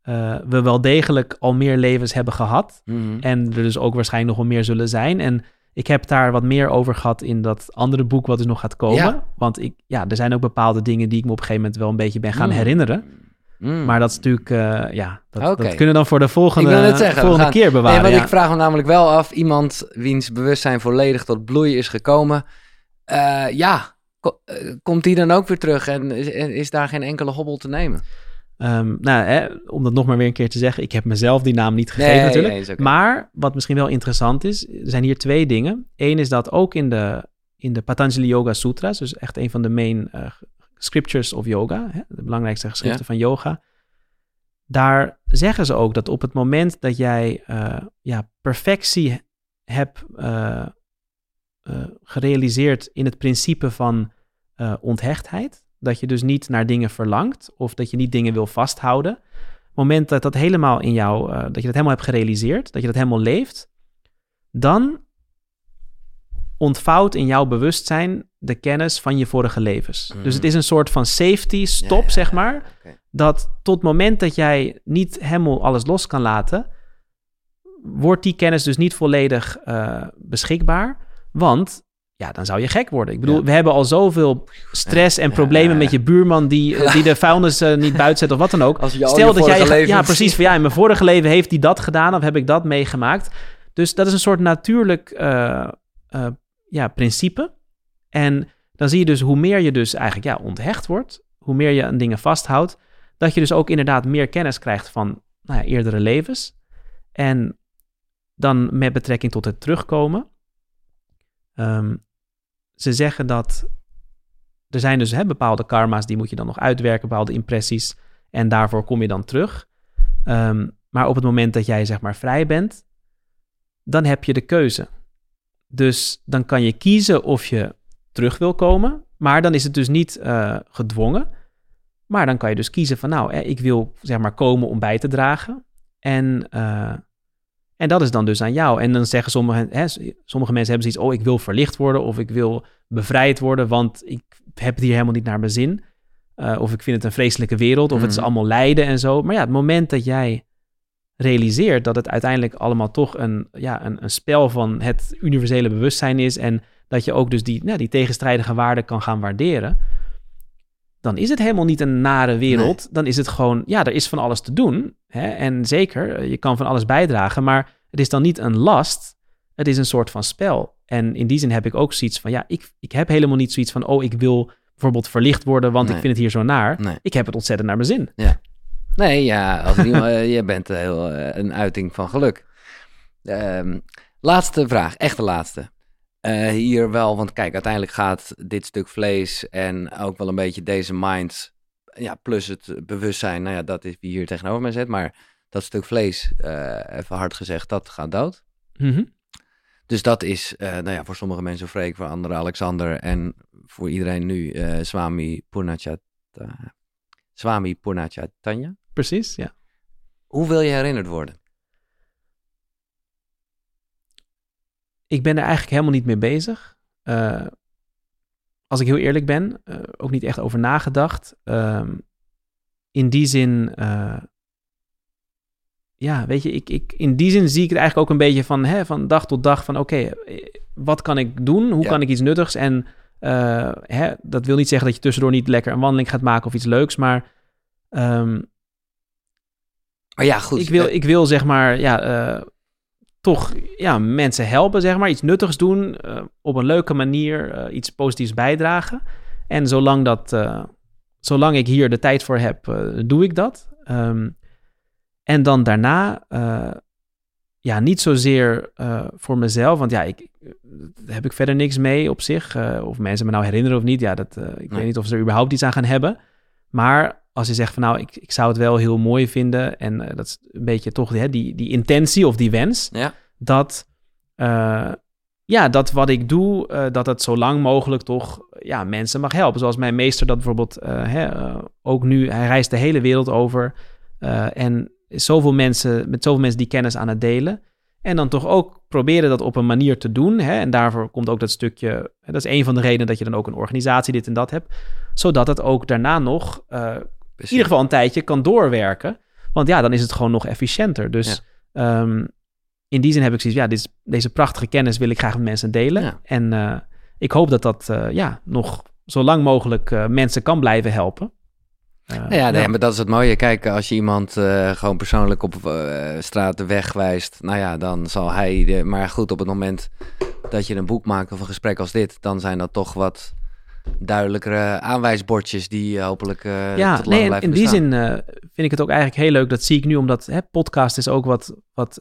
eh, we wel degelijk al meer levens hebben gehad. Mhm. En er dus ook waarschijnlijk nog wel meer zullen zijn. En ik heb daar wat meer over gehad in dat andere boek wat dus nog gaat komen. Ja. Want ik, ja, er zijn ook bepaalde dingen die ik me op een gegeven moment wel een beetje ben gaan Mm. herinneren. Mm. Maar dat is natuurlijk, eh, ja, dat, dat kunnen we dan voor de volgende, zeggen, volgende gaan- keer Nee, bewaren. want ja. ik vraag me namelijk wel af, iemand wiens bewustzijn volledig tot bloei is gekomen, eh, ja, ko- komt die dan ook weer terug en is, en is daar geen enkele hobbel te nemen? Ehm, nou, hè, om dat nog maar weer een keer te zeggen, ik heb mezelf die naam niet gegeven Nee, natuurlijk. Maar wat misschien wel interessant is, er zijn hier twee dingen. Eén is dat ook in de, in de Patanjali Yoga Sutras, dus echt een van de main eh, scriptures of yoga, hè, de belangrijkste geschriften Ja. van yoga, daar zeggen ze ook dat op het moment dat jij eh, ja, perfectie hebt eh, gerealiseerd in het principe van onthechtheid, dat je dus niet naar dingen verlangt of dat je niet dingen wil vasthouden. Op het moment dat dat helemaal in jou, eh, dat je dat helemaal hebt gerealiseerd, dat je dat helemaal leeft, dan ontvouwt in jouw bewustzijn de kennis van je vorige levens. Mhm. Dus het is een soort van safety stop, Ja, ja, zeg maar, dat tot het moment dat jij niet helemaal alles los kan laten, wordt die kennis dus niet volledig eh, beschikbaar. Want ja, dan zou je gek worden. Ik bedoel, Ja. we hebben al zoveel stress en problemen ja, met je buurman die, die de vuilnis eh, niet buiten zet of wat dan ook. Als je al Stel dat jij, ja precies, van ja, in mijn vorige leven heeft hij dat gedaan of heb ik dat meegemaakt. Dus dat is een soort natuurlijk eh, eh, ja, principe. En dan zie je dus hoe meer je dus eigenlijk ja, onthecht wordt, hoe meer je aan dingen vasthoudt, dat je dus ook inderdaad meer kennis krijgt van nou ja, eerdere levens. En dan met betrekking tot het terugkomen. Ehm, ze zeggen dat er zijn dus hè, bepaalde karma's die moet je dan nog uitwerken, bepaalde impressies. En daarvoor kom je dan terug. Ehm, maar op het moment dat jij zeg maar vrij bent, dan heb je de keuze. Dus dan kan je kiezen of je terug wil komen. Maar dan is het dus niet eh, gedwongen. Maar dan kan je dus kiezen van nou, eh, ik wil zeg maar komen om bij te dragen. En, eh, en dat is dan dus aan jou. En dan zeggen sommige, hè, sommige mensen hebben zoiets, oh ik wil verlicht worden of ik wil bevrijd worden, want ik heb het hier helemaal niet naar mijn zin. Eh, of ik vind het een vreselijke wereld, of het is Mhm. allemaal lijden en zo. Maar ja, het moment dat jij realiseert dat het uiteindelijk allemaal toch een, ja, een, een spel van het universele bewustzijn is en dat je ook dus die, nou, die tegenstrijdige waarden kan gaan waarderen, dan is het helemaal niet een nare wereld. Dan is het gewoon, ja, er is van alles te doen. Hè? En zeker, eh, je kan van alles bijdragen, maar het is dan niet een last. Het is een soort van spel. En in die zin heb ik ook zoiets van, ja, ik, ik heb helemaal niet zoiets van, oh, ik wil bijvoorbeeld verlicht worden, want Nee. ik vind het hier zo naar. Nee. Ik heb het ontzettend naar mijn zin. Nee, ja, als iemand, je bent heel eh, een uiting van geluk. Ehm, laatste vraag, echt de laatste. Eh, hier wel, want kijk, uiteindelijk gaat dit stuk vlees en ook wel een beetje deze mind, ja, plus het bewustzijn, nou ja, dat is wie hier tegenover mij zit, maar dat stuk vlees, eh, even hard gezegd, dat gaat dood. Mhm. Dus dat is, eh, nou ja, voor sommige mensen Freek, voor anderen Alexander en voor iedereen nu Swami Purnachatanya. Swami Purnachatanya. Precies, ja. Hoe wil je herinnerd worden? Ik ben er eigenlijk helemaal niet mee bezig. Eh, als ik heel eerlijk ben, eh, ook niet echt over nagedacht. Ehm, in die zin, eh, ja, weet je, ik, ik, in die zin zie ik het eigenlijk ook een beetje van, hè, van dag tot dag van, oké, wat kan ik doen? Hoe Ja. kan ik iets nuttigs? En hè, dat wil niet zeggen dat je tussendoor niet lekker een wandeling gaat maken of iets leuks, maar ehm, Maar ja, goed. ik, wil, ik wil zeg maar, ja, toch ja, mensen helpen, zeg maar. Iets nuttigs doen, eh, op een leuke manier eh, iets positiefs bijdragen. En zolang, dat, eh, zolang ik hier de tijd voor heb, doe ik dat. Ehm, en dan daarna, ja, niet zozeer voor mezelf, want ja, ik, daar heb ik verder niks mee op zich. Of mensen me nou herinneren of niet, ja, dat, ik weet niet of ze er überhaupt iets aan gaan hebben. Maar als je zegt van nou, ik, ik zou het wel heel mooi vinden. En eh, dat is een beetje toch hè, die, die intentie of die wens. Ja. Dat, eh, ja, dat wat ik doe, eh, dat het zo lang mogelijk toch ja, mensen mag helpen. Zoals mijn meester dat bijvoorbeeld hè, ook nu, hij reist de hele wereld over. en is zoveel mensen, met zoveel mensen die kennis aan het delen. En dan toch ook proberen dat op een manier te doen. Hè? En daarvoor komt ook dat stukje. Dat is een van de redenen dat je dan ook een organisatie dit en dat hebt. Zodat het ook daarna nog eh, in ieder geval een tijdje kan doorwerken. Want ja, dan is het gewoon nog efficiënter. Dus ehm, in die zin heb ik zoiets, ja, dit deze prachtige kennis wil ik graag met mensen delen. Ja. En eh, ik hoop dat dat eh, ja, nog zo lang mogelijk eh, mensen kan blijven helpen. Nou ja, nee, maar dat is het mooie. Kijk, als je iemand gewoon persoonlijk op straat de weg wijst, nou ja, dan zal hij. De, maar goed, op het moment dat je een boek maakt of een gesprek als dit, dan zijn dat toch wat duidelijkere aanwijsbordjes die eh, hopelijk eh ja, tot lang nee, in, die zin eh, vind ik het ook eigenlijk heel leuk. Dat zie ik nu, omdat hè, podcast is ook wat, wat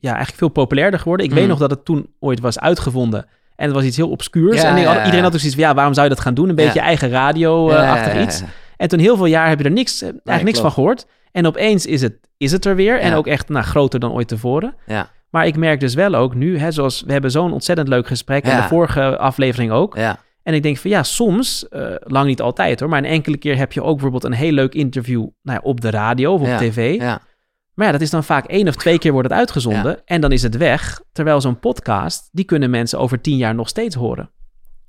ja, eigenlijk veel populairder geworden. Ik weet Mhm. nog dat het toen ooit was uitgevonden. En het was iets heel obscuurs. Ja, en ja, iedereen had ook zoiets van, ja, waarom zou je dat gaan doen? Een beetje eigen radio-achtig Ja, ja, iets. En toen heel veel jaar heb je er niks, eigenlijk niks van gehoord. En opeens is het, is het er weer. En ook echt nou, groter dan ooit tevoren. Ja, Maar ik merk dus wel ook nu, hè, zoals we hebben zo'n ontzettend leuk gesprek. En de vorige aflevering ook. ja, En ik denk van ja, soms, eh, lang niet altijd hoor, maar een enkele keer heb je ook bijvoorbeeld een heel leuk interview nou ja, op de radio of op Ja, tv. ja. Maar ja, dat is dan vaak één of twee keer wordt het uitgezonden en dan is het weg. Terwijl zo'n podcast, die kunnen mensen over tien jaar nog steeds horen.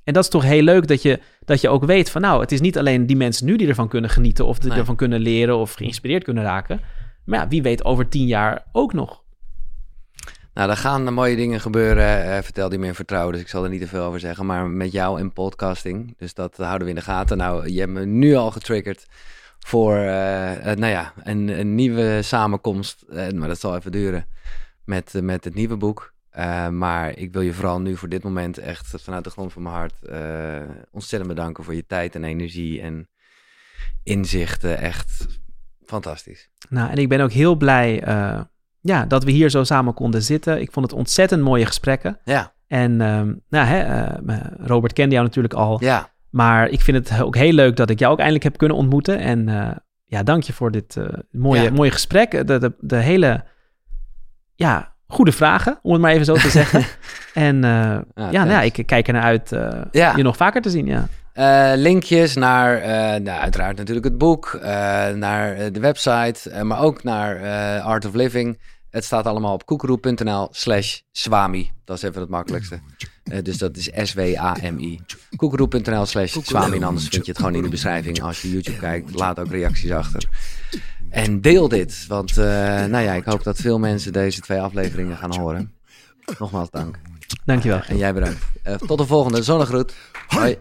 En dat is toch heel leuk dat je, dat je ook weet van nou, het is niet alleen die mensen nu die ervan kunnen genieten of die Nee. ervan kunnen leren of geïnspireerd kunnen raken. Maar ja, wie weet over tien jaar ook nog. Nou, er gaan mooie dingen gebeuren. eh, vertel die me in vertrouwen, dus ik zal er niet te veel over zeggen. Maar met jou en podcasting, dus dat houden we in de gaten. Nou, je hebt me nu al getriggerd voor, eh, eh, nou ja, een, een nieuwe samenkomst. Maar dat zal even duren met, met het nieuwe boek. Maar ik wil je vooral nu voor dit moment echt vanuit de grond van mijn hart ontzettend bedanken voor je tijd en energie en inzichten. Echt fantastisch. Nou, en ik ben ook heel blij ja, dat we hier zo samen konden zitten. Ik vond het ontzettend mooie gesprekken. Ja, En ehm, nou, hè, eh, Robert kende jou natuurlijk al. ja. Maar ik vind het ook heel leuk dat ik jou ook eindelijk heb kunnen ontmoeten. En eh, ja, dank je voor dit eh, mooie, Ja. mooie gesprek. De, de, de hele, ja, goede vragen, om het maar even zo te zeggen. en eh, ja, nou, ja, thanks. ik kijk ernaar uit eh, je nog vaker te zien. Ja. Eh, linkjes naar, eh, nou, uiteraard natuurlijk het boek, eh, naar de website, eh, maar ook naar eh, Art of Living. Het staat allemaal op koekeroe.nl slash swami. Dat is even het makkelijkste. Eh, dus dat is S-W-A-M-I. Koekeroe.nl slash swami. En anders vind je het gewoon in de beschrijving. Als je YouTube kijkt, laat ook reacties achter. En deel dit, want eh, nou ja, ik hoop dat veel mensen deze twee afleveringen gaan horen. Nogmaals dank. Dankjewel. En jij bedankt. Tot de volgende. Zonnegroet. Hoi.